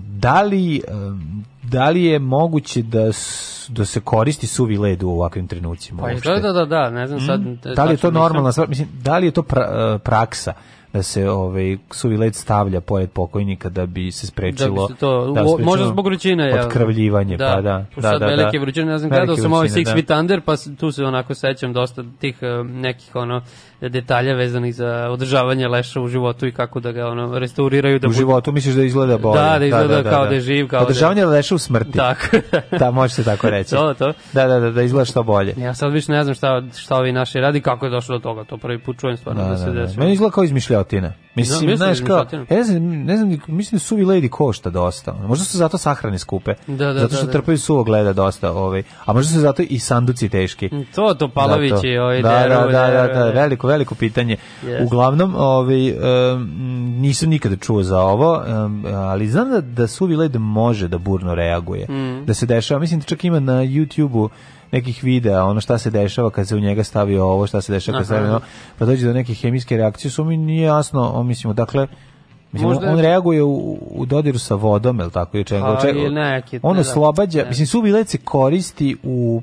da li, um, da li je moguće da, s- da se koristi suvi led u ovakvim trenucima? Pa da, da, da, da, ne znam sad. Mm. Da li je to normalna nisam- stvar? Mislim, da li je to pra- uh, praksa da se ovaj suvi led stavlja pored pokojnika da bi se sprečilo Da bi se to- da, sprečilo možda zbog vrućine, jel? otkrvljivanje pa da da sad da, velike da. vrućine, ne znam, gledao sam ovaj Six da. Feet Under, pa tu se onako sećam dosta tih eh, nekih ono detalja vezanih za održavanje leša u životu i kako da ga ono restauriraju da u životu misliš da izgleda bolje. Da, da izgleda kao da je živ, kao da je- Održavanje leša u smrti. Tako. da, može se tako reći. To, to. Da, da, da, da izgleda što bolje. Ja sad više ne znam šta, šta ovi naši radi, kako je došlo do toga, to prvi put čujem stvarno da, Da, se da, da. desilo. Meni izgleda kao izmišljotina. Mislim, Da, mislim znaš da je kao, ne znam, ne znam, mislim da suvi lady košta dosta. Možda su zato sahrane skupe. Da, da, zato što da, da. trpaju suvog leda dosta, ovaj. A možda su zato i sanduci teški. To, to Palovići, Zato. ovaj da, deru, da, da, da, da, deru. veliko, veliko pitanje. Jeste. Uglavnom, ovaj, em, nisam nikada čuo za ovo, em, ali znam da, da suvi led može da burno reaguje. Mm. Da se dešava, mislim da čak ima na YouTube-u nekih videa, ono šta se dešava kad se u njega stavi ovo, šta se dešava kad se ono, pa dođe do neke hemijske reakcije, su mi nije jasno, on, mislim, dakle, Mislim, Možda je- on reaguje u, u dodiru sa vodom, je li tako? I čega, čega- on oslobađa, ne. mislim, suvi se koristi u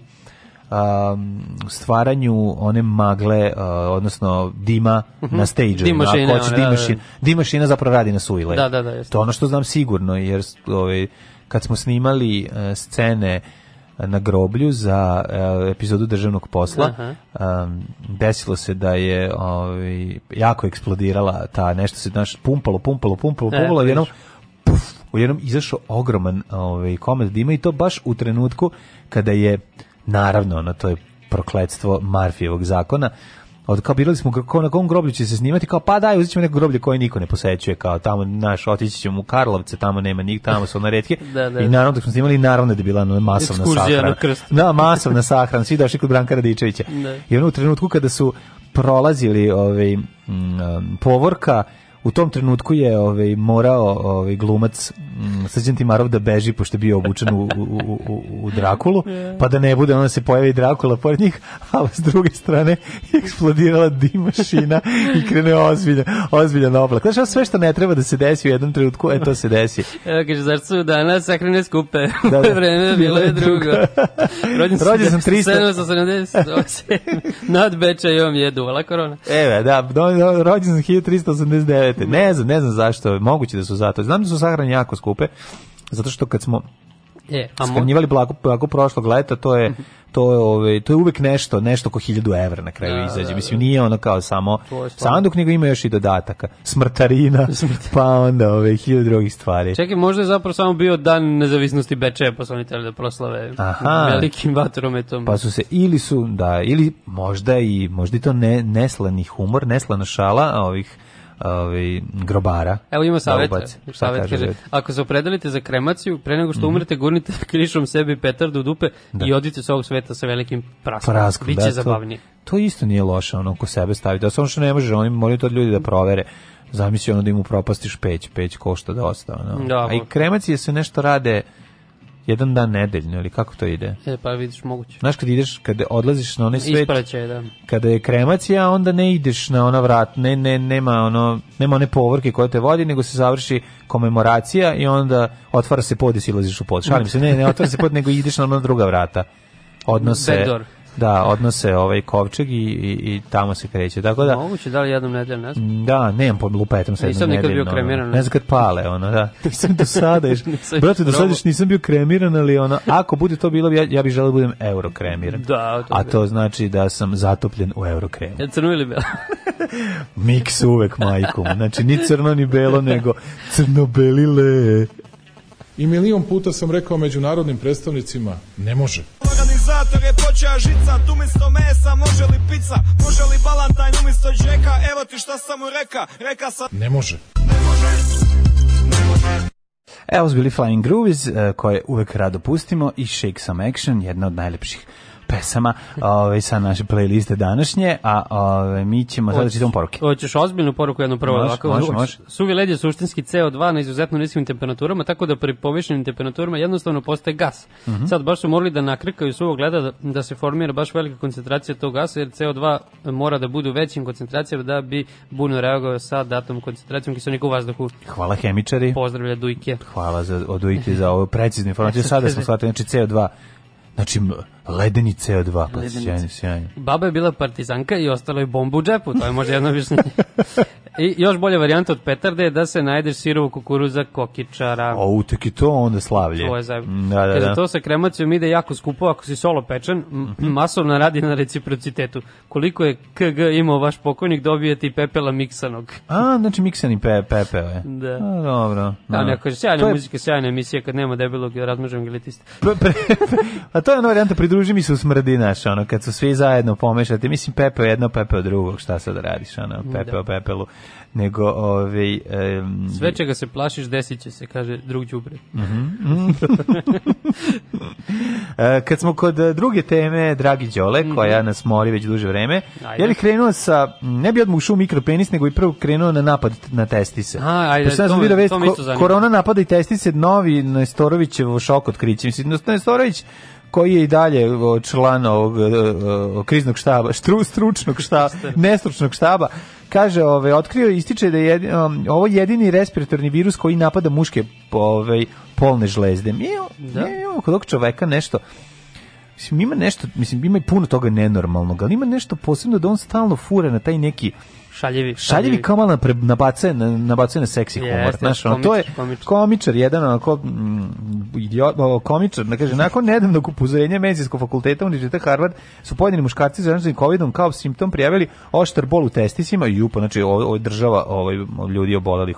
um, stvaranju one magle, uh, odnosno dima na stage Dim mašine, Ako hoćeš one, dim da, da. mašina, dim mašina zapravo radi na suvi. Da, da, da, jeste. To je ono što znam sigurno, jer ovaj, kad smo snimali uh, scene na groblju za uh, epizodu državnog posla. Um, desilo se da je ovaj, jako eksplodirala ta nešto se znaš, pumpalo, pumpalo, pumpalo, E, pumpalo, jednom puf, u jednom izašao ogroman ovaj, komad dima i to baš u trenutku kada je, naravno, ono, to je prokletstvo Marfijevog zakona, od kao birali smo kako na kom groblju će se snimati kao pa daj uzet ćemo neko groblje koje niko ne posećuje kao tamo naš otići ćemo u Karlovce tamo nema nik tamo su one retke Da, da. i naravno dok smo snimali naravno da je bila masovna sahrana na da masovna sahrana svi došli kod Branka Radičevića Da. i ono u trenutku kada su prolazili ovaj um, povorka u tom trenutku je ovaj morao ovaj glumac mm, Srđan Timarov da beži pošto je bio obučen u, u, u, u- Drakulu pa da ne bude onda se pojavi Drakula pored njih a s druge strane eksplodirala dim mašina i krene ozbiljan, ozbiljan oblak znaš sve što ne treba da se desi u jednom trenutku e to se desi Evo kaže, zašto su danas sahrane skupe? Da, da. Da, vreme bilo je drugo. Rođen Rođen sam 300. 778. Nad Bečajom je duvala korona. Evo, da, rođen sam 1389. lete. Ne znam, ne znam zašto, moguće da su zato. Znam da su sahrane jako skupe, zato što kad smo E, a skrnjivali blago, blago prošlog leta, to je to je ovaj to je uvek nešto nešto oko 1000 evra na kraju Da, izađe da, mislim nije ono kao samo sanduk nego ima još i dodataka smrtarina pa onda ove hiljadu drugih stvari Čekaj, možda je zapravo samo bio dan nezavisnosti Bečeja, pa su oni da proslave Aha. velikim vatrometom. Pa su se ili su da ili možda i možda i to ne neslani humor, neslana šala ovih ovaj grobara. Evo ima da savjet, ubace. Šta savjet kaže? kaže, ako se opredelite za kremaciju, pre nego što Mhm. umrete, gurnite krišom sebi petardu u dupe Da. i odite s ovog sveta sa velikim praskom. Praskom, Biće da, to- zabavnije. To isto nije loše, ono, oko sebe staviti. Da samo što ne može, oni moraju to od ljudi da provere. Zamisli ono da im upropastiš peć, peć košta dosta. Ono. Da, A i kremacije se nešto rade jedan dan nedeljno, ili kako to ide? E, pa vidiš, moguće. Znaš, kad ideš, kad odlaziš na onaj svet, Ispraćaj, da. kada je kremacija, onda ne ideš na ona vrat, ne, ne, nema, ono, nema one povorke koje te vodi, nego se završi komemoracija i onda otvara se pod i silaziš u pod. Šalim se, ne, ne otvara se pod, nego ideš na ona druga vrata. Odnose, Backdoor. Da, odnose ovaj kovčeg i, i, i tamo se kreće. Tako da, Moguće, da li jednom nedeljom, ne znam. da, nemam pod lupetom sad Nisam nikad bio kremiran. Ono, ne znam kad pale, ono, da. Nisam do sada, još, brate, do sada još nisam bio kremiran, ali ono, ako bude to bilo, ja, ja bih želeo da budem euro kremiran. Da, to A to znači da sam zatopljen u euro kremu. Je crno ili belo? Miks uvek, majkom. Znači, ni crno, ni belo, nego crno-beli le. I milion puta sam rekao međunarodnim predstavnicima, ne može. Organizator je počeo žicat umjesto mesa, može li pizza, može li balantajn umjesto džeka, evo ti šta sam mu reka, reka sam... Ne može. Evo su bili Flying Groovies, eh, koje uvek rado pustimo, i Shake Some Action, jedna od najlepših pesama ovaj, sa naše playliste današnje, a ovaj, mi ćemo sada da čitamo poruke. Hoćeš ozbiljnu poruku jednu prvo Može, ovako. može. Suvi led je suštinski CO2 na izuzetno niskim temperaturama, tako da pri povišenim temperaturama jednostavno postaje gas. Mhm. Sad baš su morali da nakrkaju suvog leda da, da se formira baš velika koncentracija tog gasa, jer CO2 mora da bude u većim koncentracijama da bi burno reagovao sa datom koncentracijom kiselnika u vazduhu. Hvala hemičari. Pozdravlja Dujke. Hvala za odujke za ovu preciznu informaciju. Sada smo shvatili, znači CO2, znači ledeni CO2, pa sjajno, sjajno. Baba je bila partizanka i ostalo je bombu u džepu, to je možda jedno objašnjenje. I još bolja varijanta od petarde je da se najdeš sirovu kukuruza kokičara. O, utek i to onda slavlje. To je zajedno. Mm, Da, da, da. to sa kremacijom ide jako skupo ako si solo pečen, m- masovna radi na reciprocitetu. Koliko je KG imao vaš pokojnik, dobijete i pepela miksanog. A, znači miksani pe, pepeo je. Da. A, dobro. Da, neko kaže, sjajna je- muzika, sjajna emisija kad nema debelog. Pre- pre- A to je ona varijanta, pridruži mi se u smrdi, znaš, ono, kad su svi zajedno pomešati, mislim, pepeo jedno, pepeo drugog, šta sad da radiš, ono, pepeo pepelu, nego, ovaj, em, Sve čega se plašiš, desit će se, kaže drug đubre. Mhm. E, kad smo kod e, druge teme, dragi Đole, koja nas mori već duže vreme, Mhm. Ajde. ja bih krenuo sa, ne bi odmah ušao mikropenis, nego i prvo krenuo na napad na testise. A, ajde, sam to me- vidio vest, to me ko- isto zanima. korona napada i testise, novi Nestorovićev šok otkriće. Mislim, Nestorović koji je i dalje član ovog o, o, kriznog štaba, štru, stručnog štaba, nestručnog štaba, kaže, ove, otkrio ističe da je jedi- um, ovo jedini respiratorni virus koji napada muške ove, polne žlezde. Mi, Da. mi imamo kod ovog čoveka nešto, mislim, ima nešto, mislim, ima i puno toga nenormalnog, ali ima nešto posebno da on stalno fure na taj neki Šaljevi. šaljivi kao malo nabacuje na, nabacuje na seksi humor. Jeste, Znaš, ono, to je komičar, komičar. jedan onako mm, idiot, o, komičar, da kaže, nakon nedavnog upozorenja medicinskog fakulteta Univerziteta Harvard su pojedini muškarci zaraženi covidom kao simptom prijavili oštar bol u testisima i upo, znači ovo, ovo država ovaj, ljudi obolelih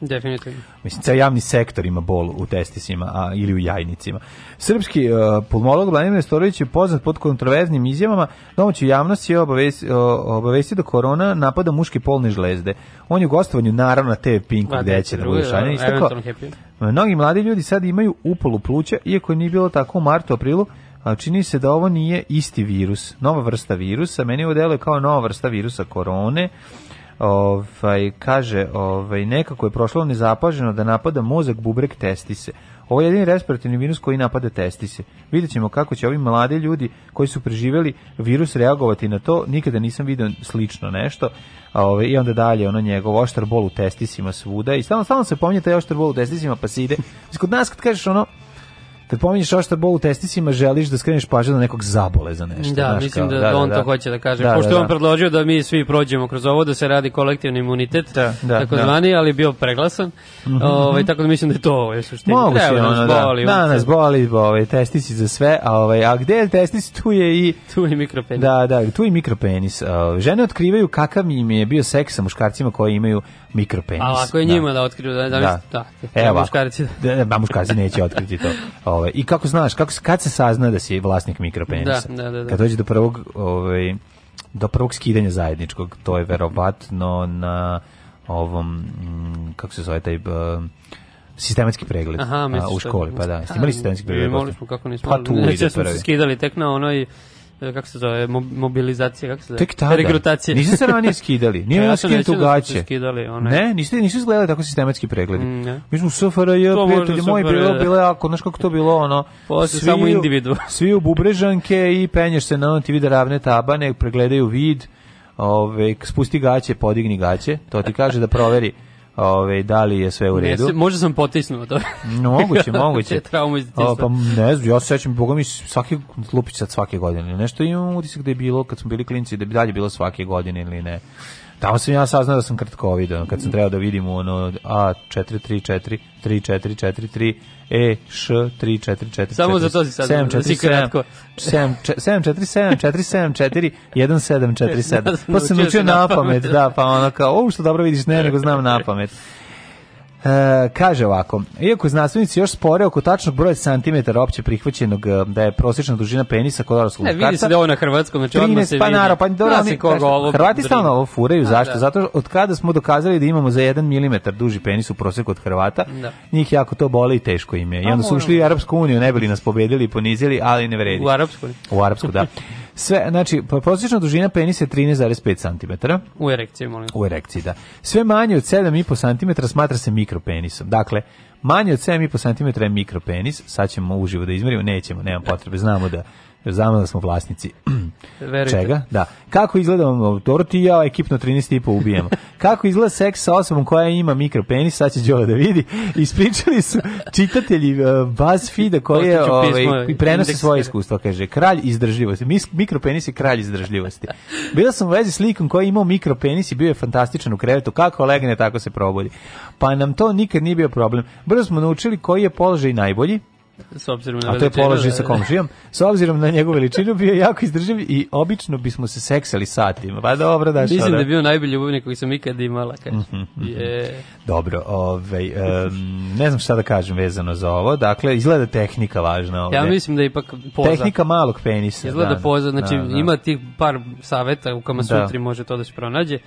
Definitivno. Mislim, ceo javni sektor ima bol u testisima a, ili u jajnicima. Srpski uh, pulmolog Vladimir Nestorović je poznat pod kontroverznim izjavama. Domaću javnost je obavesti, obavesti da korona napada muške polne žlezde. On je u gostovanju naravno na TV Pinku Ma, gde će da bude da, happy. Mnogi mladi ljudi sad imaju upolu pluća, iako nije bilo tako u martu, aprilu, a čini se da ovo nije isti virus, nova vrsta virusa, meni ovo deluje kao nova vrsta virusa korone, ovaj, kaže, ovaj, nekako je prošlo nezapaženo da napada mozak, bubrek, testise. Ovo je jedini respiratorni virus koji napada testise. Vidjet ćemo kako će ovi mladi ljudi koji su preživeli virus reagovati na to. Nikada nisam vidio slično nešto. A, ovaj, I onda dalje ono njegov oštar bol u testisima svuda. I stalno, stalno se pominje taj oštar bol u testisima pa se ide. Kod nas kad kažeš ono, kad pominješ oštar bol u testicima, želiš da skreneš pažnju na nekog zabole za nešto. Da, znaš, mislim kao, da, on to hoće da kaže. Da, Pošto da, je on da. predložio da mi svi prođemo kroz ovo, da se radi kolektivni imunitet, Da, da, takozvani, ali bio preglasan. Ovaj, tako da mislim da je to ovo, je suština. Moguće, Treba da ono, nas da. boli, Da, on- nas boli, ovaj, testici za sve, a, ovaj, a gde je testis, tu je i... Tu je mikropenis. Da, da, tu je mikropenis. A, Žene otkrivaju kakav im je bio seks sa muškarcima koji imaju mikropenis. A ako je njima da otkriju, da, da, Da. da, da, Evo muškarci. Da, da, muškarci neće otkriti to. Ove, I kako znaš, kako, kad se sazna da si vlasnik mikropenisa? Da, da, da, da. Kad dođe do prvog, ovaj, do prvog skidanja zajedničkog, to je verovatno na ovom, mm, kako se zove taj... b- sistematski pregled Aha, a, u školi, pa da. Imali sistematski pregled? Imali smo, kako nismo. Pa tu ide smo prvi. skidali tek na onoj, e, kako se zove, mo- mobilizacija, kako se zove? Tek tada. Regrutacija. Niste se ranije skidali. Nije ja sam skinuti u gaće. skidali, onaj. Ne, niste, nisu izgledali tako sistematski pregledi. Mm, ne. Mi smo u SFRJ, prijatelji moji, bilo, bilo jako, znaš kako to bilo, ono, Posle svi samo individu. Svi u bubrežanke i penješ se na ti vide ravne tabane, pregledaju vid, ove, spusti gaće, podigni gaće, to ti kaže da proveri ove, da li je sve u Ne, redu. se- možda sam potisnuo to. No, moguće, moguće. Te traumu iz O, pa ne znam, ja se sećam, boga mi svaki lupić sad svake godine. Nešto imam utisak da je bilo kad smo bili klinci da bi dalje bilo svake godine ili ne. Tamo sam ja saznao da sam kratkovid, ono, kad sam trebao da vidim ono A434, 3443, E, Š, 3444. Samo za to si saznao, da si kratko. 747, 474, 1747. Da, Pa sam učio na pamet, da, pa ono kao, o, što dobro vidiš, ne, nego znam na pamet. E, kaže ovako, iako znanstvenici još spore oko tačnog broja santimetara opće prihvaćenog e, da je prosječna dužina penisa kod odraslog Ne, vidi muškarca, se da ovo na hrvatskom, znači odmah 13, se pa vidi. naravno, pa dobro, oni- Hrvati stalno ovo furaju, A, zašto? da. Zato od kada smo dokazali da imamo za 1 mm duži penis u prosjeku od Hrvata, Da. njih jako to boli i teško im je. I onda su ušli u Arapsku uniju, ne bili nas pobedili i ponizili, ali ne vredi. U arapskoj. U Arapsku, da. Sve, znači, prosječna dužina penisa je 13,5 cm. U erekciji, molim. U erekciji, da. Sve manje od 7,5 cm smatra se mikropenisom. Dakle, manje od 7,5 cm je mikropenis. Sad ćemo uživo da izmerimo. Nećemo, nemam potrebe. Znamo da znamo da smo vlasnici Verujte. čega? Da. Kako izgleda, dobro ti i ja ekipno 13,5 ubijemo. Kako izgleda seks sa osobom koja ima mikropenis, sad će Đole da vidi. Ispričali su čitatelji uh, BuzzFeeda koji je, ovaj, i prenose svoje serije. iskustvo, kaže, kralj izdržljivosti. Mis, mikropenis je kralj izdržljivosti. Bila sam u vezi s likom koji je imao mikropenis i bio je fantastičan u krevetu. Kako legne, tako se probudi. Pa nam to nikad nije bio problem. Brzo smo naučili koji je položaj najbolji, S obzirom na a to je položaj da, sa da. komšijom. S obzirom na njegovu veličinu bio je jako izdrživ i obično bismo se seksali satima. Pa dobro, da Mislim da da. je bio najbolji ljubavnik koji sam ikad imala, kaže. Je. Dobro, ovaj, em, ne znam šta da kažem vezano za ovo. Dakle, izgleda tehnika važna ovde. Ja mislim da je ipak poza. Tehnika malog penisa. Izgleda da, poza, znači da, da. ima tih par saveta u kama Da. sutri može to da se pronađe.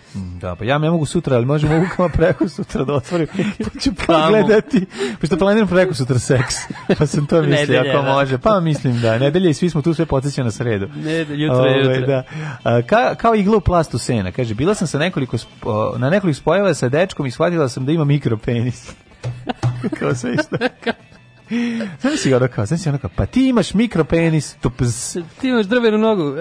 Da, pa ja ne mogu sutra, ali možemo uvukama preko sutra da otvorim. Pa ću pogledati. Pošto planiram preko sutra seks. Pa sam to mislio, Nedelje, ako da. može. Pa mislim da, nedelje i svi smo tu sve podsjeća na sredu. Ne, jutro je jutro. Da. Ka, kao igla u plastu sena. Kaže, bila sam sa nekoliko, spo- na nekoliko spojeva sa dečkom i shvatila sam da ima mikropenis. kao sve isto. Znam si ono kao, znam si ono kao, pa ti imaš mikropenis, tupz. Ti imaš drvenu nogu.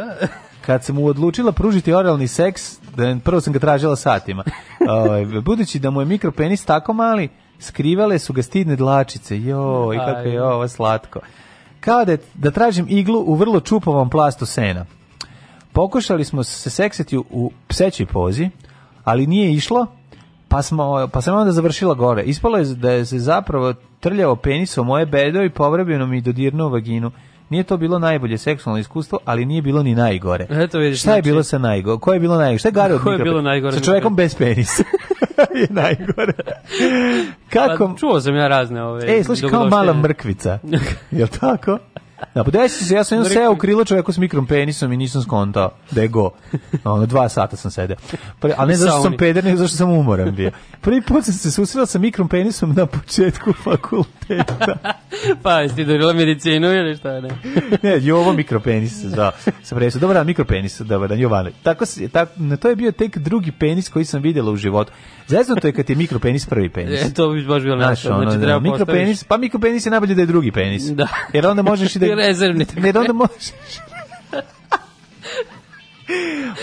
Kad sam mu odlučila pružiti oralni seks, da, prvo sam ga tražila satima. Ovaj, budući da mu je mikropenis tako mali, skrivale su ga stidne dlačice. Joj, kako je ovo slatko. Kao da, da tražim iglu u vrlo čupovom plastu sena. Pokušali smo se seksati u, psećoj pozi, ali nije išlo, pa, smo, pa sam onda završila gore. Ispalo je da je se zapravo trljao penis u moje bedo i povremeno mi dodirnuo vaginu. Nije to bilo najbolje seksualno iskustvo, ali nije bilo ni najgore. Eto vidiš, Šta je znači- bilo sa najgore? Ko je bilo najgore? Šta je gore od Ko je bilo najgore Sa od čovekom bez penisa. je najgore. Kako? Pa, čuo sam ja razne ove. Ej, slušaj, kao mala mrkvica. Jel tako? Da, pa desi se, ja sam Mrkvi- seo u krilo čoveku s mikrom penisom i nisam skontao da je go. Ono, dva sata sam sedeo. Pre, ali ne zato što sam peder, nego zato što sam umoran bio. Prvi put sam se susrela sa mikrom penisom na početku fakulteta. pa, jesi ti dobila medicinu ili šta ne? ne, Jovo mikropenis zvao. Sam presao, dobar dan, mikropenis, dobar dan, Jovane. Tako, na to je bio tek drugi penis koji sam vidjela u životu. Zavisno to je kad je mikropenis prvi penis. E, to bi baš bilo nešto. ono, Znači, da, treba mikropenis, pa mikropenis je najbolje da je drugi penis. Da. Jer onda možeš i da... I rezervni. Jer onda možeš...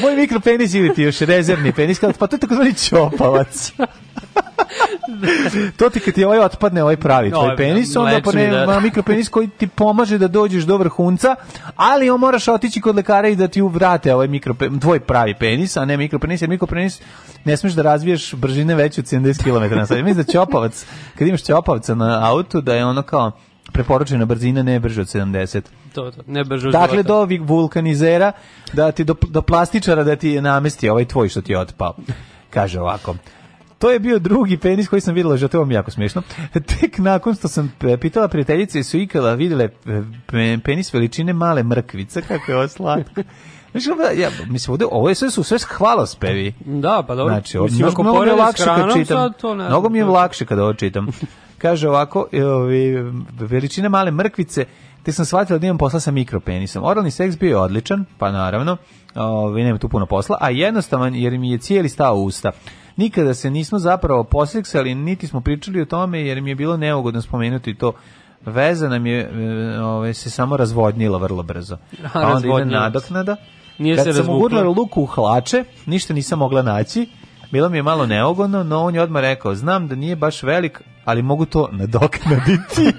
Moj mikropenis ili ti još rezervni penis, pa to je takozvani čopavac. to ti kad ti ovaj otpadne, ovaj pravi tvoj Ovaj, penis, onda pone, da. mikropenis koji ti pomaže da dođeš do vrhunca, ali on moraš otići kod lekara i da ti uvrate ovaj mikrope, tvoj pravi penis, a ne mikropenis, jer mikropenis ne smeš da razviješ brzine veće od 70 km na sat. Mislim da ćopavac, kad imaš ćopavca na autu, da je ono kao preporučena brzina ne brže od 70. To, to, ne brže od Dakle, do ovih vulkanizera, da ti, do, do plastičara da ti namesti ovaj tvoj što ti je otpao. Kaže ovako. To je bio drugi penis koji sam videla, že to vam jako smiješno. Tek nakon što sam pitala prijateljice su ikada videle e, pe- penis veličine male mrkvice, kako je ovo slatko. Znači, ja, mislim, ovde, ovo je sve su sve hvalospevi. Da, pa dobro. Znači, Mislim, mnogo, mnogo mi je lakše kad čitam. to ne Mnogo mi je lakše kada ovo čitam. Kaže ovako, ovi, veličine male mrkvice, te sam shvatila da imam posla sa mikropenisom. Oralni seks bio je odličan, pa naravno, ovi, nema tu puno posla, a jednostavan jer mi je cijeli stao usta. Nikada se nismo zapravo poseksali, niti smo pričali o tome, jer mi je bilo neugodno spomenuti to. Veza nam je e, ove, se samo razvodnila vrlo brzo. Pa onda ide nadoknada. Nije Kad se sam ugurnula luku u hlače, ništa nisam mogla naći. Bilo mi je malo neugodno, no on je odmah rekao, znam da nije baš velik, ali mogu to nadoknaditi.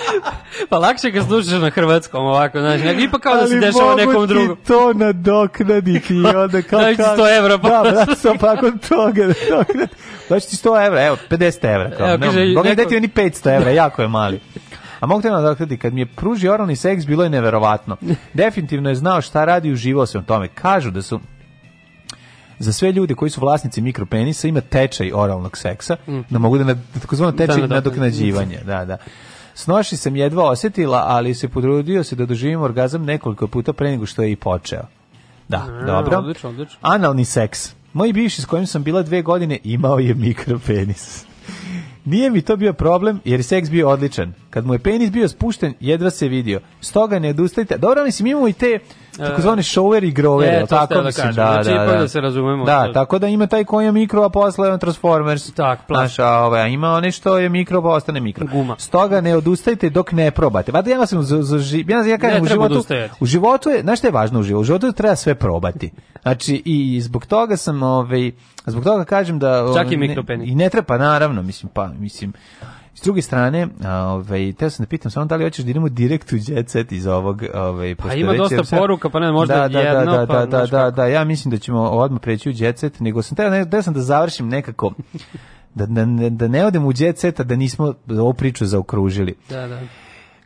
Pa lakše ga slušaš na hrvatskom ovako, znaš, nego ipak kao da se Ali dešava mogu nekom ti drugom. to nadoknaditi i onda kao... Daj ti kao- 100 evra, pa. Da, brate, sam pa kod toga nadoknaditi. Daći ti 100 evra, evo, 50 evra. Kao, Evo, ne, kaže, mogu mi neko- dati oni 500 evra, jako je mali. A mogu te nadoknaditi, kad mi je pružio oralni seks, bilo je neverovatno. Definitivno je znao šta radi i uživao se u tome. Kažu da su za sve ljude koji su vlasnici mikropenisa ima tečaj oralnog seksa, da mogu da, nad, takozvano tečaj Da, nadoknade. nadoknađivanje. Da, da. Snoši sam jedva osjetila, ali se podrudio se da doživim orgazam nekoliko puta pre nego što je i počeo. Da, A, dobro. odlično, odlično. Analni seks. Moj bivši s kojim sam bila dve godine imao je mikropenis. Nije mi to bio problem jer je seks bio odličan. Kad mu je penis bio spušten, jedva se vidio. Stoga ne odustajte. Dobro, mislim, imamo i te takozvane shower i grower, E, tako da mislim, kažem. da, Znači, da, da. da se razumemo. Da, tako da ima taj koji je mikro, a posle on Transformers. Tak, Znaš, a ovaj, ima onaj što je mikro, pa ostane mikro. Guma. Stoga ne odustajte dok ne probate. Vada ja sam za, za, ži- ja, ja kažem, Ne u životu, odustajati. u životu je, znaš šta je važno u životu? U životu treba sve probati. Znači, i zbog toga sam, ovaj, zbog toga kažem da... Čak i ovaj, mikropenis. I ne treba, naravno, mislim, pa, mislim, S druge strane, ovaj, teo sam da pitam samo da li hoćeš da idemo direkt u jet set iz ovog, ovaj, Pa ima dosta je sad- poruka, pa ne, možda da, da, jedno, da, da, pa da, da, da, da, ja mislim da ćemo odmah preći u jet set, nego sam ne, teo sam da završim nekako, da, da, da ne odemo u jet da nismo ovu priču zaokružili. Da, da.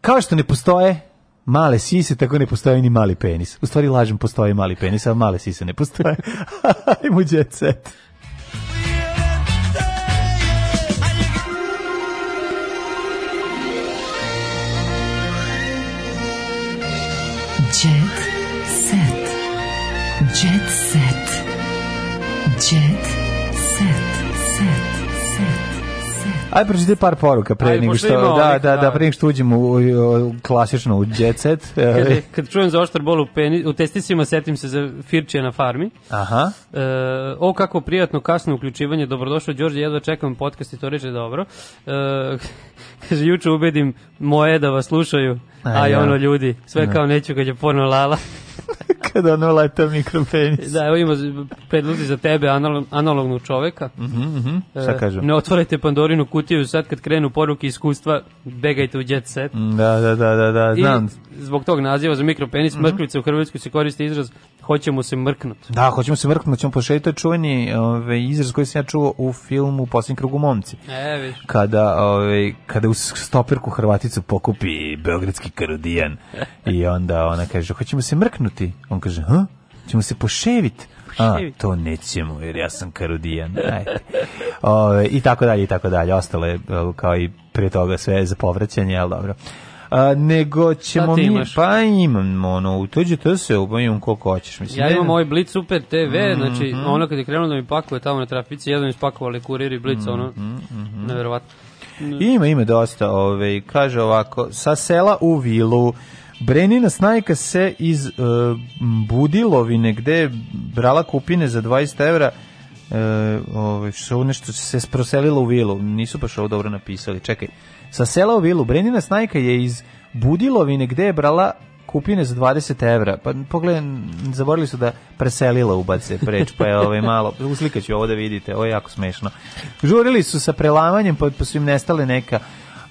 Kao što ne postoje male sise, tako ne postoji ni mali penis. U stvari lažem, postoji mali penis, a male sise ne postoje. Ajmo u jet set. Aj pročitaj par poruka pre nego što da, da, da, da. pre nego što uđemo u, u, klasično u jet set. Kaže, kad čujem za oštar bol u, peni, u testicima, setim se za Firčija na farmi. Aha. E, o, kako prijatno kasno uključivanje, dobrodošao Đorđe, jedva čekam podcast i to reče dobro. E, kaže, juče ubedim moje da vas slušaju, A, a i ja. ono ljudi, sve Da. kao neću kad je porno lala. Kada ono leta mikropenis. da, evo ima predlozi za tebe, analog, analognog čoveka. Mhm, mhm. Šta E, kažu? Ne otvarajte Pandorinu kutiju, sad kad krenu poruke iskustva, begajte u jet set. Da, da, da, da, da, znam. Mhm. I zbog tog naziva za mikropenis, mrkvica u Hrvatskoj se koristi izraz hoćemo se mrknut. Da, hoćemo se vrknuti, ćemo pošeti, to je čuveni ovaj, izraz koji sam ja čuo u filmu Posljednji krug u momci. E, viš. Kada, ovaj, kada u stoperku Hrvaticu pokupi beogradski karudijan i onda ona kaže, hoćemo se mrknuti. On kaže, ha? Ćemo se poševiti. A, to nećemo, jer ja sam karudijan. Ajde. Ove, I tako dalje, i tako dalje. Ostalo je, o, kao i prije toga, sve za povraćanje, ali dobro. A, nego ćemo mi, imaš? pa imam, ono, utođite se, imam koliko hoćeš. Mislim, Ja imam ovaj Blitz Super TV, Mhm. znači ono kad je krenulo da mi pakuje tamo na trafici, jedno mi spakovali kurir i Blitz, ono, Mhm, neverovatno. Ima, ima dosta. Ovaj, kaže ovako, sa sela u vilu, Brenina snajka se iz uh, Budilovine, gde je brala kupine za 20 evra, uh, ovaj, što nešto se proselila u vilu. Nisu baš ovo dobro napisali. Čekaj. Sa sela u vilu, Brenina snajka je iz Budilovine, gde je brala kupine za 20 evra. Pa pogledaj, zaboravili su da preselila ubace preč, pa je ovaj malo, uslikaću ovo da vidite, ovo je jako smešno. Žurili su sa prelamanjem, pa, pa su im nestale neka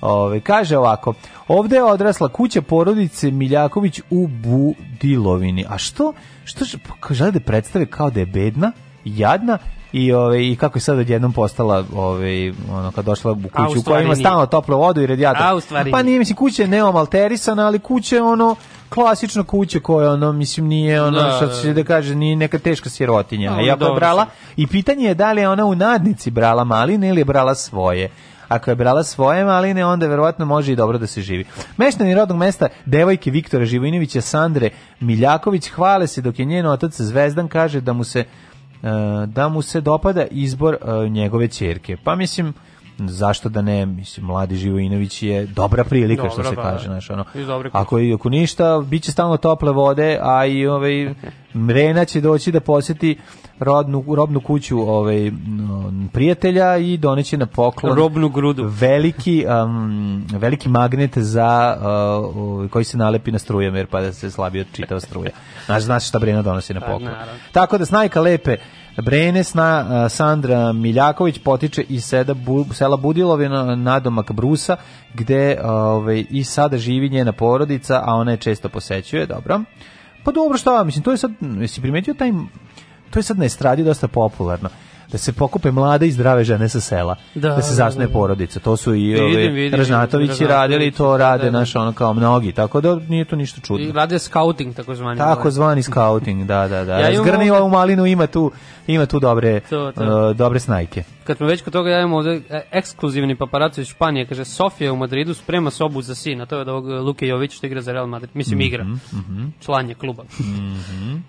Ove, kaže ovako, ovde je odrasla kuća porodice Miljaković u Budilovini. A što? Što pa žele da predstave kao da je bedna, jadna i ove i kako je sad odjednom postala ove ono kad došla u kuću u kojoj ima stalno toplu vodu i radijator. A, u stvari pa nije. mislim kuća je neomalterisana, ali kuća je ono klasična kuća koja ono mislim nije ono Da, što da, će da kaže nije neka teška sirotinja. A, A jako je dobro brala i pitanje je da li je ona u nadnici brala maline ili je brala svoje. Ako je brala svoje maline, onda verovatno može i dobro da se živi. Meštani rodnog mesta devojke Viktora Živojinovića Sandre Miljaković hvale se dok je njen otac Zvezdan kaže da mu se da mu se dopada izbor e, njegove ćerke. Pa mislim zašto da ne, mislim mladi Živojinović je dobra prilika što Dobra, se pa, kaže, znaš, ono. Ako ako ništa, biće stalno tople vode, a i ovaj Mrena će doći da poseti rodnu robnu kuću ovaj prijatelja i doneće na poklon Robnu grudu. veliki um, veliki magnet za uh, koji se nalepi na strujamer pa da se slabije čitava struja. Znaš, znaš šta Brena donosi na Pa, poklon. Tako da snajka lepe Brene sna uh, Sandra Miljaković potiče iz seda Bu, sela Budilovina nadomak Brusa gde ovaj i sada živi njena porodica, a ona je često posećuje, dobro. Pa dobro, šta, mislim, to je sad, jesi primetio taj, to je sad na estradi dosta popularno da se pokupe mlade i zdrave žene sa sela, da, Da, se da, zasnuje da. porodica. To su i Ražnatovići radili i to Ražnatović, rade da, da. naš ono kao mnogi, tako da nije to ništa čudno. I rade scouting, takozvani. Tako zvani scouting, da, da, da. Ja imam Zgrni ovde- ovu malinu ima tu, ima tu dobre, To, to. uh, dobre snajke. Kad smo već kod toga, ja imam ovde e, ekskluzivni paparaco iz Španije, kaže Sofija u Madridu sprema sobu za sina, to je od ovog e, Luke Jovića što igra za Real Madrid, mislim igra, Mhm, član je kluba.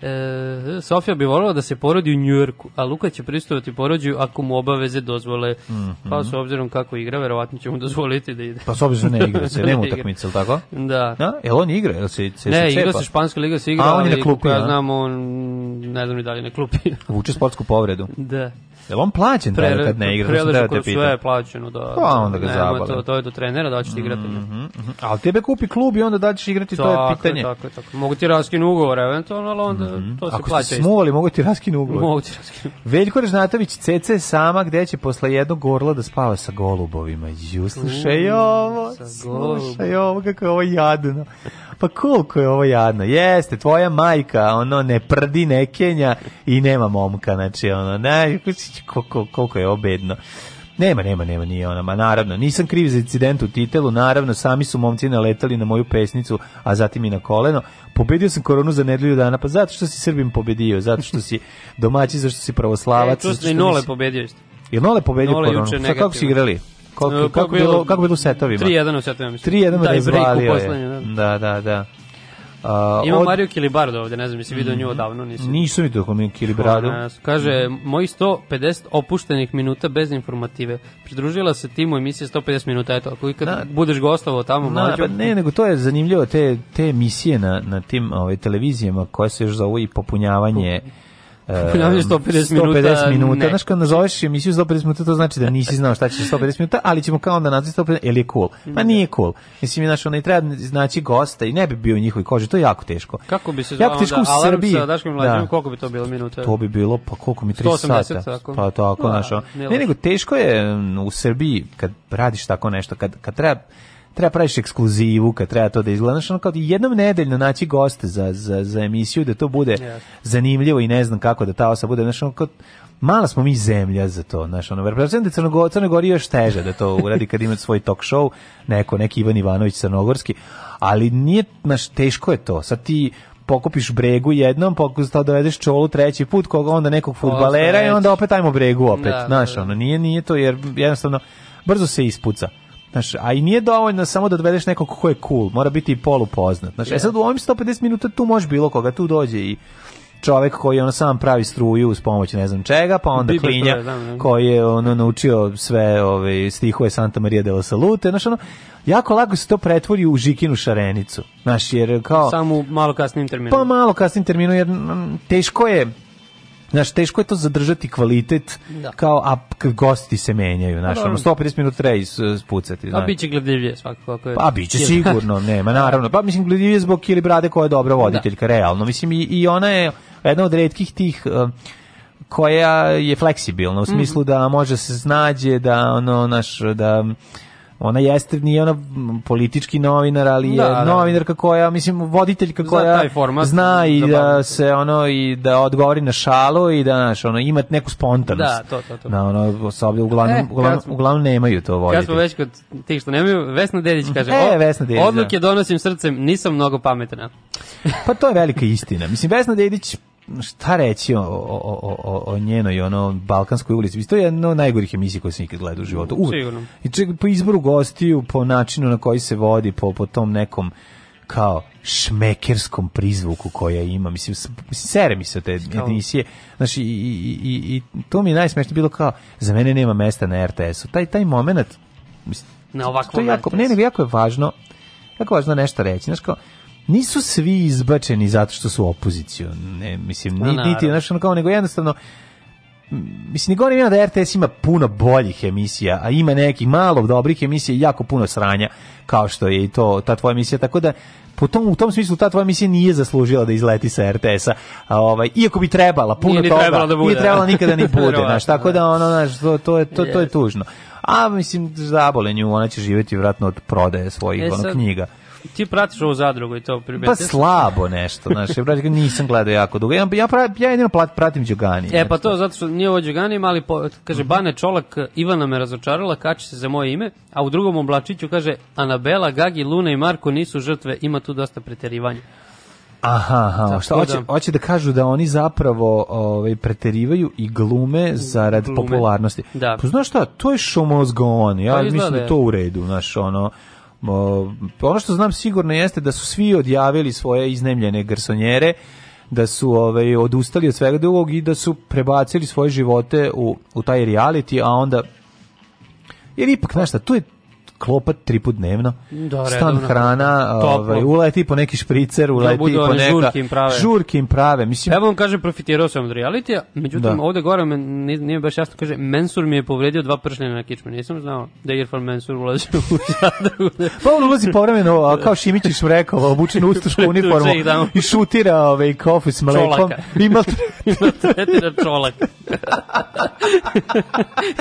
e, Sofija bi voljela da se porodi u Njujorku, a Luka će pristovati porođaju ako mu obaveze dozvole, pa s obzirom kako igra, verovatno će mu dozvoliti da ide. Mhm. Pa s obzirom ne igra se, nema Ne igra. utakmice, ili tako? Da. Da, jel on igra, jel se, se, Ne, igra se španska liga, se igra, A, on je na klupi, ja a? znam, on ne znam ni dalje na klupi. Vuče sportsku povredu. da. Jel on plaćen tada kad ne igra? Preležu te kroz sve je plaćeno, da. Pa onda ga zabole. To, to je do trenera da ćeš ti igrati. Mhm, mhm. Ali tebe kupi klub i onda da ćeš igrati, to je pitanje. Tako je, tako je. Mogu ti raskinu ugovor eventualno, ali onda to se Ako plaća se isto. smuvali, mogu ti raskinu ugovor. Mogu ti raskinu. Veljko Režnatović CC je sama gde će posle jednog gorla da spava sa golubovima. Ju, slušaj ovo, slušaj ovo, kako je ovo jadno. Pa koliko je ovo jadno? Jeste, tvoja majka, ono, ne prdi, ne kenja i nema momka, znači, ono, ne, koliko, koliko je ovo bedno. Nema, nema, nema, nije ona, ma naravno, nisam kriv za incident u titelu, naravno, sami su momci naletali na moju pesnicu, a zatim i na koleno. Pobedio sam koronu za nedelju dana, pa zato što si Srbim pobedio, zato što si domaći, zato što si E, pravoslavac. zato se što i Nole nisi- pobedio isto. Jel Nole pobedio Nole koronu? Sad kako su igrali? Koliko, E, kako, bilo, kako bilo u setovima? 3-1 u setovima, mislim. 3-1 Taj break u razvalio poslednje, je. da. Da, da, A, Ima od- Mario Kilibardo ovde, ne znam, jesi vidio nju odavno, nisi. Nisu mi Kilibradu. Ona Kaže, moji 150 opuštenih minuta bez informative. Pridružila se timu emisije 150 minuta, eto, ako ikad Da. budeš gostovao tamo, Na, mlađo. pa ne, nego to je zanimljivo, te, te emisije na, na tim ovaj, televizijama koje se još zovu i popunjavanje e, Popunjavanje 150 minuta, 150 minuta. ne. Znaš, kad nazoveš emisiju 150 minuta, to znači da nisi znao šta će 150 minuta, ali ćemo kao onda nazvati 150, jer je cool. Pa nije cool. Mislim, znaš, onaj treba znači gosta i ne bi bio u njihovoj koži, to je jako teško. Kako bi se zvao Jako teško onda? u Alarm Srbiji. sa Daškom i Mlađom, Da. koliko bi to bilo minuta? To bi bilo, pa koliko mi, 3 180 sata. tako. Pa tako, Da, znaš, Ne, nego teško je mm, u Srbiji kad radiš tako nešto, kad, kad treba treba praviš ekskluzivu, kad treba to da izgledaš, ono kao jednom nedeljno naći goste za, za, za emisiju, da to bude Jasno. zanimljivo i ne znam kako da ta osoba bude, znaš, ono kao, mala smo mi zemlja za to, znaš, ono, pretpostavljam da je Crnogo, Crnoj Gori još teže da to uradi kad ima svoj talk show, neko, neki Ivan Ivanović Crnogorski, ali nije, znaš, teško je to, sad ti pokupiš bregu jednom, pokušaš dovedeš čolu treći put, koga onda nekog futbalera i onda opet ajmo bregu opet, Da, da, znaš, da. ono, nije, nije to, jer jednostavno, brzo se ispuca. Znaš, a i nije dovoljno samo da dovedeš nekog ko je cool, mora biti i polupoznat. Znaš, e sad u ovim 150 minuta tu može bilo koga, tu dođe i čovek koji ono sam pravi struju uz pomoć ne znam čega, pa onda Biber klinja pravi, da, da. koji je ono naučio sve ove stihove Santa Maria de la Salute, znaš ono, jako lako se to pretvori u Žikinu šarenicu. Znaš, jer kao... Samo malo kasnim terminom. Pa malo kasnim terminu, jer mm, teško je Znaš, teško je to zadržati kvalitet Da. kao, a gosti se menjaju, znaš, Pa ono, dobro. 150 minuta treba is- spucati, A znaš. bit će gledljivije svakako. Ako je, Pa biće sigurno, nema, naravno. Pa mislim gledljivi zbog Kili Brade koja je dobra voditeljka, realno. Mislim i, i ona je jedna od retkih tih uh, koja je fleksibilna u smislu da može se snađe, da ono naš da ona jeste nije ona politički novinar, ali je Da, da. novinarka koja mislim voditeljka Zna koja taj format, zna i da se ono i da odgovori na šalu i da naš ono ima neku spontanost. Da, to, to, to. Na ono ovdje uglavnom, E, kad uglavnom, smo- uglavnom nemaju to Kad voditelji. smo već kod tih što nemaju, Vesna Dedić kaže, E, "O, Vesna Dedić, odluke donosim srcem, nisam mnogo pametna. Pa to je velika istina. Mislim, Vesna Dedić, šta reći o, o, o, o, o njenoj ono, balkanskoj ulici? To je jedna od najgorih emisija koje sam ikad gledao u životu. Uvek. Sigurno. I čak po izboru gostiju, po načinu na koji se vodi, po, po tom nekom kao šmekerskom prizvuku koja ima. Mislim, sere mi se od te emisije. Znači, i, i, i, i to mi je najsmešnije bilo kao, za mene nema mesta na RTS-u. Taj, taj moment, mislim, Na to ovakvom je jako, ne, nego jako je važno, jako je važno nešto reći. Znaš kao, nisu svi izbačeni zato što su opoziciju. Ne, mislim, Pa, ni, naravno. niti, znaš, ono kao, nego jednostavno, mislim, ne govorim da RTS ima puno boljih emisija, a ima nekih malo dobrih emisija i jako puno sranja, kao što je i to, ta tvoja emisija, tako da, po tom, u tom smislu ta tvoja emisija nije zaslužila da izleti sa RTS-a, ovaj, iako bi trebala, puno Nije ni toga, trebala da bude. nije trebala nikada ni bude, znaš, tako da, ono, znaš, to, to, je, to, to je tužno. A, mislim, zabolenju, ona će živjeti vratno od prodaje svojih E, ono, knjiga. Ti pratiš ovu zadrugu i to Pa primetiš? slabo nešto, znaš, ja brate, nisam gledao jako dugo. Ja, ja, ja jedino pratim Đugani. E pa to zato što nije ovo Đuganim, ali po, kaže Bane Čolak, Ivana me razočarala, kači se za moje ime, a u drugom oblačiću kaže Anabela, Gagi, Luna i Marko nisu žrtve, ima tu dosta preterivanja. Aha, aha, šta hoće, da- hoće da kažu da oni zapravo ovaj, preterivaju i glume zarad Glume. popularnosti. Da. Pa znaš šta, to je show must go on, ja Pa mislim da je to u redu, znaš, ono, ono što znam sigurno jeste da su svi odjavili svoje iznemljene garsonjere, da su ovaj, odustali od svega drugog i da su prebacili svoje živote u, u taj reality, a onda jer ipak, znaš šta, tu je klopa tri put dnevno, Da, stan hrana, ovaj, uleti po neki špricer, uleti budu po neka... žurke im prave. Žurke im prave, mislim, Evo vam kaže, profitirao sam od realitija, međutim Da. ovde gore me, nije, baš jasno, kaže, Mensur mi je povredio dva pršljena na kičme, nisam znao da je Irfan Mensur ulazi u zadrugu. Pa on ulazi povremeno, kao Šimić iz Šmrekova, obučen u ustašku uniformu i šutira ovaj, kofu s mlekom. Ima Tretira čolak.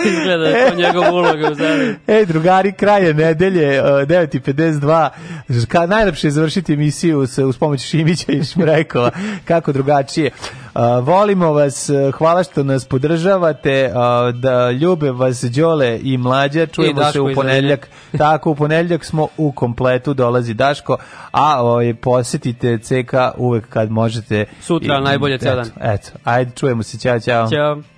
Izgleda da je to njegova uloga u zadrugu. Ej, drugari, kraj je nedelje, uh, 9.52. Ka, najlepše je završiti emisiju s, uz pomoć Šimića i Šmrekova. Kako drugačije. Uh, volimo vas, uh, hvala što nas podržavate, uh, da ljube vas Đole i Mlađa, čujemo Daško se u ponedljak. Tako, u ponedljak smo u kompletu, dolazi Daško, a ovaj, posjetite CK uvek kad možete. Sutra, najbolje ceo dan. Eto, eto, ajde, čujemo se, ćao, ćao. Ćao.